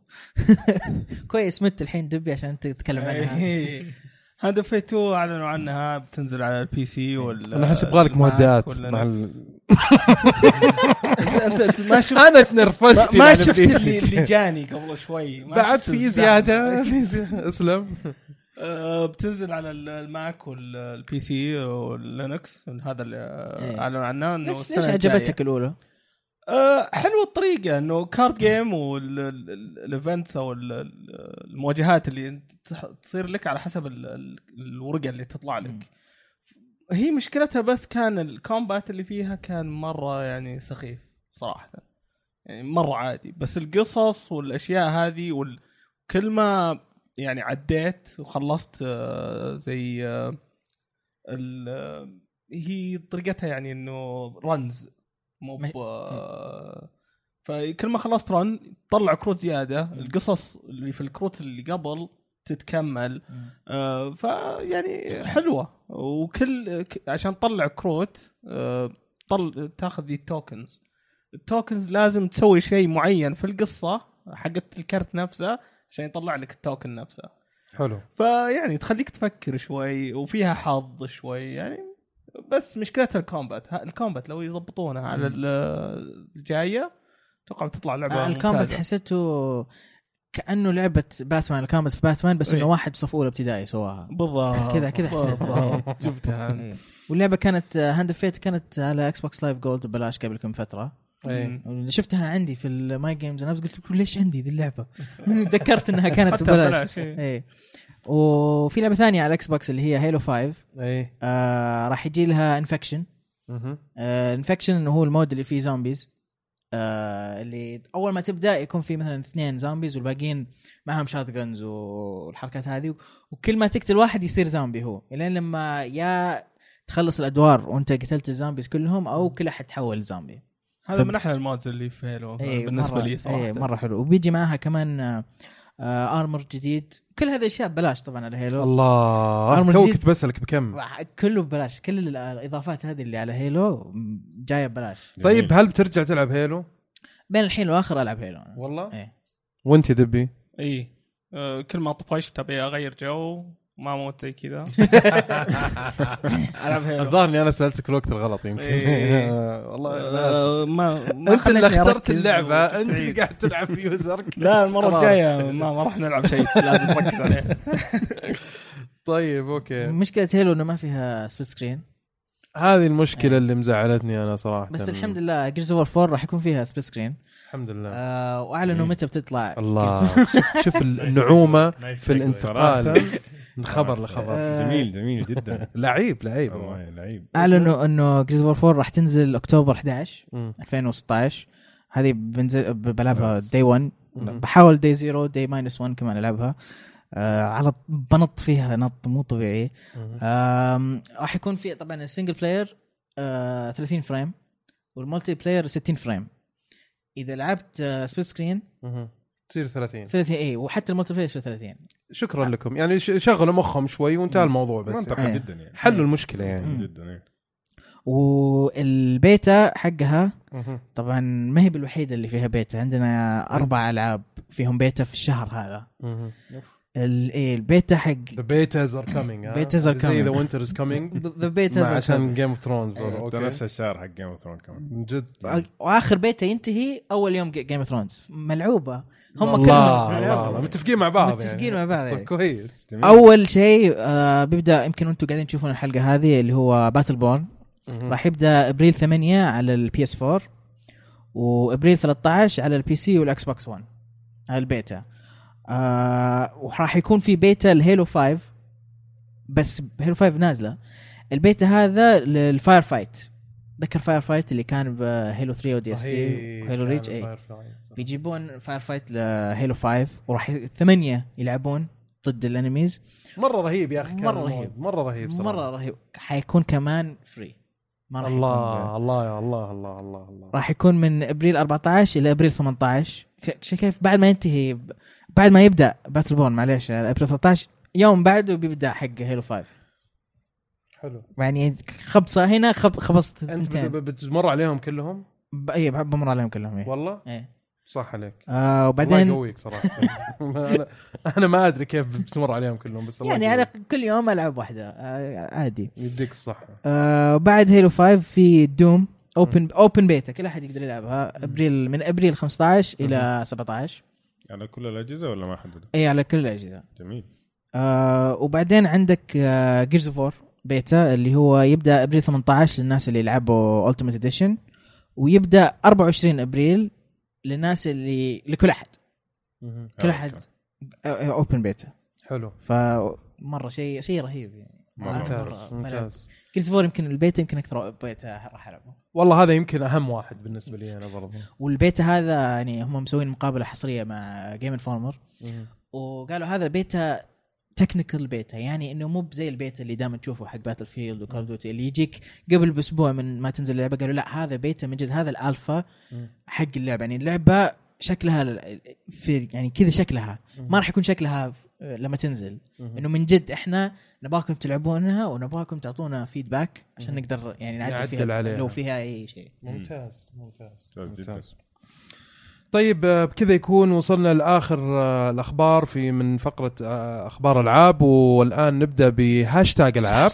Speaker 3: كويس مت الحين دبي عشان انت تتكلم عنها
Speaker 5: Hand of Fate 2 أعلنوا عنها بتنزل على ال PC وال
Speaker 1: أنا أحس يبغى لك مهدئات
Speaker 5: ولا
Speaker 1: مع. ال...
Speaker 5: أنت ما شفت
Speaker 1: أنا تنرفزت
Speaker 5: ما
Speaker 1: يعني
Speaker 5: شفت. اللي, جاني قبل شوي
Speaker 1: بعد في. زيادة.
Speaker 5: أسلم بتنزل على ال- ال Mac وال PC وال Linux هذا اللي آه،
Speaker 3: إيه.
Speaker 5: اعلنوا عنه إنه
Speaker 3: ليش ليش. عجبتك الأولى؟
Speaker 5: آه، حلوة الطريقة إنه card game وال events أو ال- ال- المواجهات اللي تصير لك على حسب ال- ال- الورقة اللي تطلع. لك هي مشكلتها بس كان الكومبات اللي فيها كان مرة يعني سخيف صراحة يعني مرة عادي بس القصص والأشياء هذه وكل ما يعني عديت وخلصت آه، زي آه، ال- آه، هي طريقتها يعني إنه رنز مو ب- فكل ما خلصت رن تطلع كروت زيادة القصص اللي في الكروت اللي قبل تتكمل آه فيعني حلوة. وكل عشان تطلع كروت آه طل تاخذ ذي ال tokens. ال tokens لازم تسوي شيء معين في القصة حقت الكرت نفسه عشان يطلع لك ال token نفسه
Speaker 1: حلو
Speaker 5: فيعني تخليك تفكر شوي وفيها حظ شوي يعني بس مشكلتها ال combat ها- ال combat لو يضبطونها على ال- الجاية أتوقع بتطلع لعبة
Speaker 3: آه ال
Speaker 5: combat.
Speaker 3: حسيته كأنه لعبة باتمان ال combat في باتمان بس إنه
Speaker 5: إيه.
Speaker 3: واحد صف أولى ابتدائي سواها
Speaker 5: بالضبط
Speaker 3: كذا- كذا حسيت.
Speaker 5: بالضبط. جبتها انت
Speaker 3: إيه. واللعبة كانت Hand Fate كانت على Xbox Live Gold ببلاش قبل كم فترة
Speaker 1: اي
Speaker 3: شفتها عندي في ال My Games أنا قلت لكم ليش عندي ذي اللعبة؟ ذكرت إنها كانت ببلاش.
Speaker 5: ببلاش إيه.
Speaker 3: وفي لعبة ثانية على ال Xbox اللي هي Halo 5
Speaker 1: اي
Speaker 3: آه راح يجي لها
Speaker 1: Infection.
Speaker 3: Infection انه هو ال mode اللي فيه zombies آه اللي أول ما تبدأ يكون في مثلا اثنين zombies والباقيين معهم shotguns والحركات هذه وكل ما تقتل واحد يصير زومبي هو. لين لما يا تخلص الأدوار وانت قتلت ال zombies كلهم أو كل أحد تحول زومبي
Speaker 5: هذا من أحلى ال modes اللي في Halo
Speaker 3: إيه،
Speaker 5: بالنسبة
Speaker 3: مرة-
Speaker 5: لي صراحة.
Speaker 3: إيه مرة حلو. وبيجي معها كمان آه armor جديد. كل هذه الاشياء ببلاش طبعا على Halo
Speaker 1: الله تو
Speaker 3: جديد.
Speaker 1: كنت بسألك بكم.
Speaker 3: كله ببلاش. كل ال- الإضافات هذه اللي على Halo جاية ببلاش.
Speaker 1: طيب هل بترجع تلعب Halo
Speaker 3: بين الحين والاخر ألعب Halo.
Speaker 1: والله؟
Speaker 3: إيه.
Speaker 1: وأنت يا دبي؟
Speaker 5: اي آه، كل ما طفشت أبي أغير جو. ما موت زي كذا. ألعب Halo
Speaker 1: الظاهر إني أنا سالتك في الوقت الغلط يمكن.
Speaker 5: إيه.
Speaker 1: والله آسف.
Speaker 5: آه، ما ما
Speaker 1: أنت اللي أخترت
Speaker 5: اللعبة.
Speaker 1: أنت اللي. قاعد تلعب في user
Speaker 5: ك. لا
Speaker 1: المرة.
Speaker 5: الجاية ما, ما راح نلعب شيء. لازم نركز عليه.
Speaker 1: طيب okay.
Speaker 3: مشكلة Halo إنه ما فيها split screen
Speaker 1: هذه المشكلة اللي مزعلتني أنا صراحة.
Speaker 3: بس الحمد لله Gears of 4 راح يكون فيها split screen
Speaker 1: الحمد لله.
Speaker 3: آه وأعلنوا متى بتطلع
Speaker 1: الله. شوف,
Speaker 2: النعومة
Speaker 1: في. الانتقال. من خبر
Speaker 4: صراحة.
Speaker 1: لخبر
Speaker 3: آه،
Speaker 4: جميل جميل جدا
Speaker 1: لعيب لعيب
Speaker 4: والله لعيب
Speaker 3: أعلنوا إنه Gears of 4 راح تنزل أكتوبر 11
Speaker 1: مم.
Speaker 3: 2016 هذه بنزل بلعبها. day 1
Speaker 1: مم.
Speaker 3: بحاول day 0 day minus 1 كمان ألعبها آه على بنط فيها نط مو طبيعي. آم، راح يكون في طبعا ال single player آه 30 frame وال multiplayer 60 frame إذا لعبت آه split
Speaker 1: screen. تصير 30
Speaker 3: 30 اي وحتى ال multiplayer يصير 30
Speaker 1: شكرا لكم. يعني ش- شغلوا مخهم شوي وانتهى الموضوع بس
Speaker 4: منطقي
Speaker 3: إيه.
Speaker 4: جدا يعني.
Speaker 1: حلوا المشكلة يعني.
Speaker 3: مم.
Speaker 4: جدا إيه.
Speaker 3: والبيتا حقها. طبعا ما هي بالوحيدة اللي فيها بيتا. عندنا أربع ألعاب فيهم بيتا في الشهر هذا. إيه، البيتا حق
Speaker 1: are coming ها؟
Speaker 3: Betas are
Speaker 1: زي
Speaker 3: coming.
Speaker 1: the winter is coming.
Speaker 3: the beta
Speaker 1: مع عشان Game of
Speaker 3: Thrones.
Speaker 4: انت نفس الشهر حق Game of Thrones كمان.
Speaker 1: من جد.
Speaker 3: وآخر بيتا ينتهي أول يوم Game of Thrones ملعوبة. هم
Speaker 1: الله
Speaker 3: كلهم.
Speaker 1: الله الله متفقين مع بعض
Speaker 3: متفقين
Speaker 1: يعني.
Speaker 3: مع بعض. يعني.
Speaker 1: كويس
Speaker 4: جميل.
Speaker 3: أول شيء آه بيبدأ يمكن أنتم قاعدين تشوفون الحلقة هذه اللي هو Battleborn راح يبدأ أبريل 8 على ال PS 4 وأبريل 13 على ال PC وال Xbox 1 هذا البيتا. آه وراح يكون في beta ال Halo 5 بس Halo 5 نازلة. البيتا هذا لل Firefight ذكر Firefight اللي كان ب Halo 3 و ODST و Halo Reach اي بيجيبون Firefight ل Halo 5 وراح ثمانية يلعبون ضد ال
Speaker 1: enemies مرة رهيب يا أخي
Speaker 3: ال
Speaker 1: mode.
Speaker 3: رهيب.
Speaker 1: مرة رهيب صراحة.
Speaker 3: مرة رهيب. حيكون كمان free ما راح
Speaker 1: الله الله يا الله الله الله الله.
Speaker 3: راح يكون من ابريل 14 إلى ابريل 18 ك- ش- كيف؟ بعد ما ينتهي بعد ما يبدأ Battleborn معليش ابريل 13 يوم بعده بيبدأ حق Halo 5
Speaker 1: حلو.
Speaker 3: يعني خبصة هنا خب خبصت
Speaker 1: أنت بتمر عليهم كلهم؟
Speaker 3: ب- اي بمر عليهم كلهم إيه.
Speaker 1: والله؟
Speaker 3: إيه.
Speaker 1: صح عليك.
Speaker 3: آه
Speaker 1: الله
Speaker 3: وبعدين
Speaker 1: يقويك صراحة. أنا أنا ما أدري كيف بتمر عليهم كلهم بس الله
Speaker 3: يعني
Speaker 1: يقويك.
Speaker 3: أنا كل يوم ألعب واحدة آه عادي.
Speaker 1: يديك الصحة.
Speaker 3: آه بعد Halo 5 في Doom open open beta كل أحد يقدر يلعبها. أبريل من أبريل 15 إلى 17
Speaker 4: على كل الأجهزة ولا ما حددوا؟
Speaker 3: اي على كل الأجهزة.
Speaker 4: جميل.
Speaker 3: آه وبعدين عندك آه Gears of 4 بيتا اللي هو يبدأ أبريل 18 للناس اللي يلعبوا Ultimate Edition ويبدأ 24 أبريل للناس اللي لكل أحد. كل
Speaker 4: آه، أحد.
Speaker 3: open beta
Speaker 1: حلو.
Speaker 3: فمرة شيء شيء رهيب يعني.
Speaker 1: ممتاز ممتاز.
Speaker 3: Gears 4 يمكن البيتا يمكن أكثر بيتا راح ألعبه.
Speaker 1: والله هذا يمكن أهم واحد بالنسبة لي أنا برضه
Speaker 3: والبيتا هذا يعني هم مسوين مقابلة حصرية مع Game Informer وقالوا هذا beta technical beta يعني إنه مو بزي البيتا اللي دائما تشوفه حق Battlefield و Call of Duty اللي يجيك قبل بأسبوع من ما تنزل اللعبة قالوا لا هذا بيتا من جد هذا
Speaker 1: الألفا.
Speaker 3: حق اللعبة. يعني اللعبة شكلها في يعني كذا شكلها ما راح يكون شكلها لما تنزل. إنه من جد إحنا نبغاكم تلعبونها ونبغاكم تعطونا فيدباك عشان. نقدر يعني نعدل فيها
Speaker 1: عليها.
Speaker 3: لو فيها أي شيء.
Speaker 1: ممتاز ممتاز.
Speaker 4: ممتاز جدا.
Speaker 1: طيب آه، بكذا يكون وصلنا لآخر آه، الأخبار في من فقرة آه، أخبار العاب والآن نبدأ بهاشتاج العاب.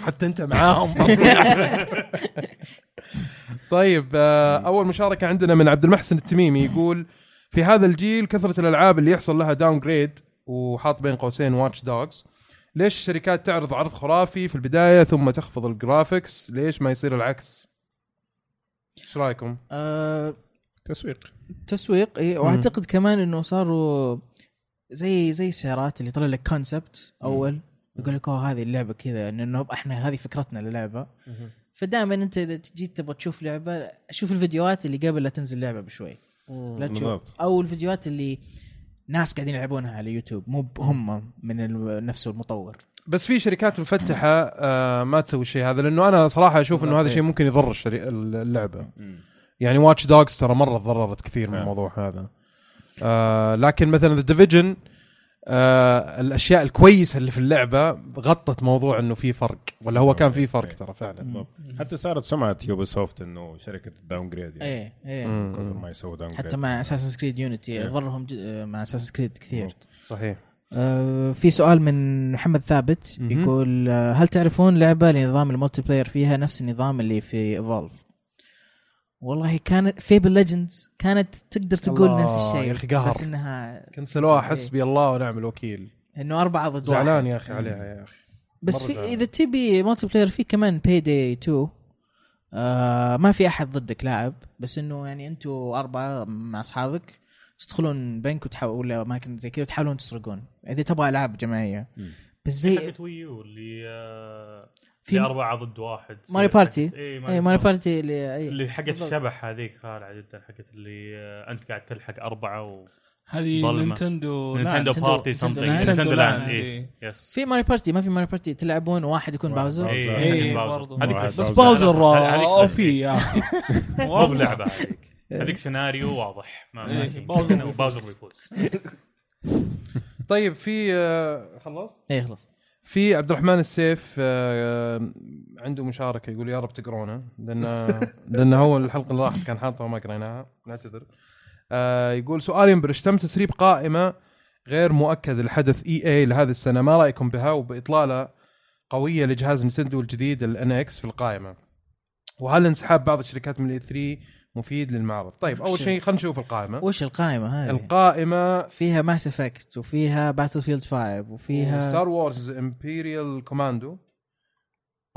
Speaker 1: حتى أنت معاهم. طيب أول مشاركة عندنا من عبد المحسن التميمي يقول في هذا الجيل كثرة الألعاب اللي يحصل لها downgrade وحاط بين قوسين Watch Dogs ليش الشركات تعرض عرض خرافي في البداية ثم تخفض ال graphics ليش ما يصير العكس؟ إيش رأيكم؟
Speaker 3: آه
Speaker 4: تسويق.
Speaker 3: تسويق اي وأعتقد كمان إنه صاروا زي زي السيارات اللي طلع لك concept أول يقول لك أوه هذه اللعبة كذا. إنه إحنا هذه فكرتنا للعبة. فدائما أنت إذا جيت تبغى تشوف لعبة شوف الفيديوهات اللي قبل لا تنزل اللعبه بشوي. لا تشوف.
Speaker 4: بالضبط.
Speaker 3: أو الفيديوهات اللي ناس قاعدين يلعبونها على يوتيوب مو هم من ال- نفسه المطور.
Speaker 1: بس في شركات مفتحة آه ما تسوي الشيء هذا لأنه أنا صراحة أشوف إنه هذا شيء ممكن يضر الشري...
Speaker 4: اللعبة.
Speaker 1: يعني Watch Dogs ترى مرة تضررت كثير من
Speaker 4: فعلا.
Speaker 1: الموضوع هذا. آه لكن مثلا The Division آه الأشياء الكويسة اللي في اللعبة غطت موضوع إنه في فرق ولا هو كان في فرق ترى فعلا.
Speaker 4: بالضبط. حتى صارت سمعه Ubisoft إنه شركة ال downgrade يعني.
Speaker 3: إيه إيه.
Speaker 4: كثر ما يسووا downgrade
Speaker 3: حتى مع Assassin's Creed
Speaker 4: Unity.
Speaker 3: ضرهم مع Assassin's Creed كثير.
Speaker 1: صحيح.
Speaker 3: آه، في سؤال من محمد ثابت. يقول آه، هل تعرفون لعبة لنظام ال multiplayer فيها نفس النظام اللي في Evolve؟ والله كانت Fable Legends كانت تقدر تقول نفس الشيء
Speaker 1: يا أخي قهر.
Speaker 3: بس إنها
Speaker 1: كنسلوها. حسبي الله ونعم الوكيل
Speaker 3: إنه اربعه ضد
Speaker 1: زعلان
Speaker 3: واحد.
Speaker 1: يا أخي عليها يا أخي
Speaker 3: بس في
Speaker 1: زعلان.
Speaker 3: إذا تبي multiplayer في كمان Payday 2 آه ما في أحد ضدك لاعب بس إنه يعني أنتم أربعة مع أصحابك تدخلون بنك وتحاول ولا أماكن زي كذا وتحاولون تسرقون إذا تبغى ألعاب
Speaker 4: جماعية.
Speaker 3: بس زي
Speaker 2: حقت Wii U اللي آه،
Speaker 3: في
Speaker 2: أربعة ضد واحد
Speaker 3: Mario Party.
Speaker 2: اي
Speaker 3: Mario Party اللي أي.
Speaker 2: اللي حقت. الشبح هذيك خارعة جدا حقت اللي آه، أنت قاعد تلحق أربعة و
Speaker 5: هذه.
Speaker 3: Nintendo
Speaker 2: Nintendo
Speaker 3: Party
Speaker 2: something. Nintendo
Speaker 5: Land
Speaker 2: اي. Yes
Speaker 3: في Mario Party ما في Mario Party تلعبون واحد يكون
Speaker 4: Bowser.
Speaker 2: اي
Speaker 5: إيه،
Speaker 2: بس
Speaker 4: Bowser.
Speaker 5: Bowser
Speaker 2: هذيك
Speaker 5: أو
Speaker 2: لازم.
Speaker 5: في يا أخي
Speaker 2: مو. بلعبة هذيك هذيك سيناريو واضح. ما
Speaker 5: إيه،
Speaker 2: ماشي
Speaker 5: Bowser
Speaker 2: Bowser Bowser بيفوز
Speaker 1: طيب في آه، خلصت
Speaker 3: اي خلاص
Speaker 1: في عبد الرحمن السيف آه، عنده مشاركة يقول يا رب تقرونه لأن لأن هو الحلقة اللي راحت كان حاطها وما قريناها نعتذر. آه، يقول سؤال ينبرش تم تسريب قائمة غير مؤكد لحدث E3 لهذه السنة؟ ما رأيكم بها؟ وبإطلالة قوية لجهاز Nintendo الجديد ال NX في القائمة. وهل انسحاب بعض الشركات من ال E 3 مفيد للمعرض. طيب أول شيء خلينا نشوف القائمة.
Speaker 3: وش القائمة هذه؟
Speaker 1: القائمة
Speaker 3: فيها Mass Effect وفيها Battlefield 5 وفيها
Speaker 1: Star Wars Imperial Commando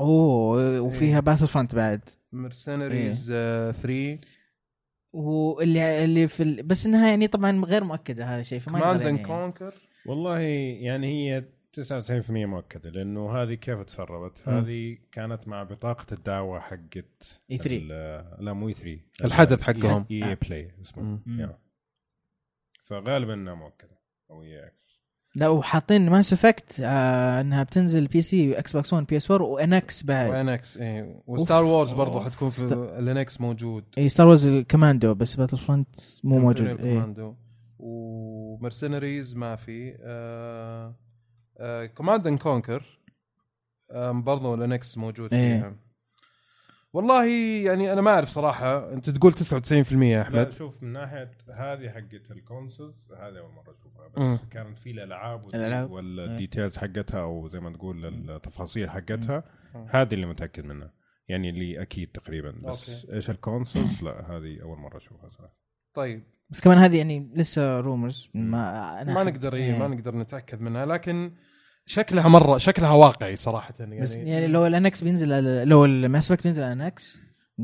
Speaker 3: أوه وفيها Battlefront بعد.
Speaker 1: Mercenaries 3
Speaker 3: واللي اللي في ال... بس إنها يعني طبعا غير مؤكدة هذا الشيء فما
Speaker 1: Command
Speaker 3: and
Speaker 1: Conquer
Speaker 4: والله يعني هي 99% مؤكدة لأنه هذه كيف تسربت؟ هذه كانت مع بطاقة الدعوة حقت
Speaker 3: E3.
Speaker 4: ال- لا مو E3
Speaker 1: الحدث حقهم.
Speaker 4: EA Play اسمه. فغالبا إنها مؤكدة أو هي
Speaker 3: لا وحاطين Mass Effect آه إنها بتنزل PC Xbox 1 PS 4 و NX بعد
Speaker 1: و NX إيه و Star Wars
Speaker 5: برضه.
Speaker 1: حتكون في
Speaker 3: ال
Speaker 1: NX موجود.
Speaker 3: اي Star Wars Commando بس Battlefront مو موجود.
Speaker 1: كوماندو و Mercenaries ما في آه Command and Conquer برضه ال NX موجود
Speaker 3: إيه.
Speaker 1: فيها والله يعني أنا ما أعرف صراحة أنت تقول 99% يا
Speaker 4: لا
Speaker 1: أحمد
Speaker 4: شوف من ناحية هذه حقت ال consoles هذه أول مرة أشوفها بس
Speaker 1: مم.
Speaker 4: كانت في الألعاب. وال details حقتها أو زي ما تقول التفاصيل حقتها. هذه اللي متأكد منها يعني اللي أكيد تقريبا بس
Speaker 1: أوكي.
Speaker 4: إيش ال consoles لا هذه أول مرة أشوفها صراحة
Speaker 1: طيب
Speaker 3: بس كمان هذه يعني لسه rumors ما أنا
Speaker 1: ما نقدر
Speaker 3: إيه.
Speaker 1: إيه ما نقدر نتأكد منها لكن شكلها مرة شكلها واقعي صراحة يعني
Speaker 3: بس يعني لو ال NX بينزل لو ال Mass Effect بينزل ال NX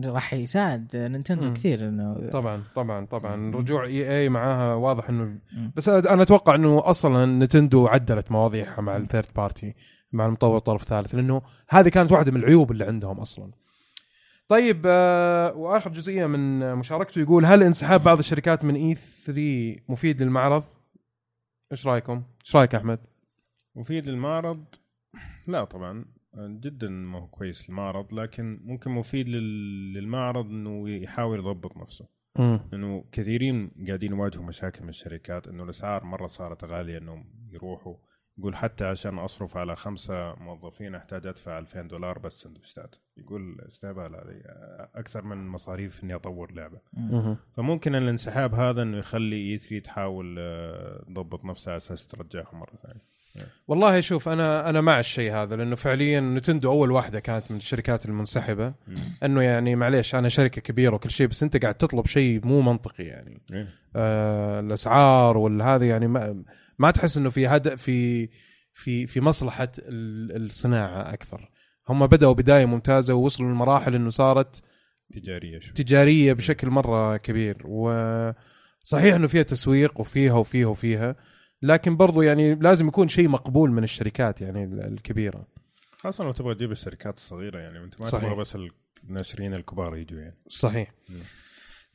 Speaker 3: راح يساعد نينتندو. كثير إنه
Speaker 1: طبعا طبعا طبعا رجوع EA معاها واضح انه
Speaker 3: مم.
Speaker 1: بس أنا أتوقع إنه أصلا نينتندو عدلت مواضيعها مع ال third party مع المطور طرف ثالث لأنه هذه كانت واحدة من العيوب اللي عندهم أصلا طيب آه وآخر جزئية من مشاركته يقول هل انسحاب بعض الشركات من اي 3 مفيد للمعرض؟ إيش رأيكم؟ إيش رأيك أحمد؟
Speaker 4: مفيد للمعرض؟ لا طبعا. جدا ما هو كويس للمعرض لكن ممكن مفيد لل- للمعرض إنه يحاول يضبط نفسه. لأنه كثيرين قاعدين يواجهوا مشاكل من الشركات إنه الأسعار مرة صارت غالية إنهم يروحوا. يقول حتى عشان أصرف على خمسة موظفين أحتاج أدفع 2000 دولار بس سندويشات يقول استهبال هذه أكثر من مصاريف إني أطور لعبة. فممكن الانسحاب هذا إنه يخلي اي 3 تحاول آه، تضبط نفسها على أساس ترجعهم مرة ثانية.
Speaker 1: والله شوف أنا أنا مع الشيء هذا لأنه فعليا نتندو أول واحدة كانت من الشركات المنسحبة. إنه يعني معليش أنا شركة كبيرة وكل شيء بس أنت قاعد تطلب شيء مو منطقي يعني.
Speaker 4: إيه.
Speaker 1: آه الأسعار والهذا يعني ما, ما تحس إنه في هدف في في في مصلحة ال- الصناعة أكثر. هم بدأوا بداية ممتازة ووصلوا لمراحل إنه صارت
Speaker 4: تجارية شوي.
Speaker 1: تجارية بشكل مرة كبير. وصحيح إنه فيها تسويق وفيها وفيها وفيها لكن برضو يعني لازم يكون شيء مقبول من الشركات يعني ال- الكبيرة
Speaker 4: خاصة لو تبغى تجيب الشركات الصغيرة يعني انت ما
Speaker 1: صحيح.
Speaker 4: تبغى بس الناشرين الكبار يجوا يعني
Speaker 1: صحيح
Speaker 4: مم.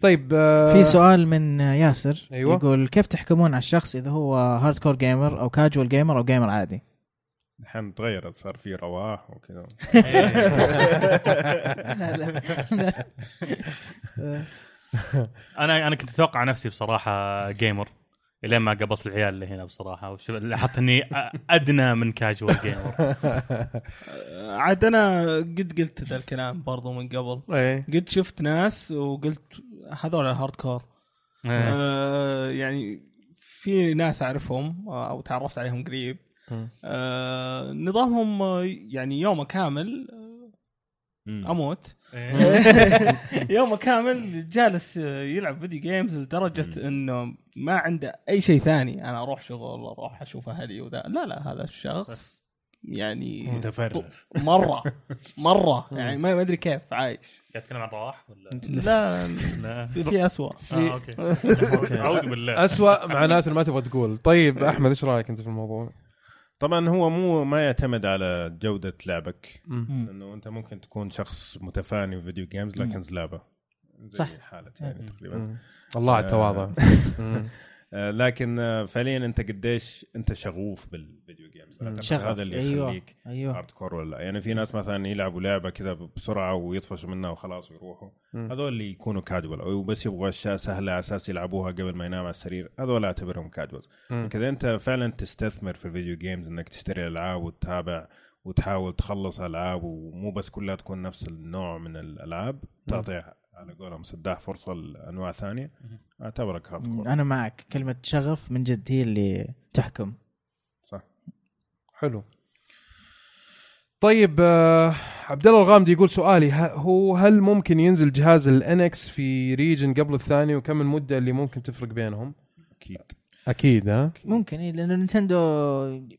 Speaker 1: طيب آه
Speaker 3: في سؤال من ياسر
Speaker 1: أيوة.
Speaker 3: يقول كيف تحكمون على الشخص إذا هو hardcore gamer أو casual gamer أو gamer عادي؟
Speaker 4: الحين تغيرت صار في رواح وكذا.
Speaker 2: أنا أنا كنت أتوقع نفسي بصراحة gamer إلين ما قابلت العيال اللي هنا بصراحة وش- لاحظت إني أدنى من casual gamer
Speaker 5: عاد أنا قد قلت ذا الكلام برضو من قبل
Speaker 1: إيه
Speaker 5: قد شفت ناس وقلت هذول hardcore
Speaker 2: إيه.
Speaker 5: آه يعني في ناس أعرفهم آه، أو تعرفت عليهم قريب. آه نظامهم آه، يعني يوم كامل. أموت.
Speaker 2: إيه.
Speaker 5: يوم كامل جالس يلعب video games لدرجة إنه ما عنده أي شيء ثاني. أنا أروح شغل أروح أشوف أهلي وذا. لا لا هذا الشخص يعني
Speaker 4: متفرغ.
Speaker 5: مرة مرة. يعني ما ما أدري كيف عايش.
Speaker 2: قاعد تتكلم عن رواح ولا؟
Speaker 5: لا
Speaker 2: لا.
Speaker 5: في, في اسوء
Speaker 2: آه، أوكي. أعوذ بالله.
Speaker 1: اسوء معناته ما تبغى تقول. طيب أحمد إيش رأيك أنت في الموضوع؟
Speaker 4: طبعا هو مو ما يعتمد على جودة لعبك. لأنه أنت ممكن تكون شخص متفاني في video games لكن زلابه زي
Speaker 3: صح.
Speaker 4: حالتي يعني تقريبا.
Speaker 1: الله على التواضع.
Speaker 4: آه، لكن آه، فعليا أنت قديش أنت شغوف بال video games.
Speaker 3: شغف.
Speaker 4: هذا اللي
Speaker 3: أيوة.
Speaker 4: يخليك أيوه. hardcore ولا لا. يعني في ناس مثلا يلعبوا لعبة كذا بسرعة ويطفشوا منها وخلاص ويروحوا. هذول اللي يكونوا كاجوال أو بس يبغوا أشياء سهلة على أساس يلعبوها قبل ما ينام على السرير. هذول أعتبرهم
Speaker 1: casuals.
Speaker 4: كذا أنت فعلا تستثمر في ال video games إنك تشتري ألعاب وتتابع وتحاول تخلص ألعاب ومو بس كلها تكون نفس النوع من الألعاب تعطي على قولهم سداح فرصة لأنواع ثانية. أعتبرك hardcore.
Speaker 3: أنا معك. كلمة شغف من جد هي اللي تحكم.
Speaker 4: صح.
Speaker 1: حلو. طيب آه، عبد الله الغامدي يقول سؤالي هو هل ممكن ينزل جهاز ال NX في region قبل الثاني وكم المدة اللي ممكن تفرق بينهم؟
Speaker 4: أكيد.
Speaker 1: أكيد ها؟
Speaker 3: ممكن إيه لأنه نينتندو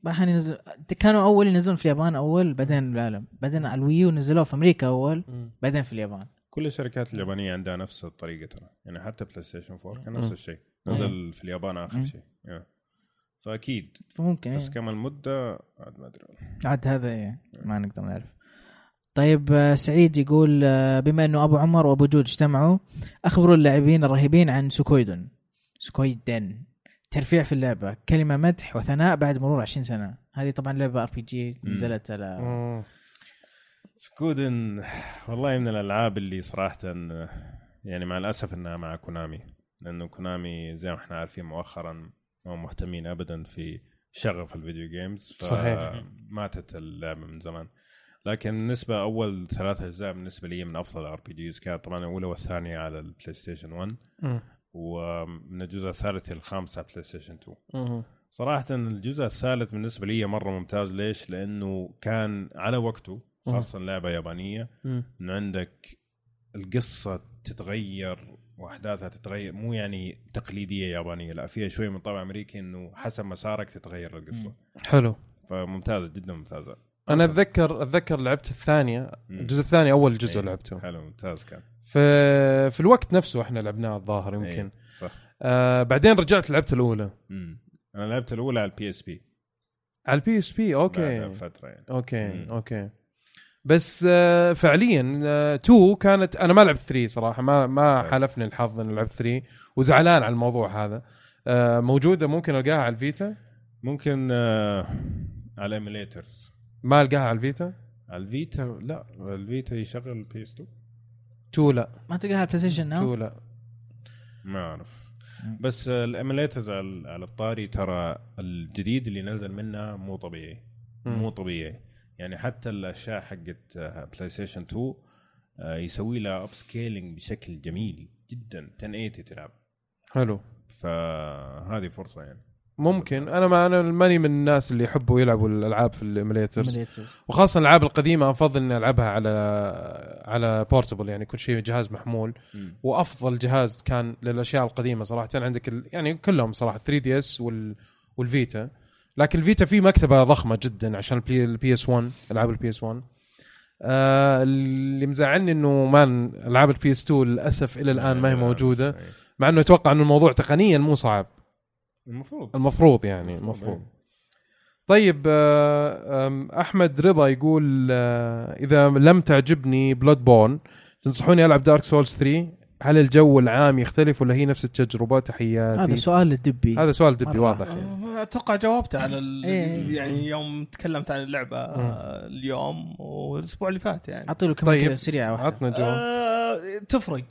Speaker 3: بحن ينزل كانوا أول ينزلون في اليابان أول بعدين العالم بعدين على ال Wii U نزلوه في أمريكا أول بعدين في اليابان.
Speaker 4: كل الشركات اليابانية عندها نفس الطريقة ترى. يعني حتى بلاي ستيشن 4 كان نفس الشيء. نزل في اليابان آخر
Speaker 3: مم.
Speaker 4: شيء. Yeah. فأكيد.
Speaker 3: فممكن
Speaker 4: بس
Speaker 3: إيه.
Speaker 4: كم المدة؟ عاد ما أدري
Speaker 3: عاد هذا إيه، ما نقدر نعرف. طيب آه، سعيد يقول آه، بما إنه أبو عمر وأبو جود اجتمعوا أخبروا اللاعبين الرهيبين عن Suikoden. Suikoden. ترفيع في اللعبة. كلمة مدح وثناء بعد مرور 20 سنة. هذه طبعا لعبة
Speaker 4: RPG.
Speaker 3: نزلت على
Speaker 1: مم.
Speaker 4: Suikoden والله من الألعاب اللي صراحة يعني مع الأسف إنها مع كونامي لأنه كونامي زي ما إحنا عارفين مؤخرا ما مهتمين ابدا في شغف ال video games
Speaker 1: صحيح.
Speaker 4: ماتت اللعبة من زمان لكن بالنسبة أول ثلاث أجزاء بالنسبة لي من أفضل ال RPGs كانت طبعا الأولى والثانية على البلاي ستيشن 1
Speaker 1: مم.
Speaker 4: ومن الجزء الثالث الخامس على بلاي ستيشن 2
Speaker 1: مم.
Speaker 4: صراحة الجزء الثالث بالنسبة لي مرة ممتاز ليش؟ لأنه كان على وقته خاصة لعبة يابانية.
Speaker 1: مم.
Speaker 4: إنه عندك القصة تتغير وأحداثها تتغير مو يعني تقليدية يابانية لا فيها شوية من طابع أمريكي إنه حسب مسارك تتغير القصة.
Speaker 1: حلو.
Speaker 4: فممتازة جدا ممتازة.
Speaker 1: أنا أتذكر أتذكر لعبت
Speaker 4: الثانية.
Speaker 1: الجزء الثاني أول جزء
Speaker 4: إيه،
Speaker 1: لعبته.
Speaker 4: حلو ممتاز كان.
Speaker 1: في في الوقت نفسه إحنا لعبناه الظاهر يمكن.
Speaker 4: إيه، صح.
Speaker 1: آه بعدين رجعت لعبت الأولى.
Speaker 4: مم. أنا لعبت الأولى على البي اس بي
Speaker 1: على البي اس بي أوكي.
Speaker 4: بعد فترة يعني.
Speaker 1: أوكي
Speaker 4: مم.
Speaker 1: أوكي. بس آه فعليا 2 كانت أنا ما لعبت 3 صراحة ما ما. حالفني الحظ إني لعبت 3 وزعلان على الموضوع هذا. آه موجودة ممكن ألقاها على ال Vita؟
Speaker 4: ممكن آه على ال emulators
Speaker 1: ما ألقاها على ال Vita؟
Speaker 4: على ال Vita؟ لا ال Vita يشغل ال PS 2
Speaker 1: 2 لا.
Speaker 3: ما تلقاها على ال PlayStation Now
Speaker 1: 2 لا.
Speaker 4: ما
Speaker 3: أعرف.
Speaker 4: بس ال emulators على على الطاري ترى الجديد اللي نزل منها مو طبيعي. مو طبيعي. يعني حتى الأشياء حقت PlayStation 2 آه، يسوي لها upscaling بشكل جميل جدا 1080 تلعب.
Speaker 1: حلو.
Speaker 4: فهذه فرصة يعني.
Speaker 1: ممكن. أنا ما أنا ماني من الناس اللي يحبوا يلعبوا الألعاب في ال
Speaker 3: emulators.
Speaker 1: وخاصة الألعاب القديمة أفضل إني ألعبها على على portable يعني كل شيء جهاز محمول.
Speaker 4: مم.
Speaker 1: وأفضل جهاز كان للأشياء القديمة صراحة. عندك ال... يعني كلهم صراحة 3DS وال... وال Vita لكن ال Vita فيه مكتبة ضخمة جدا عشان ال PS1 ألعاب ال PS1 آه اللي مزعلني إنه ما ألعاب ال PS2 للأسف إلى الآن ما هي
Speaker 4: موجودة
Speaker 1: مع إنه أتوقع إنه الموضوع تقنيا مو صعب.
Speaker 4: المفروض.
Speaker 1: المفروض يعني
Speaker 4: المفروض، إيه.
Speaker 1: طيب آه، أحمد رضا يقول آه، إذا لم تعجبني Bloodborne تنصحوني ألعب Dark Souls 3 هل الجو العام يختلف ولا هي نفس التجربة؟ تحياتي.
Speaker 3: هذا سؤال للدبي
Speaker 1: هذا سؤال دبي
Speaker 3: مرة.
Speaker 1: واضح. يعني.
Speaker 5: آه، أتوقع جاوبت على ال...
Speaker 3: إيه.
Speaker 5: يعني يوم تكلمت عن اللعبة آه، اليوم والأسبوع اللي فات يعني.
Speaker 3: اعطي له كمان
Speaker 1: طيب.
Speaker 3: كذا سريعة واحدة.
Speaker 1: عطنا جواب
Speaker 5: آه، تفرق.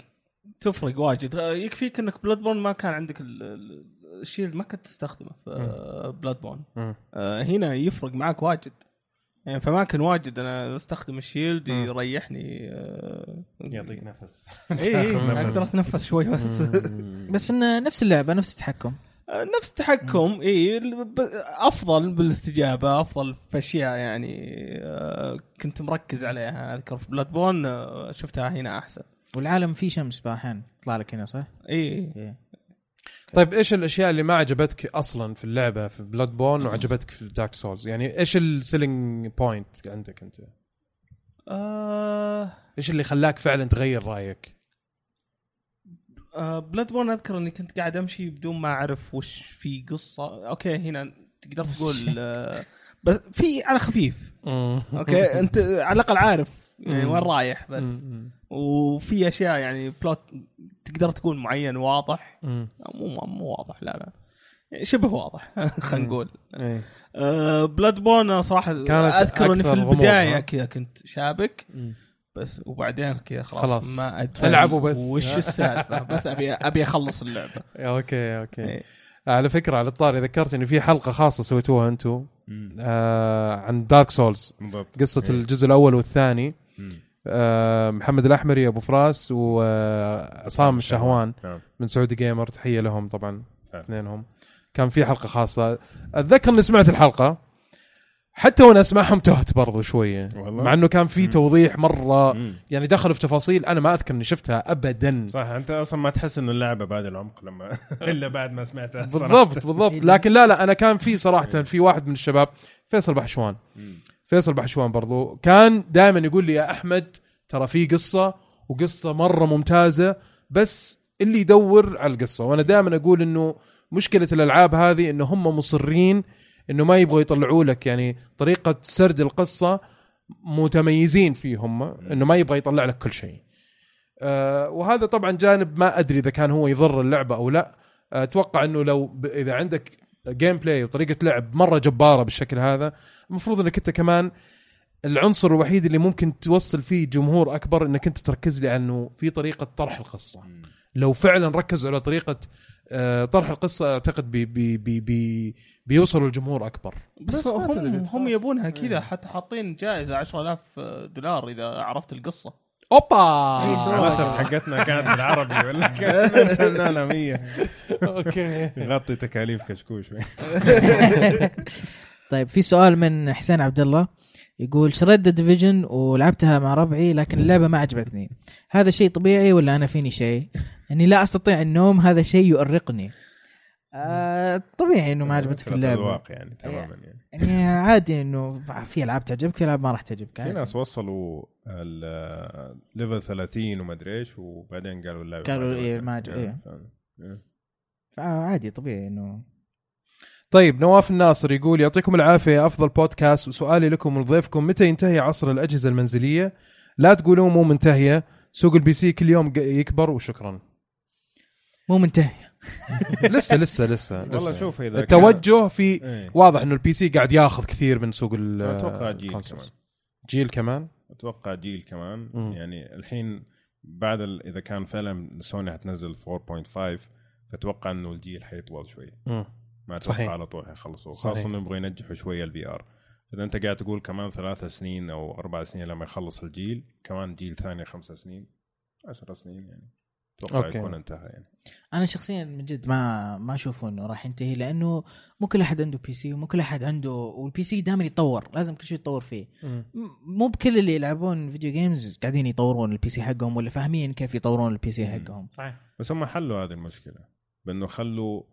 Speaker 5: تفرق واجد. آه، يكفيك انك Bloodborne ما كان عندك ال- ال- ال shield ما كنت تستخدمه في
Speaker 1: Bloodborne.
Speaker 5: آه، هنا يفرق معك واجد. يعني فما كان واجد أنا أستخدم ال
Speaker 1: shield.
Speaker 5: يريحني آه،
Speaker 2: يعطيك نفس.
Speaker 5: اي اي أقدر أتنفس شوي بس.
Speaker 3: بس إنه نفس اللعبة نفس التحكم.
Speaker 5: آه، نفس التحكم اي ب- أفضل بالاستجابة أفضل في أشياء يعني آه، كنت مركز عليها. أذكر في Bloodborne شفتها هنا أحسن.
Speaker 3: والعالم فيه شمس باحيان يطلع لك هنا صح؟
Speaker 5: اي
Speaker 3: إيه.
Speaker 1: طيب إيش الأشياء اللي ما عجبتك أصلا في اللعبة في Bloodborne وعجبتك في Dark Souls يعني إيش ال selling point عندك أنت؟
Speaker 5: آه.
Speaker 1: إيش اللي خلاك فعلا تغير رأيك؟
Speaker 5: آه Bloodborne أذكر إني كنت قاعد أمشي بدون ما أعرف وش في قصة. okay هنا تقدر تقول آه بس في على خفيف. okay أنت على الأقل عارف. يعني وين رايح بس وفي أشياء يعني plot تقدر تقول معين واضح
Speaker 1: مم.
Speaker 5: مو مو واضح لا لا شبه واضح خلينا نقول
Speaker 1: إيه.
Speaker 5: أه Bloodborne صراحة
Speaker 1: كانت
Speaker 5: أذكر إني في البداية
Speaker 1: ها؟
Speaker 5: كذا كنت شابك
Speaker 1: مم.
Speaker 5: بس وبعدين كذا خلاص,
Speaker 1: خلاص.
Speaker 5: ما أدري
Speaker 1: ألعبوا بس.
Speaker 5: وش السالفة بس ابي أبي أخلص اللعبة
Speaker 1: okay okay
Speaker 5: إيه.
Speaker 1: على فكرة على الطاري ذكرت ان في حلقة خاصة سويتوها
Speaker 4: أنتم.
Speaker 1: آه عن Dark Souls
Speaker 4: بالضبط
Speaker 1: قصة
Speaker 4: إيه.
Speaker 1: الجزء الأول والثاني. آه محمد الأحمري أبو فراس وعصام الشهوان
Speaker 4: نعم.
Speaker 1: من Saudi Gamer تحية لهم طبعا
Speaker 4: فعلا.
Speaker 1: اثنينهم كان في حلقة خاصة أتذكر إني سمعت الحلقة حتى وأنا أسمعهم تهت برضو شوية
Speaker 4: والله؟
Speaker 1: مع إنه كان في. توضيح مرة
Speaker 4: مم.
Speaker 1: يعني دخلوا في تفاصيل أنا ما أذكر إني شفتها ابدا
Speaker 4: صح أنت أصلا ما تحس إنه اللعبة بهذا العمق لما إلا بعد ما سمعتها.
Speaker 1: بالضبط بالضبط لكن لا لا أنا كان في صراحة في واحد من الشباب فيصل بحشوان
Speaker 4: مم.
Speaker 1: فيصل بحشوان برضو كان دائما يقول لي يا أحمد ترى في قصة وقصة مرة ممتازة بس اللي يدور على القصة. وأنا دائما أقول إنه مشكلة الألعاب هذه إنه هم مصرين إنه ما يبغوا يطلعوا لك يعني طريقة سرد القصة متميزين فيهم إنه ما يبغى يطلع لك كل شيء. أه وهذا طبعا جانب ما أدري إذا كان هو يضر اللعبة أو لا. أتوقع إنه لو إذا عندك gameplay وطريقة لعب مرة جبارة بالشكل هذا. المفروض إنك أنت كمان العنصر الوحيد اللي ممكن توصل فيه جمهور أكبر إنك أنت تركز لي على إنه في طريقة طرح
Speaker 4: القصة.
Speaker 1: لو فعلا ركزوا على طريقة آه، طرح القصة أعتقد بي بي بي بي بيوصلوا الجمهور أكبر.
Speaker 5: بس,
Speaker 1: بس.
Speaker 5: هم هم يبونها كذا حتى حاطين جائزة 10000 دولار إذا عرفت القصة.
Speaker 1: أوبا!
Speaker 3: إيه،.
Speaker 4: للاسف حقتنا كانت بالعربي ولا كانت فنانه 100
Speaker 1: okay.
Speaker 4: يغطي تكاليف كشكوش.
Speaker 3: طيب في سؤال من حسين عبد الله. يقول شريت Division ولعبتها مع ربعي لكن اللعبة ما عجبتني. هذا شيء طبيعي ولا أنا فيني شيء؟ إني لا أستطيع النوم هذا شيء يؤرقني. آه طبيعي إنه ما عجبتك اللعبة.
Speaker 4: اذواق يعني تماما يعني.
Speaker 3: يعني عادي إنه في ألعاب تعجبك في ألعاب ما راح تعجبك
Speaker 4: في. ناس وصلوا الليفل 30 وما أدري إيش وبعدين قالوا اللعبه
Speaker 3: قالوا. إيه، ما عجب- إيه.
Speaker 4: فاهم. إيه.
Speaker 3: عادي طبيعي إنه
Speaker 1: طيب نواف الناصر يقول يعطيكم العافية يا أفضل بودكاست وسؤالي لكم ولضيفكم متى ينتهي عصر الأجهزة المنزلية؟ لا تقولوا مو منتهية سوق ال PC كل يوم يكبر وشكرا
Speaker 3: مو منتهي
Speaker 1: لسه لسه لسه
Speaker 4: والله
Speaker 1: لسه.
Speaker 4: شوف إذا
Speaker 1: التوجه في
Speaker 4: إيه.
Speaker 1: واضح إنه ال PC قاعد ياخذ كثير من سوق ال
Speaker 4: أتوقع جيل. كمان
Speaker 1: جيل كمان
Speaker 4: أتوقع جيل كمان
Speaker 1: مم.
Speaker 4: يعني الحين بعد ال... إذا كان فعلا سوني حتنزل 4.5 فأتوقع إنه الجيل حيطول شوي. ما أتوقع
Speaker 1: صحيح.
Speaker 4: على طول حيخلصوا. خاصة انه يبغوا ينجحوا شوية ال VR إذا أنت قاعد تقول كمان ثلاث سنين أو أربع سنين لما يخلص الجيل كمان جيل ثاني خمسة سنين عشر سنين يعني أتوقع
Speaker 1: okay.
Speaker 4: يكون انتهى يعني
Speaker 3: أنا شخصيا من جد ما ما أشوف إنه راح ينتهي لأنه مو كل أحد عنده PC ومو كل أحد عنده وال PC دائما يتطور لازم كل شيء يتطور فيه. م- مو بكل اللي يلعبون video games قاعدين يطورون ال PC حقهم ولا فاهمين كيف يطورون ال
Speaker 4: PC.
Speaker 3: حقهم
Speaker 2: صحيح
Speaker 4: بس هم حلوا هذه المشكلة بأنه خلوا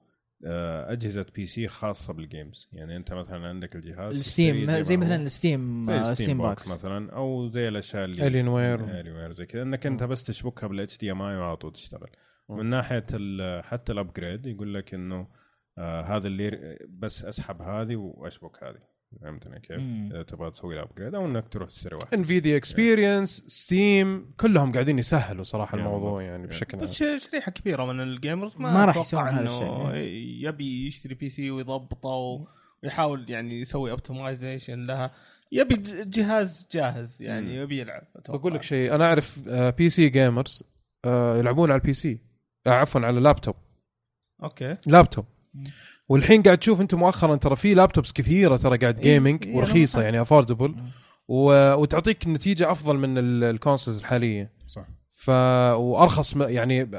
Speaker 4: أجهزة PC خاصة بال games يعني أنت مثلا عندك الجهاز
Speaker 3: ال
Speaker 4: Steam
Speaker 3: زي
Speaker 4: هو.
Speaker 3: مثلا ال Steam
Speaker 4: زي
Speaker 3: آه،
Speaker 4: Steam
Speaker 3: Steam
Speaker 4: Box
Speaker 3: Box.
Speaker 4: مثلا أو زي الأشياء اللي Alienware Alienware زي كذا. إنك أنت بس تشبكها بال HDMI وعلى طول تشتغل. من ناحية حتى ال upgrade يقول لك إنه آه هذا اللي بس أسحب هذه وأشبك هذه. فهمتني كيف؟
Speaker 3: مم.
Speaker 4: إذا تبغى تسوي ال upgrade أو إنك تروح تشتري واحد
Speaker 1: Nvidia Experience Steam كلهم قاعدين يسهلوا صراحة
Speaker 4: يا
Speaker 1: الموضوع. يعني. بشكل
Speaker 5: بس شريحة كبيرة من ال gamers ما,
Speaker 3: ما راح يسوون هذا الشيء.
Speaker 5: يبي يشتري PC ويضبطه ويحاول يعني يسوي optimization لها يبي جهاز جاهز يعني
Speaker 4: مم.
Speaker 5: يبي يلعب أتوقع.
Speaker 1: بقول لك شيء أنا أعرف PC gamers يلعبون على ال PC آه، عفوا على ال
Speaker 5: laptop
Speaker 1: okay laptop
Speaker 3: مم.
Speaker 1: والحين قاعد تشوف انت مؤخرا ترى في laptops كثيرة ترى قاعد
Speaker 5: إيه،
Speaker 1: gaming
Speaker 5: إيه،
Speaker 1: ورخيصة
Speaker 5: أنا
Speaker 1: يعني
Speaker 3: affordable.
Speaker 1: و... وتعطيك نتيجة أفضل من ال- ال consoles الحالية.
Speaker 4: صح.
Speaker 1: ف وأرخص م- يعني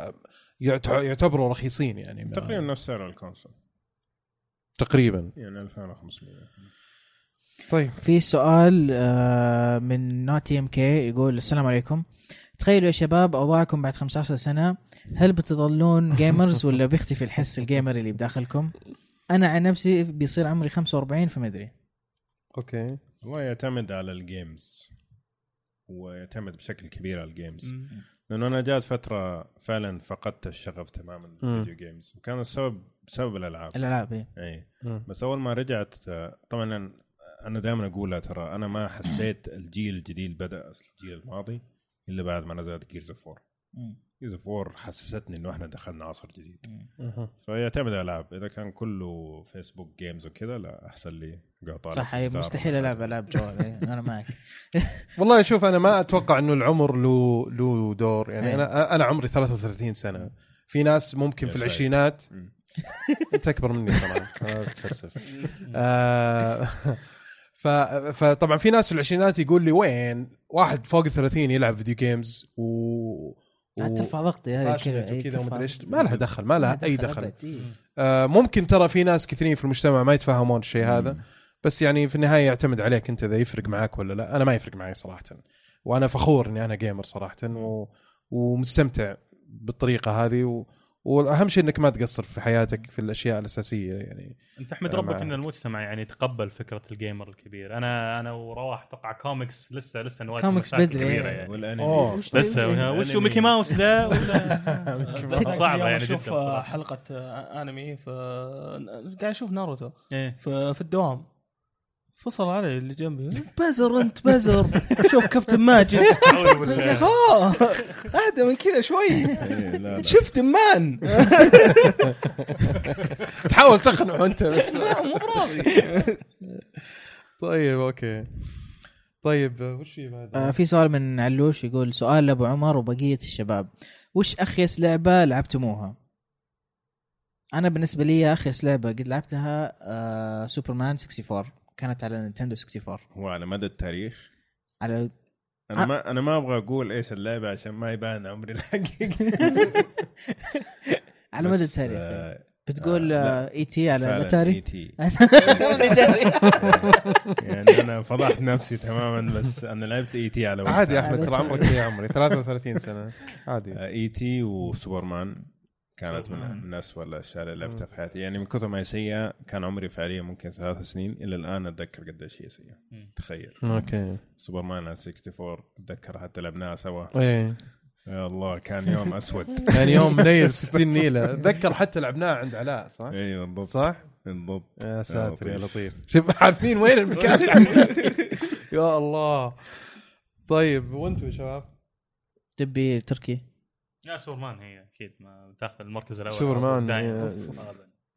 Speaker 1: يعت- يعتبروا رخيصين يعني ما-
Speaker 4: تقريبا نفس سعر ال console
Speaker 1: تقريبا.
Speaker 4: يعني 2500
Speaker 1: طيب.
Speaker 3: في سؤال آه، من نوتي إم كي يقول السلام عليكم. تخيلوا يا شباب أوضاعكم بعد 15 سنة هل بتظلون gamers ولا بيختفي الحس ال gamer اللي بداخلكم؟ أنا عن نفسي بيصير عمري 45 فما أدري.
Speaker 1: أوكي.
Speaker 4: والله يعتمد على ال games ويعتمد بشكل كبير على ال
Speaker 5: games.
Speaker 4: لأنه أنا جات فترة فعلا فقدت الشغف تماما بال video games وكان السبب بسبب الألعاب.
Speaker 3: الألعاب إيه.
Speaker 4: اي
Speaker 1: مم.
Speaker 4: بس أول ما رجعت طبعا أنا- أنا دائما أقولها ترى أنا ما حسيت الجيل الجديد بدأ الجيل الماضي إلا بعد ما نزلت Gears of War 4
Speaker 3: مم.
Speaker 4: Gears of War 4 حسستني إنه إحنا دخلنا عصر جديد. فيعتمد على الالعاب إذا كان كله Facebook games وكذا لا أحسن لي قاطع
Speaker 3: صح مستحيل ألعب ألعاب جوال إيه، أنا معك.
Speaker 1: والله شوف أنا ما أتوقع إنه العمر له له دور. يعني
Speaker 3: أي.
Speaker 1: أنا أنا عمري 33 سنة. في ناس ممكن في. العشرينات. أنت أكبر مني طبعا. تتفلسف آه، ف فطبعا في ناس في العشرينات يقول لي وين واحد فوق ال 30 يلعب فيديو جيمز و-
Speaker 3: ترفع ضغطي هذه كذا إيه،
Speaker 1: ومدري
Speaker 3: إيش.
Speaker 1: ما لها دخل ما لها أي دخل
Speaker 3: إيه.
Speaker 1: آه، ممكن ترى في ناس كثيرين في المجتمع ما يتفهمون الشيء هذا بس يعني في النهاية يعتمد عليك أنت إذا يفرق معك ولا لا. أنا ما يفرق معي صراحة وأنا فخور إني أنا gamer صراحة و... ومستمتع بالطريقة هذه و... واهم شيء انك ما تقصر في حياتك في الأشياء الأساسية يعني
Speaker 2: انت احمد ربك. إن المجتمع يعني تقبل فكرة ال gamer الكبير أنا أنا ورواح أتوقع كوميكس لسه لسه نواجه
Speaker 3: كوميكس بدري.
Speaker 2: كبيرة يعني
Speaker 4: والأنمي
Speaker 1: أوه.
Speaker 3: وش
Speaker 2: لسه؟ وش ميكي ماوس ده ولا
Speaker 5: اليوم
Speaker 2: يعني جداً بصراحة.
Speaker 5: حلقة آه، أنمي ف قاعد أشوف ناروتو في, في الدوام فصل علي اللي جنبي. بزر انت بزر شوف كابتن ماجد. آه اهدى من كذا شوي.
Speaker 4: إيه، لا لا.
Speaker 5: شفت مان.
Speaker 1: تحاول تقنعه أنت بس.
Speaker 5: مو راضي.
Speaker 1: طيب أوكي. طيب وش في بعد؟
Speaker 3: آه، في سؤال من علوش يقول سؤال لأبو عمر وبقية الشباب. وش أخيس لعبة لعبتموها؟ أنا بالنسبة لي أخيس لعبة قد لعبتها آه سوبرمان 64 كانت على نينتندو 64
Speaker 4: هو على مدى التاريخ
Speaker 3: على
Speaker 4: أنا
Speaker 3: آه.
Speaker 4: ما أنا ما أبغى أقول إيش اللعبة عشان ما يبان عمري الحقيقي
Speaker 3: على مدى التاريخ
Speaker 4: آه،
Speaker 3: بتقول
Speaker 4: آه، لا.
Speaker 3: ET على الاتاري
Speaker 4: ET.
Speaker 3: الاتاري
Speaker 4: يعني أنا فضحت نفسي تماما بس أنا لعبت ET على.
Speaker 1: عادي يا
Speaker 3: أحمد
Speaker 1: ترى عمرك زي عمري 33 سنة عادي
Speaker 4: ET وسوبرمان كانت من اسوء الاشياء اللي لعبتها في حياتي. يعني من كثر ما هي سيئة كان عمري فعليا ممكن ثلاث سنين. إلى الآن أتذكر قديش هي
Speaker 2: سيئة.
Speaker 4: تخيل.
Speaker 1: أوكي.
Speaker 4: سوبرمان على 64 أتذكر حتى لعبناها سوا.
Speaker 1: إيه.
Speaker 4: يا الله كان يوم أسود.
Speaker 1: كان يوم منيل 60 نيله أتذكر حتى لعبناه عند علاء صح؟
Speaker 4: اي بالضبط.
Speaker 1: صح؟
Speaker 4: بالضبط.
Speaker 1: يا ساتر يا.
Speaker 4: لطيف.
Speaker 1: شوف عارفين وين المكان؟ يا الله. طيب وأنتم يا شباب؟
Speaker 3: تبي تركي؟
Speaker 2: لا سوبرمان هي أكيد ما تاخذ المركز الأول.
Speaker 1: سوبرمان،.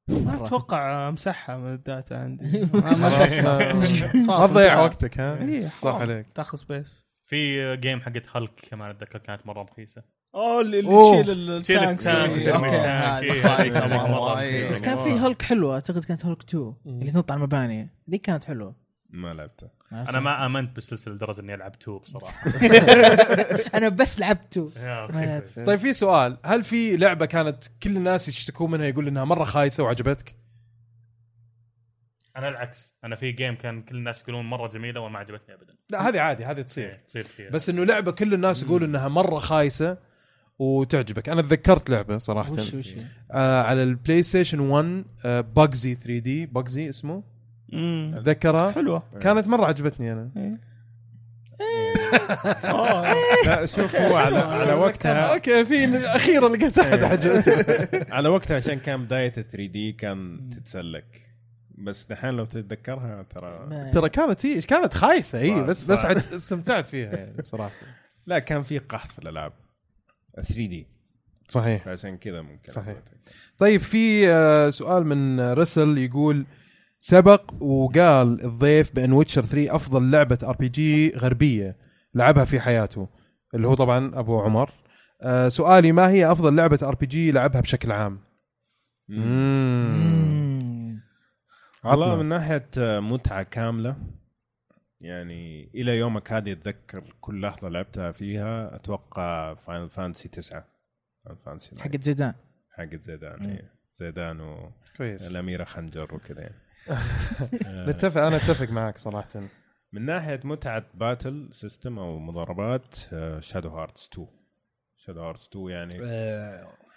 Speaker 5: ما. أتوقع امسحها من ال data
Speaker 1: عندي. ما تضيع وقتك ها؟
Speaker 5: إيه،
Speaker 1: صح. عليك.
Speaker 5: تاخذ space
Speaker 2: في game حقت هلك كمان أتذكر كانت مرة رخيصة.
Speaker 5: أوه اللي. تشيل ال-
Speaker 2: تشيل
Speaker 5: ال
Speaker 2: tank.
Speaker 5: ال
Speaker 2: tank.
Speaker 5: هذه
Speaker 2: إيه،.
Speaker 3: بس كان في هولك حلوة أعتقد كانت هولك 2 اللي تنط على المباني. دي كانت حلوة.
Speaker 4: ما لعبته.
Speaker 2: أنا ما آمنت بالسلسلة لدرجة إني ألعب 2 بصراحة.
Speaker 3: أنا بس لعبت 2
Speaker 2: يا أخي.
Speaker 3: ما
Speaker 1: طيب في سؤال. هل في لعبة كانت كل الناس يشتكون منها يقول إنها مرة خايسة وعجبتك؟
Speaker 2: أنا العكس. أنا في game كان كل الناس يقولون مرة جميلة وما عجبتني ابدا.
Speaker 1: لا هذه عادي هذه تصير.
Speaker 2: إيه، تصير كثير.
Speaker 1: بس إنه لعبة كل الناس يقولوا إنها مرة خايسة وتعجبك. أنا تذكرت لعبة صراحة.
Speaker 3: وش وش؟
Speaker 1: آه على البلاي ستيشن 1 آه باجزي 3 دي باجزي اسمه. اتذكرها
Speaker 5: حلوة.
Speaker 1: كانت مرة عجبتني أنا.
Speaker 5: إيه.
Speaker 4: لا شوف هو على على وقتها
Speaker 1: أوكي في أخيرا لقيت أحد عجبته
Speaker 4: على وقتها عشان كان بداية ال 3 دي كان تتسلك. بس دحين لو تتذكرها ترى
Speaker 1: ترى كانت هي كانت خايسة هي بس بس استمتعت فيها يعني صراحة
Speaker 4: لا كان في قحط في الألعاب. 3 دي
Speaker 1: صحيح.
Speaker 4: فعشان كذا ممكن.
Speaker 1: صحيح. طيب في آه، سؤال من رسل يقول سبق وقال الضيف بأن Witcher 3 أفضل لعبة RPG غربية لعبها في حياته اللي هو طبعا أبو عمر آه، سؤالي ما هي أفضل لعبة RPG لعبها بشكل عام؟
Speaker 4: والله. من ناحية متعة كاملة يعني إلى يومك هذا اتذكر كل لحظة لعبتها فيها أتوقع Final Fantasy 9 Final Fantasy
Speaker 3: حقت زيدان
Speaker 4: حقت زيدان. إيه. زيدان و
Speaker 1: كويس
Speaker 4: الأميرة خنجر وكذا يعني آه،
Speaker 1: نتفق أنا أتفق معك صراحة.
Speaker 4: من ناحية متعة battle system أو مضاربات Shadow Hearts 2 Shadow Hearts 2 يعني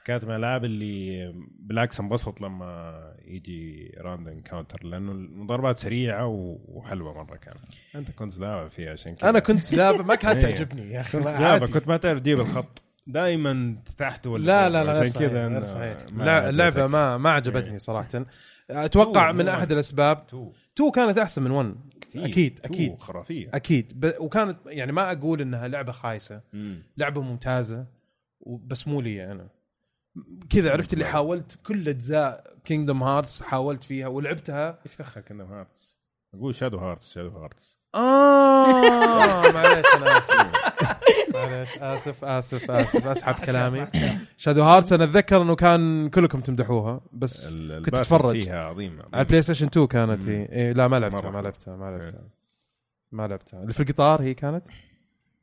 Speaker 4: كانت من الألعاب اللي بالعكس انبسط لما يجي random encounter لأنه المضاربات سريعة وحلوة مرة كانت. أنت كنت لعبه فيها عشان كذا.
Speaker 1: أنا كنت لعبه ما كانت
Speaker 4: إيه.
Speaker 1: تعجبني يا أخي
Speaker 4: كنت
Speaker 1: عادي.
Speaker 4: كنت ما تعرف تجيب الخط. دائما تحت ولا
Speaker 1: لا. لا لا
Speaker 4: عشان
Speaker 1: صحيح
Speaker 4: كذا.
Speaker 1: اللعبة
Speaker 4: ما
Speaker 1: ما عجبتني صراحة. أتوقع
Speaker 4: two،
Speaker 1: من
Speaker 4: أحد.
Speaker 1: الأسباب
Speaker 4: two.
Speaker 1: 2 كانت أحسن من 1
Speaker 4: كتير. أكيد
Speaker 1: أكيد
Speaker 4: خرافية
Speaker 1: أكيد ب... وكانت يعني ما أقول إنها لعبة خايسة
Speaker 4: مم.
Speaker 1: لعبة ممتازة و- بس مو لي أنا كذا عرفت اللي حاولت كل أجزاء Kingdom Hearts حاولت فيها ولعبتها
Speaker 4: إيش دخل Kingdom Hearts؟ أقول شادو هارتس شادو هارتس
Speaker 1: آه معليش أنا آسف. معليش آسف آسف آسف أسحب كلامي. Shadow Hearts أنا أتذكر إنه كان كلكم تمدحوها بس كنت أتفرج.
Speaker 4: فيها عظيم
Speaker 1: على البلاي ستيشن 2 كانت. هي. إيه لا ما لعبتها ما. لعبتها ما لعبتها.
Speaker 4: إيه.
Speaker 1: ما لعبتها. اللي في القطار هي كانت؟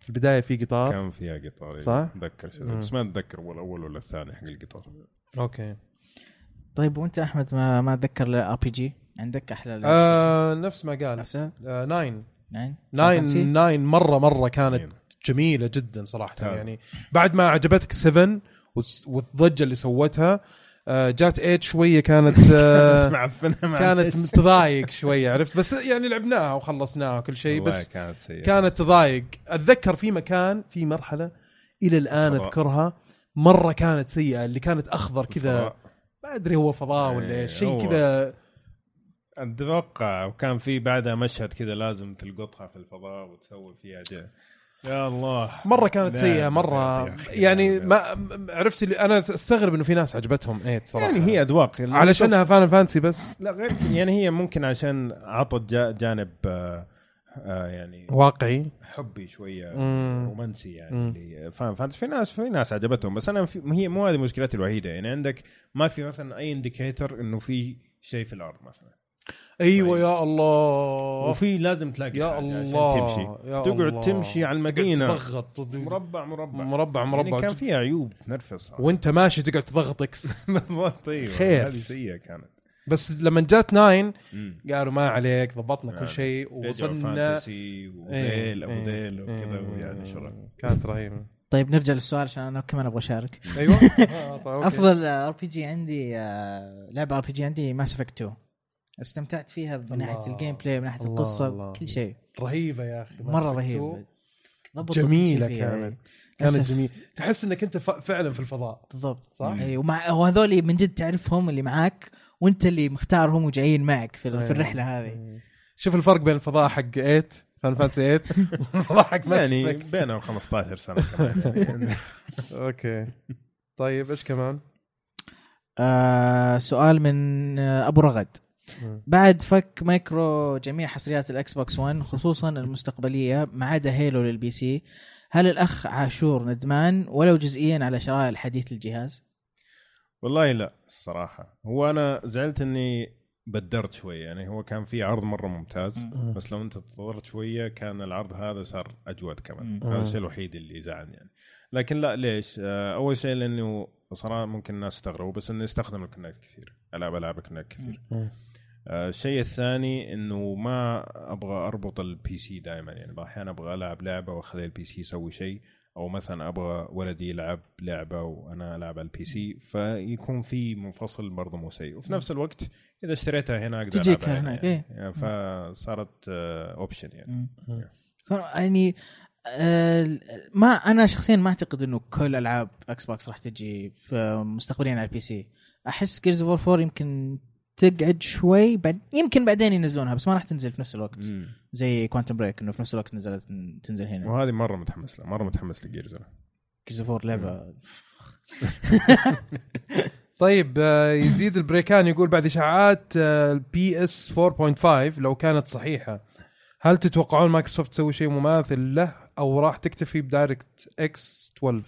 Speaker 1: في البداية في قطار؟
Speaker 4: كان فيها قطار
Speaker 1: صح؟ أتذكر.
Speaker 4: بس ما أتذكر هو الأول ولا الثاني حق القطار.
Speaker 1: أوكي.
Speaker 3: طيب وأنت أحمد ما ما أتذكر RPG عندك أحلى
Speaker 1: آه نفس ما قال.
Speaker 3: نفسها؟
Speaker 1: آه nine.
Speaker 3: nine
Speaker 1: nine
Speaker 3: Fantasy؟
Speaker 1: nine مره مرة كانت. جميلة جدا صراحة
Speaker 4: ممتاز.
Speaker 1: يعني بعد ما عجبتك 7 والس- والضجة اللي سوتها آه، جات 8 شوية كانت آه،
Speaker 4: معفنة
Speaker 1: كانت تضايق شوية عرفت بس يعني لعبناها وخلصناها وكل شيء بس
Speaker 4: كانت سيئة
Speaker 1: كانت تضايق أتذكر في مكان في مرحلة إلى الآن
Speaker 4: فضاء.
Speaker 1: أذكرها مرة كانت سيئة اللي كانت أخضر كذا. ما أدري هو فضاء ولا إيش شيء. كذا
Speaker 4: أتوقع وكان في بعدها مشهد كذا لازم تلقطها في الفضاء وتسوي فيها جاي يا الله.
Speaker 1: مرة كانت
Speaker 4: سيئة مرة.
Speaker 1: يعني. ما عرفت اللي أنا أستغرب إنه في ناس عجبتهم 8 صراحة.
Speaker 4: يعني هي أذواق.
Speaker 1: علشانها فان فانسي بس.
Speaker 4: لا غير يعني هي ممكن عشان عطت جا- جانب آه آه يعني
Speaker 1: واقعي.
Speaker 4: حبي شوية
Speaker 1: مم.
Speaker 4: رومانسي يعني فاهم فانت في ناس في ناس عجبتهم بس أنا في هي مو هذه مشكلتي الوحيدة. يعني عندك ما في مثلا أي indicator إنه في شيء في الأرض مثلا.
Speaker 1: أيوه
Speaker 4: طيب.
Speaker 1: يا الله.
Speaker 4: وفي لازم تلاقي
Speaker 1: يا الله
Speaker 4: تمشي.
Speaker 1: يا
Speaker 4: تقعد
Speaker 1: الله.
Speaker 4: تمشي على المدينة.
Speaker 1: تضغط.
Speaker 4: مربع مربع.
Speaker 1: مربع مربع.
Speaker 4: يعني كان فيها عيوب تنرفز.
Speaker 1: وانت ماشي تقعد تضغط X
Speaker 4: بالضبط أيوه
Speaker 1: خير.
Speaker 4: هذه سيئة كانت.
Speaker 1: بس لما جات 9
Speaker 4: مم.
Speaker 1: قالوا ما عليك ضبطنا كل
Speaker 4: يعني
Speaker 1: شيء
Speaker 4: رجعوا
Speaker 1: وصلنا
Speaker 4: Fantasy
Speaker 1: إيه،
Speaker 4: وذيل أبو
Speaker 1: إيه،
Speaker 4: ذيل وكذا
Speaker 1: إيه،
Speaker 4: ويعني شغل
Speaker 1: كانت رهيبة.
Speaker 3: طيب نرجع للسؤال عشان أنا كمان أبغى أشارك.
Speaker 1: أيوه. آه، طيب،.
Speaker 3: أفضل RPG عندي آه، لعبة RPG عندي Mass Effect 2 استمتعت فيها من
Speaker 1: ناحية.
Speaker 3: ال gameplay من
Speaker 1: ناحية
Speaker 3: القصة
Speaker 1: الله.
Speaker 3: كل شيء
Speaker 1: رهيبة يا أخي
Speaker 3: مرة
Speaker 1: Mass Effect
Speaker 3: رهيب
Speaker 1: 2
Speaker 3: ضبطوا كل شيء
Speaker 1: جميله كانت
Speaker 3: إيه.
Speaker 1: كانت
Speaker 3: للأسف.
Speaker 1: جميلة تحس إنك أنت فعلا في الفضاء
Speaker 3: بالضبط
Speaker 1: صح؟
Speaker 3: اي ومع وهذول من جد تعرفهم اللي معاك وأنت اللي مختارهم وجايين معك في. في الرحلة هذه
Speaker 1: شوف الفرق بين الفضاء حق 8 فاين Fantasy 8 والفضاء حق
Speaker 4: يعني بينهم 15 سنة كمان
Speaker 1: أوكي طيب إيش كمان؟
Speaker 3: آه سؤال من آه أبو رغد. بعد فك مايكروسوفت جميع حصريات الاكس بوكس 1 خصوصا المستقبلية ما عدا هيلو لل PC هل الأخ عاشور ندمان ولو جزئيا على شراء الحديث للجهاز؟
Speaker 4: والله لا الصراحة هو أنا زعلت إني بدرت شوية يعني هو كان في عرض مرة ممتاز
Speaker 3: مم.
Speaker 4: بس لو أنت تطورت شوية كان العرض هذا صار أجود كمان
Speaker 3: مم.
Speaker 4: هذا الشيء الوحيد اللي زعلني يعني لكن لا ليش؟ آه، أول شيء لأنه صراحة ممكن الناس يستغربوا بس إنه يستخدم ال Kinect كثير العب ألعاب ال Kinect كثير
Speaker 1: مم.
Speaker 4: آه، الشيء الثاني إنه ما أبغى أربط ال PC دائما يعني الاحيان أبغى ألعب لعبة وأخلي ال PC يسوي شيء أو مثلا أبغى ولدي يلعب لعبة وأنا ألعب على ال PC فيكون في منفصل برضه مو سيء. وفي نفس الوقت إذا اشتريتها هنا أقدر
Speaker 3: تجيك
Speaker 4: هنا
Speaker 3: هناك،
Speaker 4: يعني. يعني فصارت option يعني.
Speaker 3: يعني آه ما أنا شخصيا ما أعتقد إنه كل ألعاب إكس بوكس راح تجي في مستقبليا على ال PC أحس Gears of 4 يمكن تقعد شوي بعد يمكن بعدين ينزلونها بس ما راح تنزل في نفس الوقت
Speaker 4: مم.
Speaker 3: زي Quantum Break إنه في نفس الوقت نزلت تنزل هنا
Speaker 4: وهذه مرة متحمس لها مرة متحمس ل Gears
Speaker 3: أنا. Gears 4 لعبة
Speaker 1: طيب آه، يزيد البريكان يقول بعد إشاعات ال PS 4.5 لو كانت صحيحة هل تتوقعون مايكروسوفت تسوي شيء مماثل له أو راح تكتفي ب DirectX 12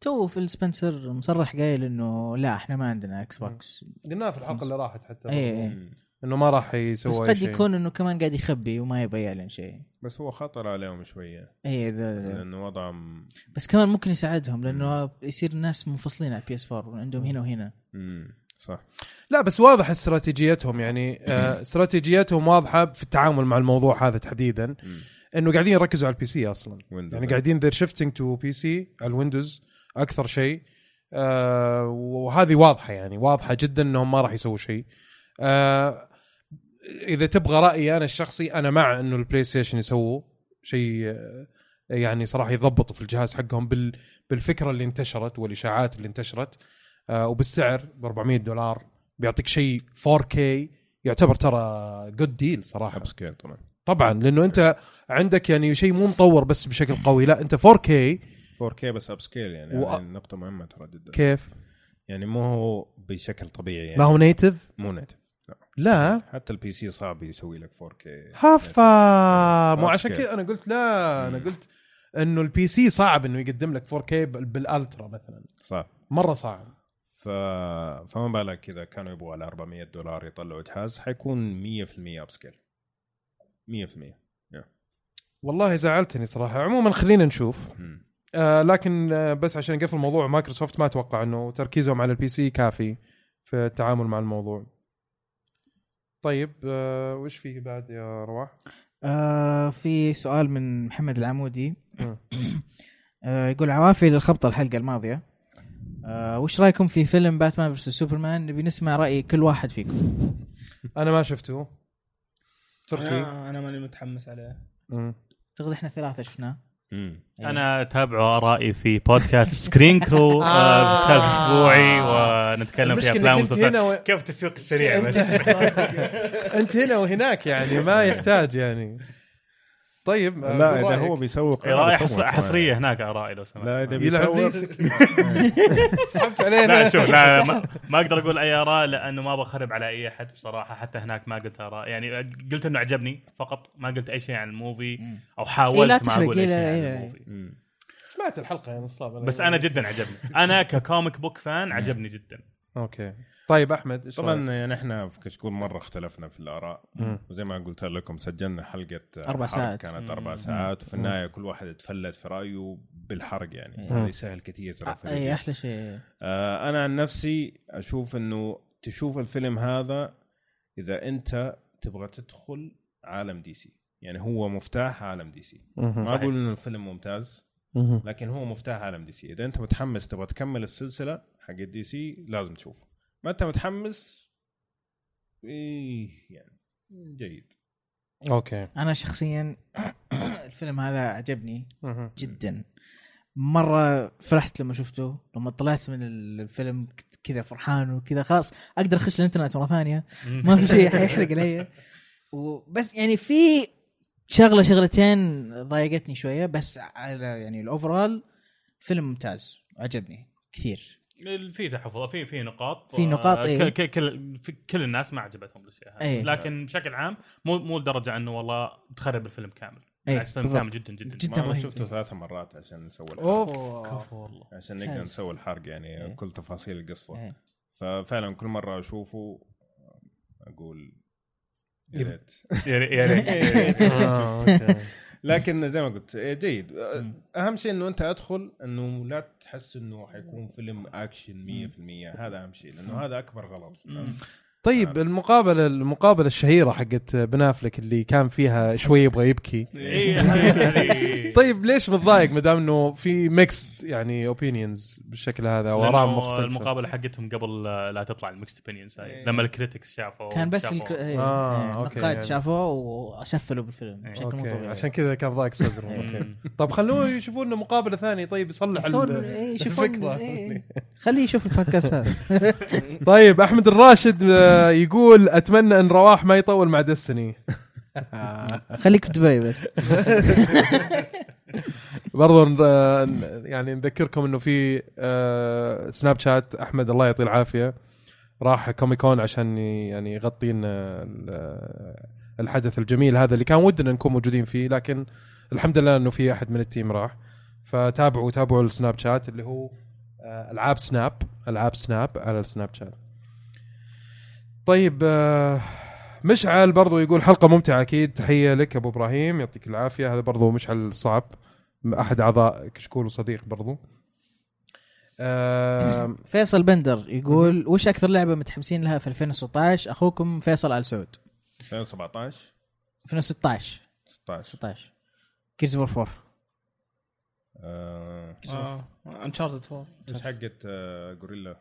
Speaker 3: تو Phil Spencer مصرح قايل إنه لا إحنا ما عندنا إكس بوكس
Speaker 1: قلناها في الحلقة اللي راحت حتى.
Speaker 3: اي اي
Speaker 4: مم.
Speaker 1: إنه ما راح يسوي
Speaker 3: بس
Speaker 1: أي
Speaker 3: قد
Speaker 1: شيء.
Speaker 3: يكون إنه كمان قاعد يخبي وما يبغى يعلن شيء.
Speaker 4: بس هو خطر عليهم شوية.
Speaker 3: اي
Speaker 4: لأنه وضعهم
Speaker 3: بس كمان ممكن يساعدهم لأنه يصير الناس منفصلين على PS 4 عندهم هنا وهنا.
Speaker 4: مم. صح.
Speaker 1: لا بس واضح استراتيجيتهم يعني آه، استراتيجيتهم واضحة في التعامل مع الموضوع هذا تحديدا.
Speaker 4: مم.
Speaker 1: إنه قاعدين يركزوا على ال PC
Speaker 4: أصلا.
Speaker 1: يعني قاعدين they're shifting to PC على الويندوز أكثر شيء. آه وهذه واضحة يعني واضحة جدا إنهم ما راح يسووا شيء. آه إذا تبغى رأيي أنا الشخصي أنا مع إنه البلاي ستيشن يسووا شيء آه، يعني صراحة يضبطوا في الجهاز حقهم بال بالفكرة اللي انتشرت والإشاعات اللي انتشرت. آه وبالسعر ب 400 دولار. بيعطيك شيء 4K يعتبر ترى good deal
Speaker 4: صراحة. upscale طبعا.
Speaker 1: طبعا لأنه أنت عندك يعني شيء مو مطور بس بشكل قوي. لا أنت 4K
Speaker 4: 4K بس upscale يعني
Speaker 1: و-
Speaker 4: هذه نقطة مهمة ترى جدا.
Speaker 1: كيف؟
Speaker 4: يعني مو هو بشكل طبيعي يعني.
Speaker 1: ما هو native؟
Speaker 4: مو native
Speaker 1: لا.
Speaker 4: حتى ال PC صعب يسوي لك 4K
Speaker 1: هفا مو. عشان كذا أنا قلت لا
Speaker 4: أنا.
Speaker 1: قلت إنه ال PC صعب إنه يقدم لك 4K بال- بال ultra مثلا.
Speaker 4: صح.
Speaker 1: مرة صعب.
Speaker 4: ف... فما بالك اذا كانوا يبغوا على 400 دولار يطلعوا جهاز حيكون 100% upscale 100%
Speaker 1: والله زعلتني صراحة. عموما خلينا نشوف.
Speaker 4: مم.
Speaker 1: آه لكن آه بس عشان نقفل موضوع مايكروسوفت ما أتوقع إنه تركيزهم على ال PC كافي في التعامل مع الموضوع طيب آه وش فيه بعد يا رواح؟
Speaker 3: آه في سؤال من محمد العمودي. آه يقول عوافي للخبطة الحلقة الماضية آه وش رأيكم في فيلم باتمان versus سوبرمان نبي نسمع رأي كل واحد فيكم
Speaker 1: أنا ما شفته تركي
Speaker 5: أنا أنا ماني متحمس عليه.
Speaker 3: اعتقد إحنا ثلاثة شفناه.
Speaker 2: أنا تابعوا آرائي في بودكاست Screen Crew بودكاست أسبوعي ونتكلم في
Speaker 1: أفلام
Speaker 2: ومسلسلات. كيف التسويق السريع بس؟
Speaker 1: أنت هنا وهناك يعني ما يحتاج يعني. طيب آه،
Speaker 4: لا
Speaker 1: قول إذا.
Speaker 4: هو بيسوق كمان.
Speaker 2: حصرية هناك ارائي لو سمحت
Speaker 4: لا
Speaker 1: إذا
Speaker 4: بيسوق
Speaker 1: سحبت علينا
Speaker 2: لا شوف لا ما, ما أقدر أقول أي آراء لأنه ما بخرب على أي أحد بصراحة حتى هناك ما قلت آراء يعني قلت إنه عجبني فقط ما قلت أي شيء عن ال
Speaker 3: movie.
Speaker 2: أو
Speaker 3: إيه،
Speaker 2: حاولت ما
Speaker 3: تحرق،
Speaker 2: أقول أي
Speaker 3: إيه،
Speaker 2: شيء
Speaker 3: لا،
Speaker 2: عن
Speaker 3: إيه،.
Speaker 2: الموفي.
Speaker 1: سمعت الحلقة يا نصاب
Speaker 2: بس أنا جدا عجبني أنا ك comic book fan عجبني جدا
Speaker 1: okay طيب أحمد إيش
Speaker 4: طبعا؟ يعني إحنا في كشكول مرة اختلفنا في الآراء
Speaker 1: مم.
Speaker 4: وزي ما قلت لكم سجلنا حلقة
Speaker 3: أربع
Speaker 4: حرق
Speaker 3: ساعات.
Speaker 4: كانت. أربع ساعات وفي النهاية كل واحد اتفلت في رأيه بالحرق يعني. هذا يسهل كثير ترى في
Speaker 3: اي
Speaker 4: ال
Speaker 3: review. أحلى شيء
Speaker 4: آه أنا عن نفسي أشوف إنه تشوف الفيلم هذا إذا أنت تبغى تدخل عالم DC يعني هو مفتاح عالم
Speaker 1: DC.
Speaker 4: ما. أقول إنه الفيلم ممتاز. لكن هو مفتاح عالم DC إذا أنت متحمس تبغى تكمل السلسلة حق DC لازم تشوفه. ما أنت متحمس؟ إيه يعني جيد.
Speaker 1: okay.
Speaker 3: أنا شخصيا الفيلم هذا عجبني. جدا. مرة فرحت لما شفته لما طلعت من الفيلم كنت كذا فرحان وكذا خلاص أقدر أخش الإنترنت مرة ثانية. ما في شيء حيحرق علي. وبس يعني في شغلة شغلتين ضايقتني شوية بس على يعني الاوفرال فيلم ممتاز عجبني كثير.
Speaker 2: في تحفظ في في نقاط
Speaker 3: في نقاط،
Speaker 2: آه،
Speaker 3: إيه.
Speaker 2: كل في كل الناس ما عجبتهم الأشياء هذه
Speaker 3: إيه.
Speaker 2: لكن بشكل عام مو مو لدرجة إنه والله تخرب الفيلم كامل
Speaker 3: إيه،
Speaker 2: بالعكس الفيلم
Speaker 3: بالضبط.
Speaker 2: كامل جدا جدا
Speaker 3: جدا
Speaker 4: ما
Speaker 3: رهيب.
Speaker 4: شفته ثلاث مرات عشان نسوي الحرق
Speaker 1: أوف
Speaker 2: والله
Speaker 4: عشان نقدر. نسوي الحرق يعني
Speaker 3: إيه.
Speaker 4: كل تفاصيل القصة
Speaker 3: إيه.
Speaker 4: ففعلا كل مرة أشوفه أقول يا ريت
Speaker 2: يا ريت-
Speaker 4: لكن زي ما قلت إيه، جيد.
Speaker 3: مم.
Speaker 4: أهم شيء إنه أنت أدخل إنه لا تحس إنه حيكون فيلم اكشن 100% هذا أهم شيء لأنه هذا أكبر غلط
Speaker 1: طيب المقابلة المقابلة الشهيرة حقت بن أفلك اللي كان فيها شوي يبغى يبكي
Speaker 2: إيه، هذه-
Speaker 1: طيب ليش متضايق ما دام إنه في mixed يعني opinions بالشكل هذا
Speaker 2: لأنه
Speaker 1: مختلفة
Speaker 2: المقابلة حقتهم قبل آه، لا تطلع ال mixed opinions هاي
Speaker 5: إيه.
Speaker 2: لما ال critics شافوا
Speaker 3: كان بس
Speaker 2: شافوا-
Speaker 3: الك... إيه.
Speaker 1: آه،
Speaker 3: إيه. النقاد
Speaker 1: يعني.
Speaker 3: شافوه وسفلوا بالفيلم
Speaker 2: إيه.
Speaker 3: بشكل مو طبيعي
Speaker 1: عشان كذا كان ضايق صدرهم. طب خلوه يشوفون لنا مقابلة ثانية طيب يصلح
Speaker 3: إيه،
Speaker 1: الفكرة
Speaker 3: إيه. خليه يشوف البودكاست هذا
Speaker 1: طيب أحمد الراشد آه، يقول أتمنى أن رواح ما يطول مع Destiny
Speaker 3: خليك في دبي بس.
Speaker 1: برضو آه، يعني نذكركم إنه في آه، Snapchat أحمد الله يعطيه العافية. راح Comic Con عشان يعني يغطي لنا ال- الحدث الجميل هذا اللي كان ودنا نكون موجودين فيه لكن الحمد لله إنه في أحد من ال team راح. فتابعوا تابعوا ال Snapchat اللي هو آه، ألعاب سناب ألعاب سناب على ال Snapchat طيب آه، مشعل برضو يقول حلقة ممتعة أكيد. تحية لك أبو إبراهيم يعطيك العافية. هذا برضو مشعل صعب. أحد أعضاء كشكول وصديق برضو. آم،
Speaker 3: فيصل بندر يقول وش أكثر لعبة متحمسين لها في 2016 أخوكم فيصل آل سعود.
Speaker 4: 2017
Speaker 3: 2016
Speaker 4: 16
Speaker 3: 16 Gears of War 4
Speaker 4: آه،
Speaker 5: آه Uncharted 4
Speaker 4: إيش حقت آه، Guerrilla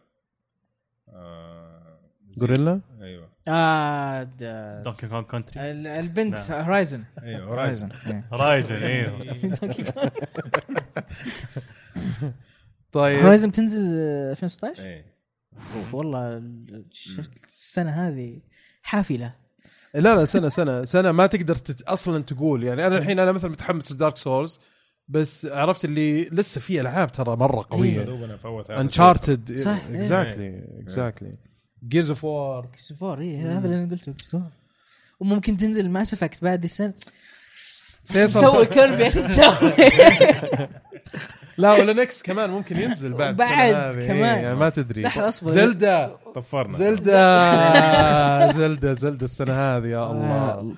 Speaker 1: Guerrilla
Speaker 4: أيوه.
Speaker 3: آه د-
Speaker 2: Donkey Kong Country
Speaker 3: ال- البنت. Horizon
Speaker 4: أيوه Horizon
Speaker 2: رايزن أيوه
Speaker 1: طيب.
Speaker 3: Horizon تنزل آه، 2016
Speaker 4: إيه.
Speaker 3: أوف، والله السنة هذه حافلة.
Speaker 1: لا لا سنة سنة سنة ما تقدر تت... أصلا تقول. يعني أنا الحين أنا مثلا متحمس ل Dark Souls بس عرفت اللي لسه في ألعاب ترى مرة
Speaker 4: قوية. فوت ثلاثة
Speaker 1: Uncharted
Speaker 3: صح، إيه.
Speaker 1: exactly exactly Gears of War
Speaker 3: Gears four اي هذا اللي أنا قلته. وممكن تنزل Mass Effect بعد السنة
Speaker 1: فيصل
Speaker 3: تسوي Kirby إيش تسوي؟
Speaker 1: لا ولا NX كمان ممكن ينزل بعد
Speaker 3: بعد
Speaker 1: السنة هذه.
Speaker 3: كمان.
Speaker 1: إيه، يعني ما تدري
Speaker 3: لحظة، أصبر.
Speaker 1: Zelda
Speaker 4: طفرنا
Speaker 1: Zelda Zelda Zelda السنة هذه يا الله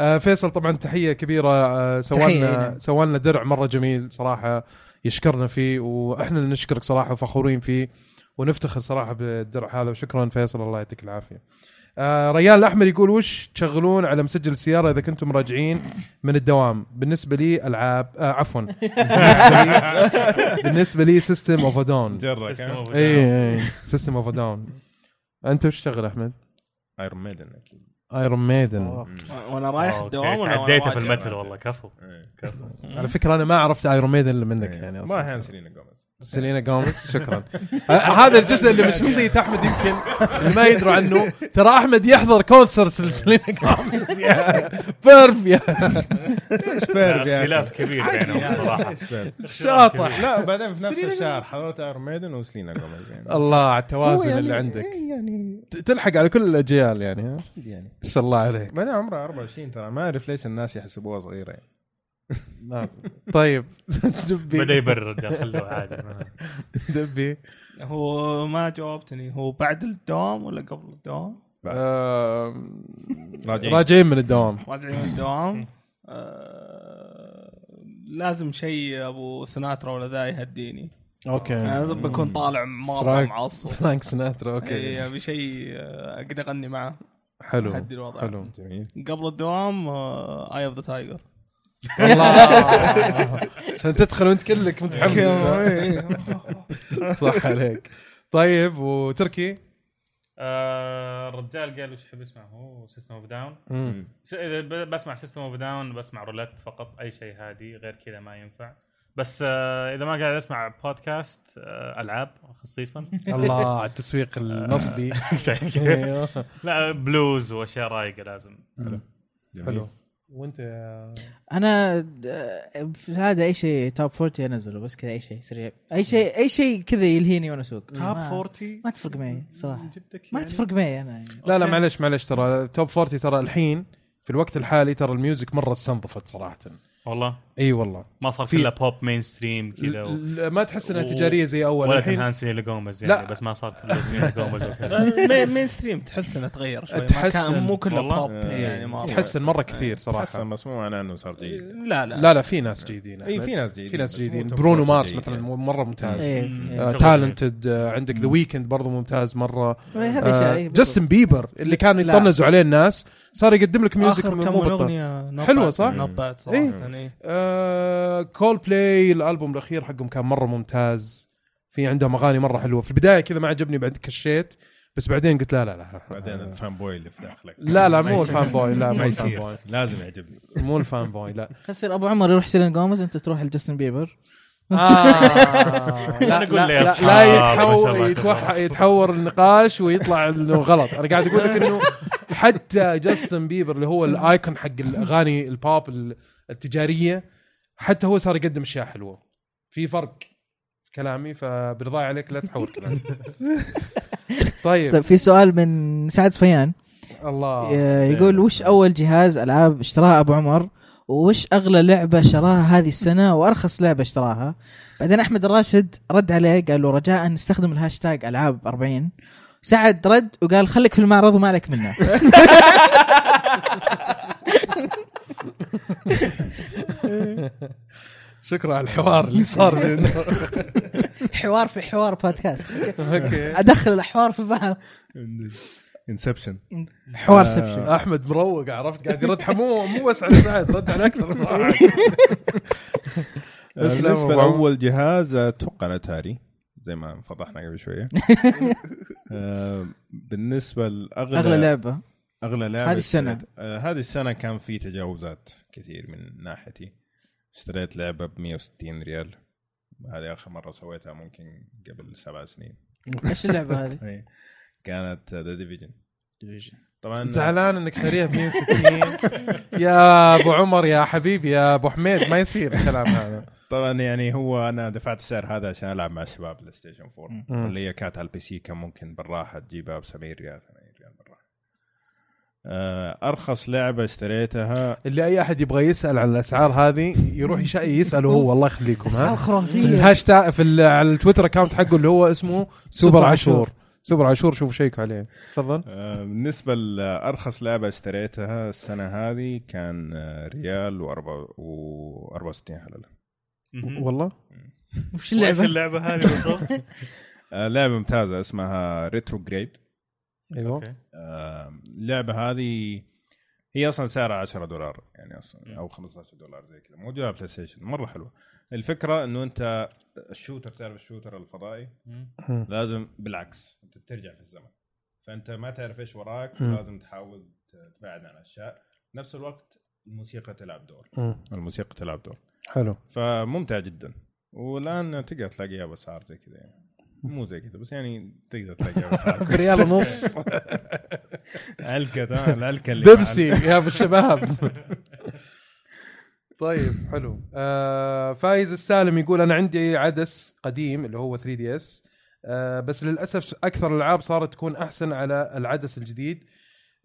Speaker 1: آه فيصل طبعا تحية كبيرة آه
Speaker 3: تحية،
Speaker 1: سوالنا
Speaker 3: نعم.
Speaker 1: سوالنا درع مرة جميل صراحة يشكرنا فيه وإحنا اللي نشكرك صراحة وفخورين فيه ونفتخر صراحة بالدرع هذا وشكرا فيصل الله يعطيك العافية. آه ريان الأحمر يقول وش تشغلون على مسجل السيارة إذا كنتم راجعين من الدوام؟ بالنسبة لي ألعاب آه عفوا بالنسبة لي بالنسبة لي
Speaker 2: System of a Down.
Speaker 1: اي System of a Down أنت وش تشتغل أحمد؟
Speaker 4: Iron Maiden أكيد
Speaker 1: Iron Maiden
Speaker 5: وأنا رايح الدوام ولا
Speaker 2: تعديته في؟ المتر والله كفو
Speaker 4: إيه.
Speaker 2: كفو
Speaker 1: على فكرة أنا ما عرفت Iron Maiden إلا منك
Speaker 4: إيه.
Speaker 1: يعني
Speaker 4: ما
Speaker 1: أصلا
Speaker 4: هي سيلينا جوميز
Speaker 1: سيلينا جوميز. شكرا. هذا الجزء اللي من شخصية أحمد يمكن اللي ما يدروا عنه. ترى أحمد يحضر concert لسيلينا جوميز. يا perv يا.
Speaker 4: إيش perv يا
Speaker 2: اختلاف كبير بينهم صراحة.
Speaker 4: إيش perv
Speaker 1: شاطح.
Speaker 4: لا وبعدين في نفس الشهر حضرت Iron Maiden وسيلينا جوميز يعني.
Speaker 1: الله على التوازن
Speaker 4: هو
Speaker 1: اللي
Speaker 4: يعني-
Speaker 1: عندك.
Speaker 4: إيه يعني.
Speaker 1: تلحق على كل الأجيال يعني ها؟
Speaker 4: يعني.
Speaker 1: ما شاء الله عليك.
Speaker 4: بعدين عمره 24 ترى. ما أعرف ليش الناس يحسبوها صغيرة يعني.
Speaker 1: طيب.
Speaker 2: بدأ
Speaker 1: دبي
Speaker 2: يبرر الرجال خلوه عادي
Speaker 1: دبي.
Speaker 5: هو ما جاوبتني هو بعد الدوام ولا قبل الدوام؟
Speaker 4: راجعين.
Speaker 1: راجعين من الدوام.
Speaker 5: راجعين من الدوام. آه لازم شيء أبو سناترا ولا ذا يهديني.
Speaker 1: okay.
Speaker 5: أنا بكون طالع مره. معصب.
Speaker 1: فرانك سناترا okay.
Speaker 5: اي أبي شيء آه، أقدر أغني معه.
Speaker 1: حلو.
Speaker 5: يهدي الوضع.
Speaker 1: حلو.
Speaker 4: جميل.
Speaker 5: قبل الدوام Eye of the
Speaker 1: Tiger عشان تدخل وانت كلك متحمس. صح عليك. طيب وتركي؟
Speaker 2: آه، الرجال قال وش يحب يسمع؟ هو System of a
Speaker 1: Down.
Speaker 2: إذا ب- بسمع System of a Down بسمع رولت فقط أي شيء هادي غير كذا ما ينفع. بس آه، إذا ما قاعد أسمع بودكاست آه، ألعاب خصيصا.
Speaker 1: الله على التسويق النصبي.
Speaker 2: أيوه. لا بلوز وأشياء رايقة لازم.
Speaker 4: جميل.
Speaker 1: حلو. وانت يا
Speaker 3: أنا في العاده اي شيء top 40 أنزله بس كذا أي شيء سريع أي شيء أي شيء كذا يلهيني وأنا أسوق
Speaker 2: top
Speaker 3: ما-
Speaker 2: 40
Speaker 3: ما تفرق معي صراحة
Speaker 2: جدك
Speaker 3: ما
Speaker 2: يعني؟
Speaker 3: تفرق معي أنا يعني.
Speaker 1: لا لا. معلش معلش ترى top 40 ترى الحين في الوقت الحالي ترى ال music مرة استنظفت صراحة
Speaker 2: والله
Speaker 1: إي والله
Speaker 2: ما صار
Speaker 1: في-
Speaker 2: كلها pop mainstream كذا و...
Speaker 1: ما تحس إنها
Speaker 2: و-
Speaker 1: تجارية زي أول
Speaker 2: ولا
Speaker 1: الحين
Speaker 2: سيلينا جوميز يعني
Speaker 1: لا.
Speaker 2: بس ما صار كله جوميز وكذا
Speaker 5: mainstream تحس إنه تغير شوي
Speaker 1: تحسن.
Speaker 5: مو كله. بوب
Speaker 4: آه.
Speaker 5: يعني مره
Speaker 1: تحسن مرة كثير صراحة
Speaker 4: بس مو معناه إنه صار جيد
Speaker 5: لا لا
Speaker 1: لا لا في ناس جيدين
Speaker 4: اي. في ناس جيدين
Speaker 1: في ناس جيدين برونو
Speaker 4: 40
Speaker 1: مارس مثلا
Speaker 4: يعني.
Speaker 1: مرة ممتاز
Speaker 3: إيه،
Speaker 2: مم.
Speaker 3: إيه.
Speaker 1: آه talented آه عندك ذا ويكند برضه ممتاز
Speaker 3: مرة
Speaker 1: آه جاستن بيبر اللي كان
Speaker 3: لا.
Speaker 1: يطنزوا عليه الناس صار يقدم لك music
Speaker 5: آخر كم
Speaker 1: أغنية
Speaker 5: bad.
Speaker 1: صح؟
Speaker 5: bad صراحة
Speaker 1: إيه.
Speaker 5: يعني
Speaker 1: آه كولد بلاي الألبوم الأخير حقهم كان مرة ممتاز. في عندهم أغاني مرة حلوة. في البداية كذا ما عجبني بعد كشيت بس بعدين قلت لا لا لا
Speaker 4: بعدين ال fanboy اللي في داخلك
Speaker 1: لا لا مو. ال fanboy لا مو
Speaker 4: ما
Speaker 1: ال fan
Speaker 4: يصير.
Speaker 1: boy
Speaker 4: لازم يعجبني.
Speaker 1: مو ال fanboy لا.
Speaker 3: خسر أبو عمر يروح سيلينا جوميز أنت تروح لجاستن بيبر.
Speaker 1: آه. لا لا, لا,
Speaker 2: أصحاب،
Speaker 1: لا يتحول يتوح يتحور النقاش ويطلع إنه غلط. أنا قاعد أقول لك إنه حتى جاستن بيبر اللي هو الآيكون حق الأغاني البوب التجارية حتى هو صار يقدم أشياء حلوة. في فرق في كلامي فبرضاي عليك لا تحور كلامي. طيب.
Speaker 3: طيب في سؤال من سعد صفيان.
Speaker 1: الله.
Speaker 3: آه، يقول وش أول جهاز ألعاب اشتراها أبو عمر؟ وش أغلى لعبة شراها هذه السنة وأرخص لعبة اشتراها؟ بعدين أحمد الراشد رد عليه قال له رجاء نستخدم الهاشتاج ألعاب 40 سعد رد وقال خليك في المعرض وما عليك منه.
Speaker 1: شكرا على الحوار اللي صار بيننا.
Speaker 3: حوار في حوار بودكاست.
Speaker 1: okay.
Speaker 3: أدخل الاحوار في بعض.
Speaker 4: inception
Speaker 3: حوار
Speaker 4: آه.
Speaker 3: ception
Speaker 1: أحمد مروق عرفت؟ قاعد يرد مو مو بس على سعد رد على أكثر من واحد. بالنسبة
Speaker 4: لأول جهاز أتوقع الاتاري زي ما فضحنا قبل شوية. آه، بالنسبة لاغلى
Speaker 3: أغلى لعبة.
Speaker 4: أغلى لعبة
Speaker 3: هذه السنة.
Speaker 4: اشتريت- آه، هذه السنة كان في تجاوزات كثير من ناحيتي. اشتريت لعبة ب 160 ريال. هذه آخر مرة سويتها ممكن قبل سبع سنين.
Speaker 3: إيش اللعبة هذه؟
Speaker 4: كانت ذا ديفيجن طبعا
Speaker 1: زعلان إنك شاريها ب 160 يا أبو عمر يا حبيبي يا أبو حميد ما يصير الكلام هذا.
Speaker 4: طبعا يعني هو أنا دفعت السعر هذا عشان ألعب مع الشباب بلاي ستيشن 4
Speaker 1: مم.
Speaker 4: واللي هي كانت على ال PC كان ممكن بالراحة تجيبها ب 70 ريال 80 ريال بالراحة. آه، أرخص لعبة اشتريتها.
Speaker 1: اللي أي أحد يبغى يسأل عن الأسعار هذه يروح يش- يسأله هو الله يخليكم
Speaker 3: أسعار
Speaker 1: ها في الهاشتاج في ال- على التويتر account حقه اللي هو اسمه سوبر عاشور. سوبر عاشور شوفوا شيكوا عليه. تفضل.
Speaker 4: آه، بالنسبة لأرخص لعبة اشتريتها السنة هذه كان آه، ريال و64 حلله
Speaker 1: والله؟
Speaker 3: وش اللعبة؟
Speaker 2: اللعبة هذه بالضبط؟
Speaker 4: آه، لعبة ممتازة اسمها ريترو جريد
Speaker 2: أيوه.
Speaker 4: اللعبة هذه هي أصلا سعرها 10 دولار يعني أصلا أو 15 دولار زي كذا. موجوده على بلاي ستيشن مرة حلوة. الفكرة إنه أنت ال shooter تعرف ال shooter
Speaker 2: الفضائي.
Speaker 4: لازم بالعكس أنت بترجع في الزمن. فأنت ما تعرف إيش وراك. لازم تحاول تبعد عن الاشياء نفس الوقت الموسيقى تلعب دور. الموسيقى تلعب دور.
Speaker 1: حلو.
Speaker 4: فممتع جدا. والآن تقدر تلاقيها بأسعار زي كذا يعني. مو زي كذا بس يعني تقدر تلاقيها بأسعار
Speaker 1: بريال ونص.
Speaker 4: علكة ها العلكة اللي
Speaker 1: بيبسي يا أبو الشباب. طيب حلو. آه فايز السالم يقول أنا عندي عدس قديم اللي هو 3 دي إس. آه بس للأسف أكثر الألعاب صارت تكون أحسن على العدس الجديد.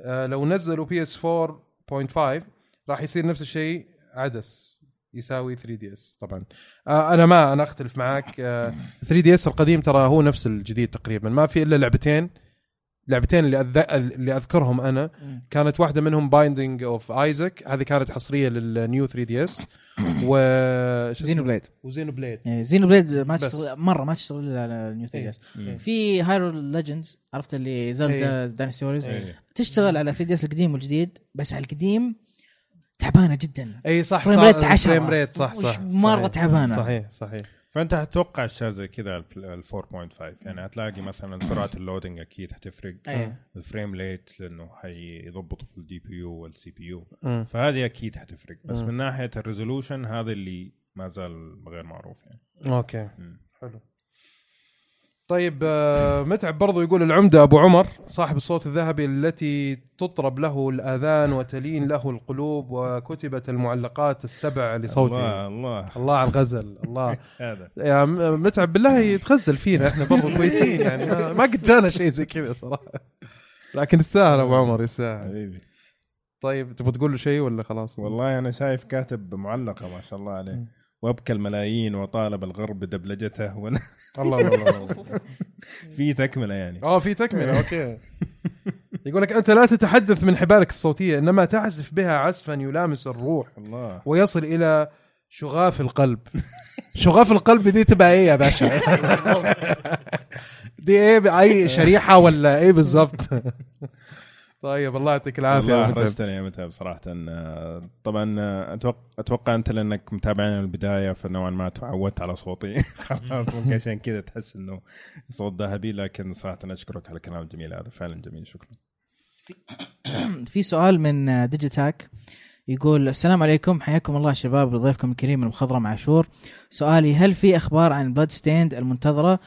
Speaker 1: آه لو نزلوا بي إس 4.5 راح يصير نفس الشيء عدس يساوي 3 دي إس طبعا. آه أنا ما أنا أختلف معاك. آه 3 دي إس القديم ترى هو نفس الجديد تقريبا ما في إلا لعبتين. لعبتين اللي أذ... اللي أذكرهم أنا كانت واحدة منهم بايندينج اوف ايزك هذه كانت حصرية لل new 3 دي اس و
Speaker 3: زينو بليد
Speaker 1: وزينو بليد
Speaker 3: يعني زينو بليد ما. تشتغل مرة ما تشتغل إلا على ال new 3
Speaker 1: إيه.
Speaker 3: اس. في هايرو ليجندز عرفت اللي زلدا. دايناستي ووريرز
Speaker 4: إيه.
Speaker 3: تشتغل على 3 دي اس القديم والجديد بس على القديم تعبانة جدا
Speaker 1: اي صح
Speaker 3: frame
Speaker 1: صح
Speaker 3: rate 10.
Speaker 1: frame rate صح صح
Speaker 3: مرة
Speaker 1: صحيح.
Speaker 3: تعبانة.
Speaker 1: صحيح صحيح
Speaker 4: فأنت هتتوقع اشياء زي كذا ال 4.5 يعني هتلاقي مثلا سرعة ال loading أكيد حتفرق
Speaker 3: إيه
Speaker 4: ال frame rate لأنه حيضبطوا في ال GPU وال
Speaker 1: CPU.
Speaker 4: فهذه أكيد حتفرق بس
Speaker 1: مم.
Speaker 4: من ناحية ال resolution هذا اللي ما زال غير معروف يعني.
Speaker 1: okay.
Speaker 4: مم.
Speaker 1: حلو. طيب آه، متعب برضو يقول العمدة أبو عمر صاحب الصوت الذهبي التي تطرب له الآذان وتلين له القلوب وكتبت المعلقات السبع لصوته.
Speaker 4: الله الله.
Speaker 1: الله على الغزل الله.
Speaker 4: هذا.
Speaker 1: يا متعب بالله يتغزل فينا إحنا برضو كويسين يعني. ما, قد جانا شيء زي كذا صراحة. لكن يستاهل أبو عمر يستاهل.
Speaker 4: حبيبي.
Speaker 1: طيب تبغى تقول له شيء ولا خلاص؟
Speaker 4: والله أنا شايف كاتب معلقة ما شاء الله عليه. وابكى الملايين وطالب الغرب بدبلجته وأنا
Speaker 1: الله الله الله, الله.
Speaker 4: في تكملة يعني.
Speaker 1: آه في تكملة أوكي. يقول لك أنت لا تتحدث من حبالك الصوتية إنما تعزف بها عزفا يلامس الروح
Speaker 4: الله.
Speaker 1: ويصل إلى شغاف القلب. شغاف القلب دي تبقى إيه يا باشا؟ دي إيه اي شريحة ولا إيه بالضبط طيب الله يعطيك العافية
Speaker 4: والله
Speaker 1: متعب.
Speaker 4: أحرجتني يا متعب صراحة. طبعا أتوقع أتوقع أنت لأنك متابعني من البداية فنوعا ما تعودت على صوتي. خلاص ممكن عشان كذا تحس إنه صوت ذهبي لكن صراحة أشكرك على الكلام الجميل هذا. فعلا جميل شكرا.
Speaker 3: في سؤال من ديجيتاك يقول السلام عليكم حياكم الله شباب وضيفكم الكريم المخضرم عاشور. سؤالي هل في أخبار عن بلاد ستيند المنتظرة؟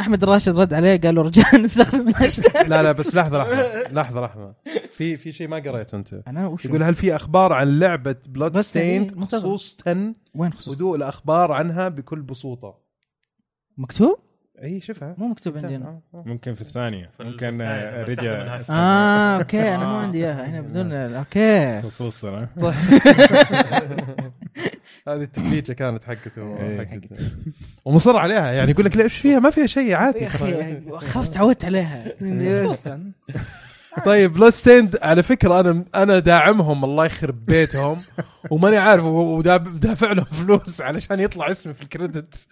Speaker 3: أحمد الراشد رد عليه قال له رجاء نستخدم الهاشتاج.
Speaker 1: لا لا بس لحظة لحظة لحظة لحظة. في في شيء ما قريته أنت.
Speaker 3: أنا وش
Speaker 1: يقول هل في أخبار عن لعبة بلاد ستين
Speaker 3: يعني.
Speaker 1: خصوصا
Speaker 3: وين خصوصا؟
Speaker 1: ودوء الأخبار عنها بكل بساطة.
Speaker 3: مكتوب؟
Speaker 1: إي شوفها.
Speaker 3: مو مكتوب عندنا.
Speaker 1: آه، آه.
Speaker 4: ممكن في
Speaker 2: الثانية.
Speaker 4: ممكن آه، رجع.
Speaker 3: آه أوكي أنا مو. عندي إياها. هنا بدون أوكي.
Speaker 4: خصوصا
Speaker 1: هذه التكليجه كانت حقته
Speaker 4: إيه.
Speaker 1: حقته. ومصر عليها يعني يقول لك لا إيش فيها؟ ما فيها شيء عادي.
Speaker 3: أخي خلاص تعودت عليها.
Speaker 1: طيب Bloodstained على فكرة أنا أنا داعمهم الله يخرب بيتهم. وماني عارف ودافع لهم فلوس علشان يطلع اسمي في ال credit.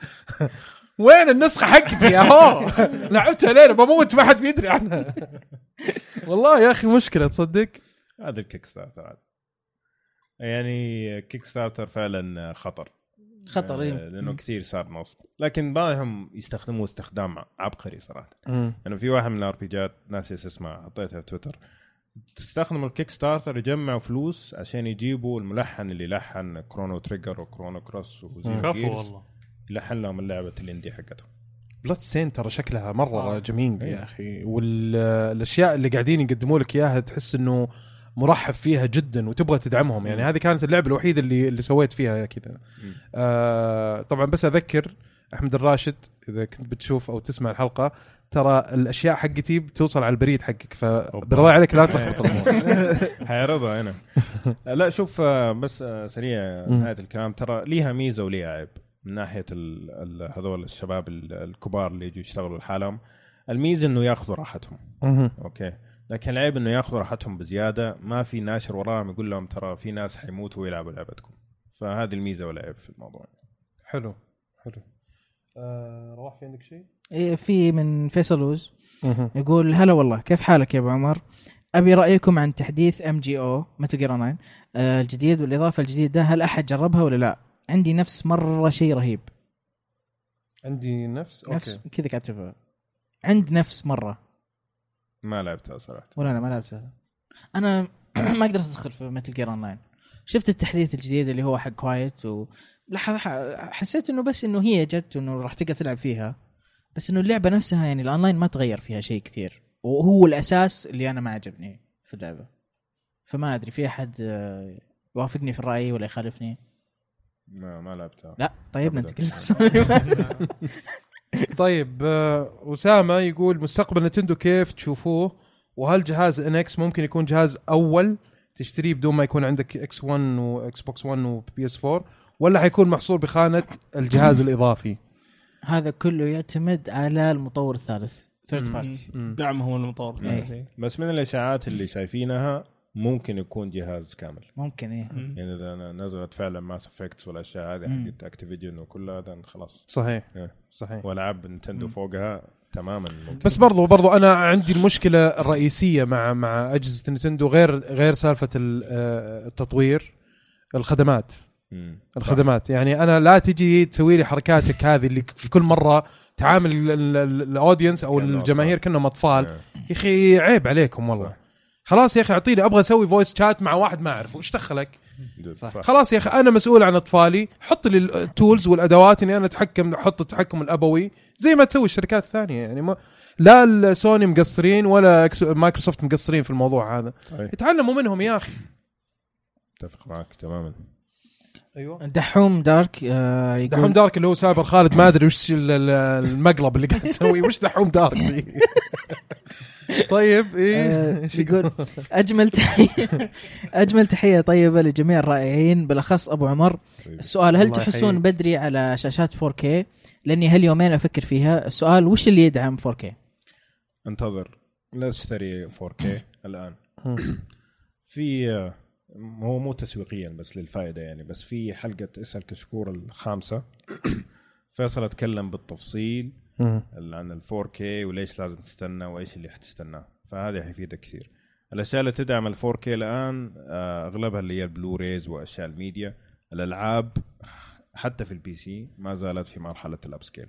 Speaker 1: وين النسخة حقتي؟ يا هو لعبتها لين بموت ما حد بيدري عنها. والله يا أخي مشكلة تصدق؟
Speaker 4: هذا ال Kickstarter. يعني Kickstarter فعلا خطر.
Speaker 3: خطر
Speaker 4: آه،
Speaker 3: إيه.
Speaker 4: لأنه كثير صار نصب. لكن بعضهم يستخدموه استخدام عبقري صراحة. يعني في واحد من ال RPG ات ناسي إيش اسمه حطيتها في تويتر. تستخدم ال Kickstarter يجمعوا فلوس عشان يجيبوا الملحن اللي لحن Chrono Trigger و Chrono Cross
Speaker 2: كفو والله.
Speaker 4: يلحن لهم اللعبة ال indie
Speaker 1: حقتهم. Bloodstained ترى شكلها مرة
Speaker 2: آه.
Speaker 1: جميل
Speaker 4: إيه.
Speaker 1: يا أخي. والأشياء اللي قاعدين يقدموا لك إياها تحس إنه مرحب فيها جدا وتبغى تدعمهم. يعني هذه كانت اللعبة الوحيدة اللي اللي سويت فيها كذا. آه طبعا بس أذكر أحمد الراشد إذا كنت بتشوف أو تسمع الحلقة ترى الأشياء حقتي بتوصل على البريد حقك فبالله عليك لا تلخبط الأمور
Speaker 4: حيعرضها هنا لا شوف آه، بس آه، سريع. نهاية الكلام. ترى ليها ميزة وليها عيب من ناحية هذول الشباب ال- الكبار اللي يجوا يشتغلوا لحالهم الميزة إنه ياخذوا راحتهم. أوكي؟ لكن العيب إنه ياخذوا راحتهم بزيادة ما في ناشر وراهم يقول لهم ترى في ناس حيموتوا ويلعبوا لعبتكم. فهذه الميزة والعيب في الموضوع.
Speaker 1: حلو حلو. آه رواح في عندك شيء؟
Speaker 3: إيه، في من فيصل وز يقول هلا والله كيف حالك يا أبو عمر؟ أبي رأيكم عن تحديث MGO Metal Gear Online الجديد والإضافة الجديدة هل أحد جربها ولا لا؟ عندي نفس مرة شيء رهيب.
Speaker 1: عندي نفس؟ أوكي.
Speaker 3: نفس كذا كاتبها عند نفس مرة.
Speaker 4: ما لعبتها صراحة.
Speaker 3: ولا أنا ما لعبتها. أنا ما قدرت أدخل في Metal Gear Online شفت التحديث الجديد اللي هو حق Quiet و حسيت إنه بس إنه هي جت إنه راح تقدر تلعب فيها. بس إنه اللعبة نفسها يعني الأونلاين ما تغير فيها شيء كثير. وهو الأساس اللي أنا ما عجبني في اللعبة. فما أدري في أحد يوافقني في الرأي ولا يخالفني؟
Speaker 4: ما, ما لعبتها.
Speaker 3: لا طيب
Speaker 4: أبداً.
Speaker 1: طيب آه، أسامة يقول مستقبل Nintendo كيف تشوفوه وهل جهاز NX ممكن يكون جهاز أول تشتريه بدون ما يكون عندك Xbox 1 و Xbox 1 و PS 4 ولا حيكون محصور بخانة الجهاز الإضافي؟
Speaker 3: هذا كله يعتمد على المطور الثالث
Speaker 1: third.
Speaker 3: party
Speaker 1: مم.
Speaker 5: دعمهم المطور
Speaker 3: إيه.
Speaker 4: بس من الإشاعات اللي شايفينها ممكن يكون جهاز كامل.
Speaker 3: ممكن إيه.
Speaker 4: يعني إذا أنا نزلت فعلا Mass Effects والاشياء هذه. حقت Activision وكلها خلاص.
Speaker 1: صحيح.
Speaker 4: إيه.
Speaker 1: صحيح.
Speaker 4: والعاب Nintendo فوقها تماما ممكن.
Speaker 1: بس برضو برضو أنا عندي المشكلة الرئيسية مع مع أجهزة Nintendo غير غير سالفة ال- آه، التطوير الخدمات.
Speaker 4: مم.
Speaker 1: الخدمات. يعني أنا لا تجي تسوي لي حركاتك هذه اللي في كل مرة تعامل ال- ال- ال- ال audience
Speaker 4: أو
Speaker 1: الجماهير كأنهم أطفال.
Speaker 4: إيه.
Speaker 1: يا أخي عيب عليكم والله.
Speaker 4: صح.
Speaker 1: خلاص يا أخي أعطيني أبغى أسوي voice chat مع واحد ما أعرفه. إيش دخلك؟ خلاص يا أخي أنا مسؤول عن أطفالي. حط لي ال tools والأدوات إني أنا أتحكم أحط التحكم الأبوي. زي ما تسوي الشركات الثانية يعني ما لا السوني مقصرين ولا مايكروسوفت مقصرين في الموضوع هذا.
Speaker 4: صحيح.
Speaker 1: يتعلموا منهم يا أخي.
Speaker 4: أتفق معك تماما.
Speaker 1: أيوه.
Speaker 3: دحوم Dark آه يقول
Speaker 1: دحوم دارك اللي هو سايبر خالد ما أدري وش ال- ال- المقلب اللي قاعد تسويه وش دحوم دارك؟ دي طيب
Speaker 3: آه،
Speaker 1: إيه
Speaker 3: يقول أجمل تحية أجمل تحية طيبة لجميع الرائعين. بالأخص أبو عمر. السؤال هل تحسون. بدري على شاشات 4K لأني هاليومين أفكر فيها. السؤال وش اللي يدعم 4K
Speaker 4: انتظر لا تشتري 4K الآن. في آه، هو مو تسويقيا بس للفائدة يعني بس في حلقة اسأل كشكور الخامسة. فيصل أتكلم بالتفصيل عن ال 4K وليش لازم تستنى وإيش اللي حتستناه. فهذا حيفيدك كثير. الأشياء اللي تدعم ال 4K الآن آه، أغلبها اللي هي ال Blu-rays وأشياء الميديا. الألعاب حتى في ال PC ما زالت في مرحلة ال upscale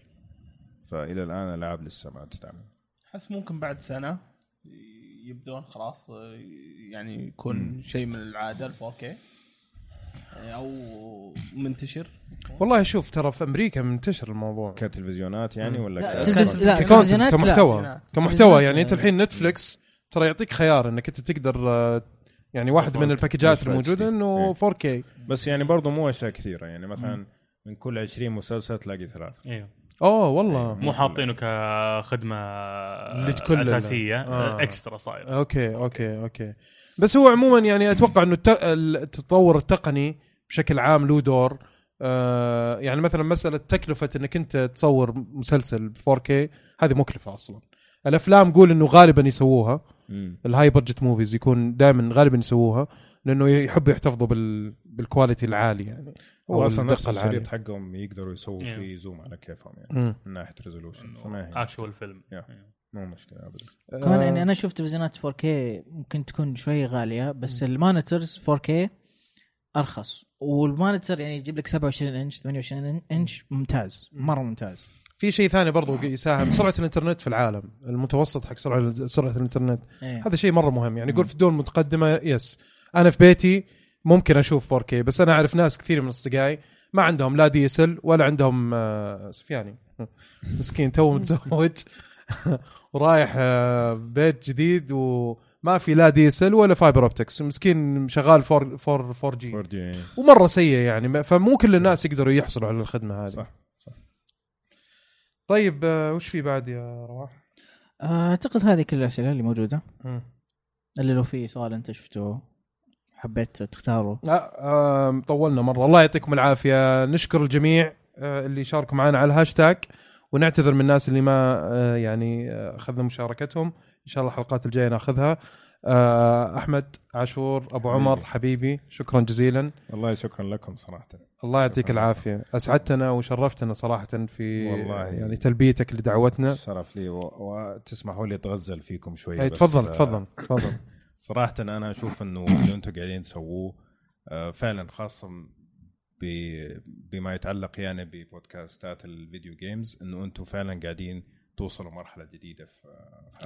Speaker 4: فإلى الآن الالعاب لسه ما تدعم.
Speaker 5: احس ممكن بعد سنة يبدون خلاص آه، يعني يكون شيء من العادة ال 4K أو منتشر
Speaker 1: والله شوف ترى في أمريكا منتشر الموضوع
Speaker 4: كتلفزيونات يعني ولا
Speaker 3: لا،
Speaker 4: ك-
Speaker 3: تلفز- لا،
Speaker 1: ك content
Speaker 3: تلفزيونات لا.
Speaker 1: كمحتوى. كمحتوى يعني انت. الحين Netflix ترى يعطيك خيار إنك أنت تقدر آه، يعني واحد من ال
Speaker 4: package
Speaker 1: ات
Speaker 4: الموجودة.
Speaker 1: إنه
Speaker 4: إيه.
Speaker 1: 4K
Speaker 4: بس يعني برضه مو أشياء كثيرة يعني مثلا من كل 20 مسلسل تلاقي ثلاث
Speaker 2: أيوه
Speaker 1: أوه والله.
Speaker 2: مو حاطينه
Speaker 1: كخدمة ال-
Speaker 2: أساسية
Speaker 1: آه.
Speaker 2: extra صاير.
Speaker 1: okay okay okay. بس هو عموما يعني أتوقع إنه الت- التطور التقني بشكل عام له دور. آه يعني مثلا مسألة تكلفة إنك أنت تصور مسلسل ب 4K هذه مكلفة أصلا. الأفلام قول إنه غالبا يسووها.
Speaker 4: ال
Speaker 1: high budget movies يكون دائما غالبا يسووها. لأنه يحبوا يحتفظوا بال بال quality العالي يعني.
Speaker 4: هو أصلا نفس. الشريط حقهم يقدروا يسووا
Speaker 2: Yeah.
Speaker 4: فيه zoom على كيفهم يعني
Speaker 1: مم.
Speaker 4: من ناحية resolution فما هي
Speaker 2: actual
Speaker 4: film. مو مشكلة ابدا.
Speaker 3: كمان
Speaker 1: آه،
Speaker 3: يعني أنا شفت تلفزيونات 4K ممكن تكون شوي غالية بس ال monitors 4K أرخص. وال monitor يعني يجيب لك 27 انش 28 انش ممتاز مرة ممتاز.
Speaker 1: في شيء ثاني برضو يساهم سرعة الإنترنت في العالم المتوسط حق سرعة سرعة الإنترنت.
Speaker 3: إيه.
Speaker 1: هذا شيء مرة مهم يعني. يقول في الدول المتقدمة yes أنا في بيتي ممكن أشوف 4K بس أنا أعرف ناس كثير من أصدقائي ما عندهم لا DSL ولا عندهم آه، سفياني مسكين تو متزوج ورايح آه، بيت جديد وما في لا DSL ولا fiber optics مسكين شغال 4 4 4 G.
Speaker 4: 4 G
Speaker 1: ومرة سيء يعني فمو كل الناس يقدروا يحصلوا على الخدمة هذه.
Speaker 4: صح
Speaker 1: طيب آه، وش في بعد يا رواح؟
Speaker 3: آه، أعتقد هذه كل الأسئلة اللي موجودة.
Speaker 1: مم.
Speaker 3: اللي لو في سؤال أنت شفته. حبيت تختاره.
Speaker 1: لا طولنا مرة. الله يعطيكم العافية. نشكر الجميع آه، اللي شاركوا معنا على الهاشتاج ونعتذر من الناس اللي ما آه، يعني آه، أخذنا مشاركتهم. إن شاء الله الحلقات الجاية ناخذها. أحمد عاشور أبو عمر حبيبي شكرا جزيلا.
Speaker 4: والله شكرا لكم صراحة.
Speaker 1: الله يعطيك. العافية. أسعدتنا وشرفتنا صراحة في
Speaker 4: والله.
Speaker 1: يعني تلبيتك لدعوتنا.
Speaker 4: شرف لي و- وتسمحوا لي أتغزل فيكم شوي
Speaker 1: تفضل تفضل تفضل.
Speaker 4: صراحة أنا أشوف إنه اللي أنتم قاعدين تسووه آه، فعلا خاصة ب- بما يتعلق يعني ببودكاستات ال video games إنه أنتم فعلا قاعدين توصلوا مرحلة جديدة في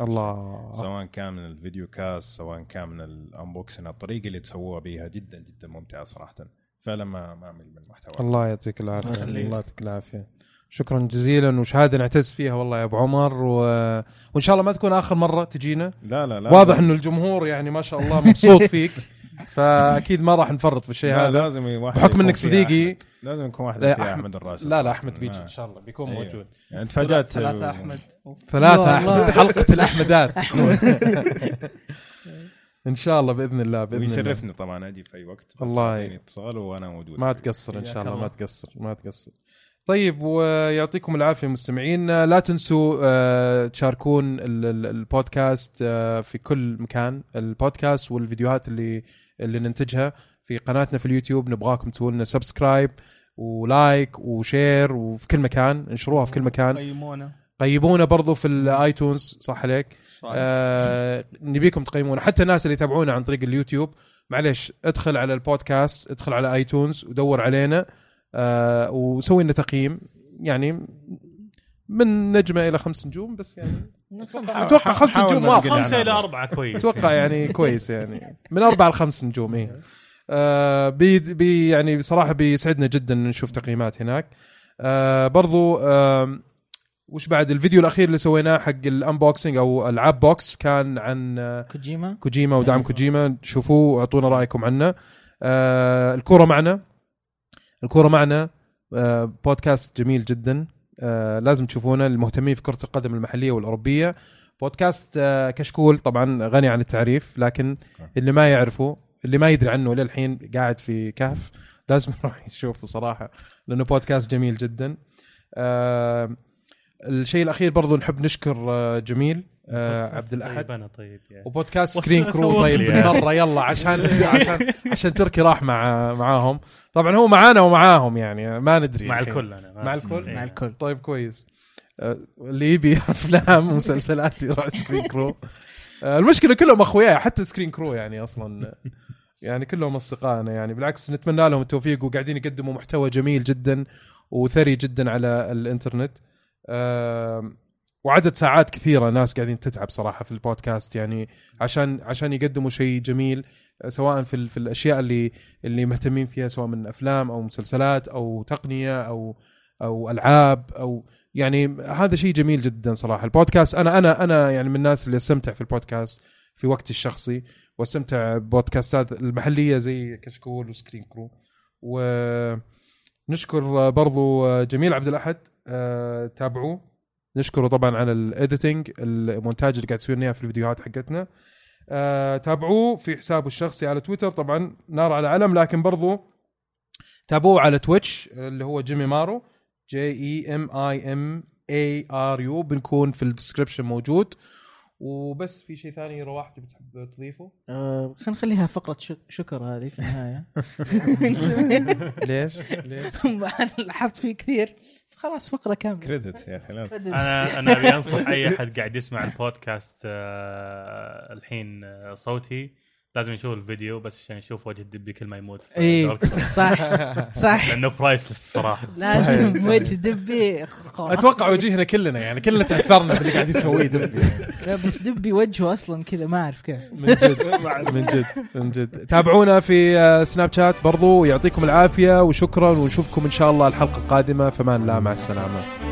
Speaker 1: الله.
Speaker 4: سواء كان من ال video cast سواء كان من ال unboxing الطريقة اللي تسووها بها جدا جدا ممتعة صراحة. فعلا ما ما امل من المحتوى
Speaker 1: الله يعطيك العافية.
Speaker 3: الله.
Speaker 1: يعطيك العافية. شكرا جزيلا وشهاده نعتز فيها والله يا أبو عمر و... وإن شاء الله ما تكون آخر مرة تجينا.
Speaker 4: لا لا لا.
Speaker 1: واضح إنه الجمهور يعني ما شاء الله مبسوط فيك فأكيد ما راح نفرط في الشيء
Speaker 4: لا
Speaker 1: هذا.
Speaker 4: لازم واحد
Speaker 1: بحكم
Speaker 4: يكون
Speaker 1: انك صديقي.
Speaker 4: أحمد. لازم يكون واحد
Speaker 1: لا،
Speaker 4: فيها
Speaker 1: أحمد-
Speaker 4: أحمد الراشد
Speaker 1: لا لا. أحمد بيجي
Speaker 4: ما-
Speaker 1: إن شاء الله بيكون
Speaker 4: أيوه.
Speaker 1: موجود.
Speaker 4: يعني تفاجات
Speaker 5: ثلاثة أحمد.
Speaker 1: ثلاثة
Speaker 3: يا
Speaker 1: أحمد.
Speaker 3: الله.
Speaker 1: حلقة الأحمدات. إن شاء الله بإذن الله بإذن الله.
Speaker 4: ويشرفني طبعا أجي في أي وقت.
Speaker 1: الله
Speaker 4: يعطيني اتصال وأنا موجود.
Speaker 1: ما تقصر إن شاء الله ما
Speaker 5: الله.
Speaker 1: تقصر ما تقصر طيب ويعطيكم العافية مستمعينا لا تنسوا آه، تشاركون ال- ال- البودكاست آه، في كل مكان. البودكاست والفيديوهات اللي اللي ننتجها في قناتنا في اليوتيوب. نبغاكم تسوون لنا subscribe و like و share وفي كل مكان. انشروها في كل مكان.
Speaker 5: قيمونا.
Speaker 1: قيمونا برضو في ال iTunes صح عليك؟ آه نبيكم تقيمونا. حتى الناس اللي يتابعونا عن طريق اليوتيوب معليش ادخل على البودكاست ادخل على iTunes ودور علينا. آه وسوي لنا تقييم. يعني من نجمة إلى خمس نجوم بس يعني أتوقع خمس نجوم
Speaker 4: ما
Speaker 1: واضح.
Speaker 4: عنها بس.
Speaker 2: أربعة كويس.
Speaker 1: أتوقع يعني كويس يعني. من أربعة لخمس نجوم إيه. آه بي بي يعني بصراحه بيسعدنا جدا إن نشوف تقييمات هناك. آه برضو آه وش بعد؟ الفيديو الأخير اللي سويناه حق ال unboxing أو العاب بوكس كان عن آه
Speaker 3: كوجيما؟
Speaker 1: كوجيما ودعم
Speaker 3: أيوة.
Speaker 1: كوجيما. شوفوه واعطونا رأيكم عنه. آه الكورة معنا. الكورة معنا آه بودكاست جميل جدا. آه لازم تشوفونه المهتمين في كرة القدم المحلية والأوروبية. بودكاست آه كشكول طبعا غني عن التعريف لكن اللي ما يعرفه اللي ما يدري عنه للحين قاعد في كهف لازم يروح يشوفه صراحة لأنه بودكاست جميل جدا. الشيء الأخير برضو نحب نشكر آه جميل آه عبد الأحد
Speaker 2: طيب أنا طيب يعني.
Speaker 1: وبودكاست سكرين كرو طيب
Speaker 2: يعني.
Speaker 1: بالمرة يلا عشان عشان عشان تركي راح مع معاهم طبعا هو معانا ومعاهم يعني ما ندري
Speaker 2: مع
Speaker 1: الحين.
Speaker 2: الكل أنا
Speaker 1: مع الكل؟
Speaker 2: إيه.
Speaker 3: مع الكل
Speaker 1: طيب كويس آه، اللي يبي أفلام ومسلسلات يروح سكرين كرو آه، المشكلة كلهم أخوياي حتى سكرين كرو يعني أصلا يعني كلهم أصدقائنا يعني بالعكس نتمنى لهم التوفيق وقاعدين يقدموا محتوى جميل جدا وثري جدا على الإنترنت وعدد ساعات كثيرة ناس قاعدين تتعب صراحة في البودكاست يعني عشان عشان يقدموا شيء جميل سواء في في الأشياء اللي اللي مهتمين فيها سواء من أفلام أو مسلسلات أو تقنية أو أو ألعاب أو يعني هذا شيء جميل جدا صراحة. البودكاست أنا أنا أنا يعني من الناس اللي أستمتع في البودكاست في وقتي الشخصي وأستمتع ببودكاستات المحلية زي كشكول وسكرين كرو. ونشكر برضو جميل عبد الأحد. آه، تابعوه نشكره طبعا على ال editing المونتاج اللي قاعد يسوي لنا في الفيديوهات حقتنا آه، تابعوه في حسابه الشخصي على تويتر طبعا نار على علم لكن برضو تابعوه على تويتش اللي هو جيمي مارو J A M E M A R U بنكون في ال description موجود وبس في شيء ثاني رواح تبي تحب تضيفه؟
Speaker 3: آه خلينا نخليها فقرة شك- شكر هذه في النهاية
Speaker 1: ليش؟ ليش؟
Speaker 3: أنا لاحظت فيه كثير خلاص فقرة كاملة.
Speaker 4: credit يا أخي.
Speaker 2: أنا أنا أبي أنصح أي أحد قاعد يسمع البودكاست آه، الحين آه، صوتي. لازم يشوف الفيديو بس عشان يشوف وجه الدبي كل ما يموت. في
Speaker 3: اي. صح صح.
Speaker 2: لأنه برايسلس بصراحة.
Speaker 3: لازم وجه دبي خرافي.
Speaker 1: أتوقع وجهنا كلنا يعني كلنا تاثرنا باللي قاعد يسويه دبي.
Speaker 3: لا، بس دبي وجهه أصلا كذا ما أعرف كيف.
Speaker 1: من جد من جد من جد. تابعونا في آه، سناب شات برضو ويعطيكم العافية وشكرا ونشوفكم إن شاء الله الحلقة القادمة. فمان الله مع السلامة.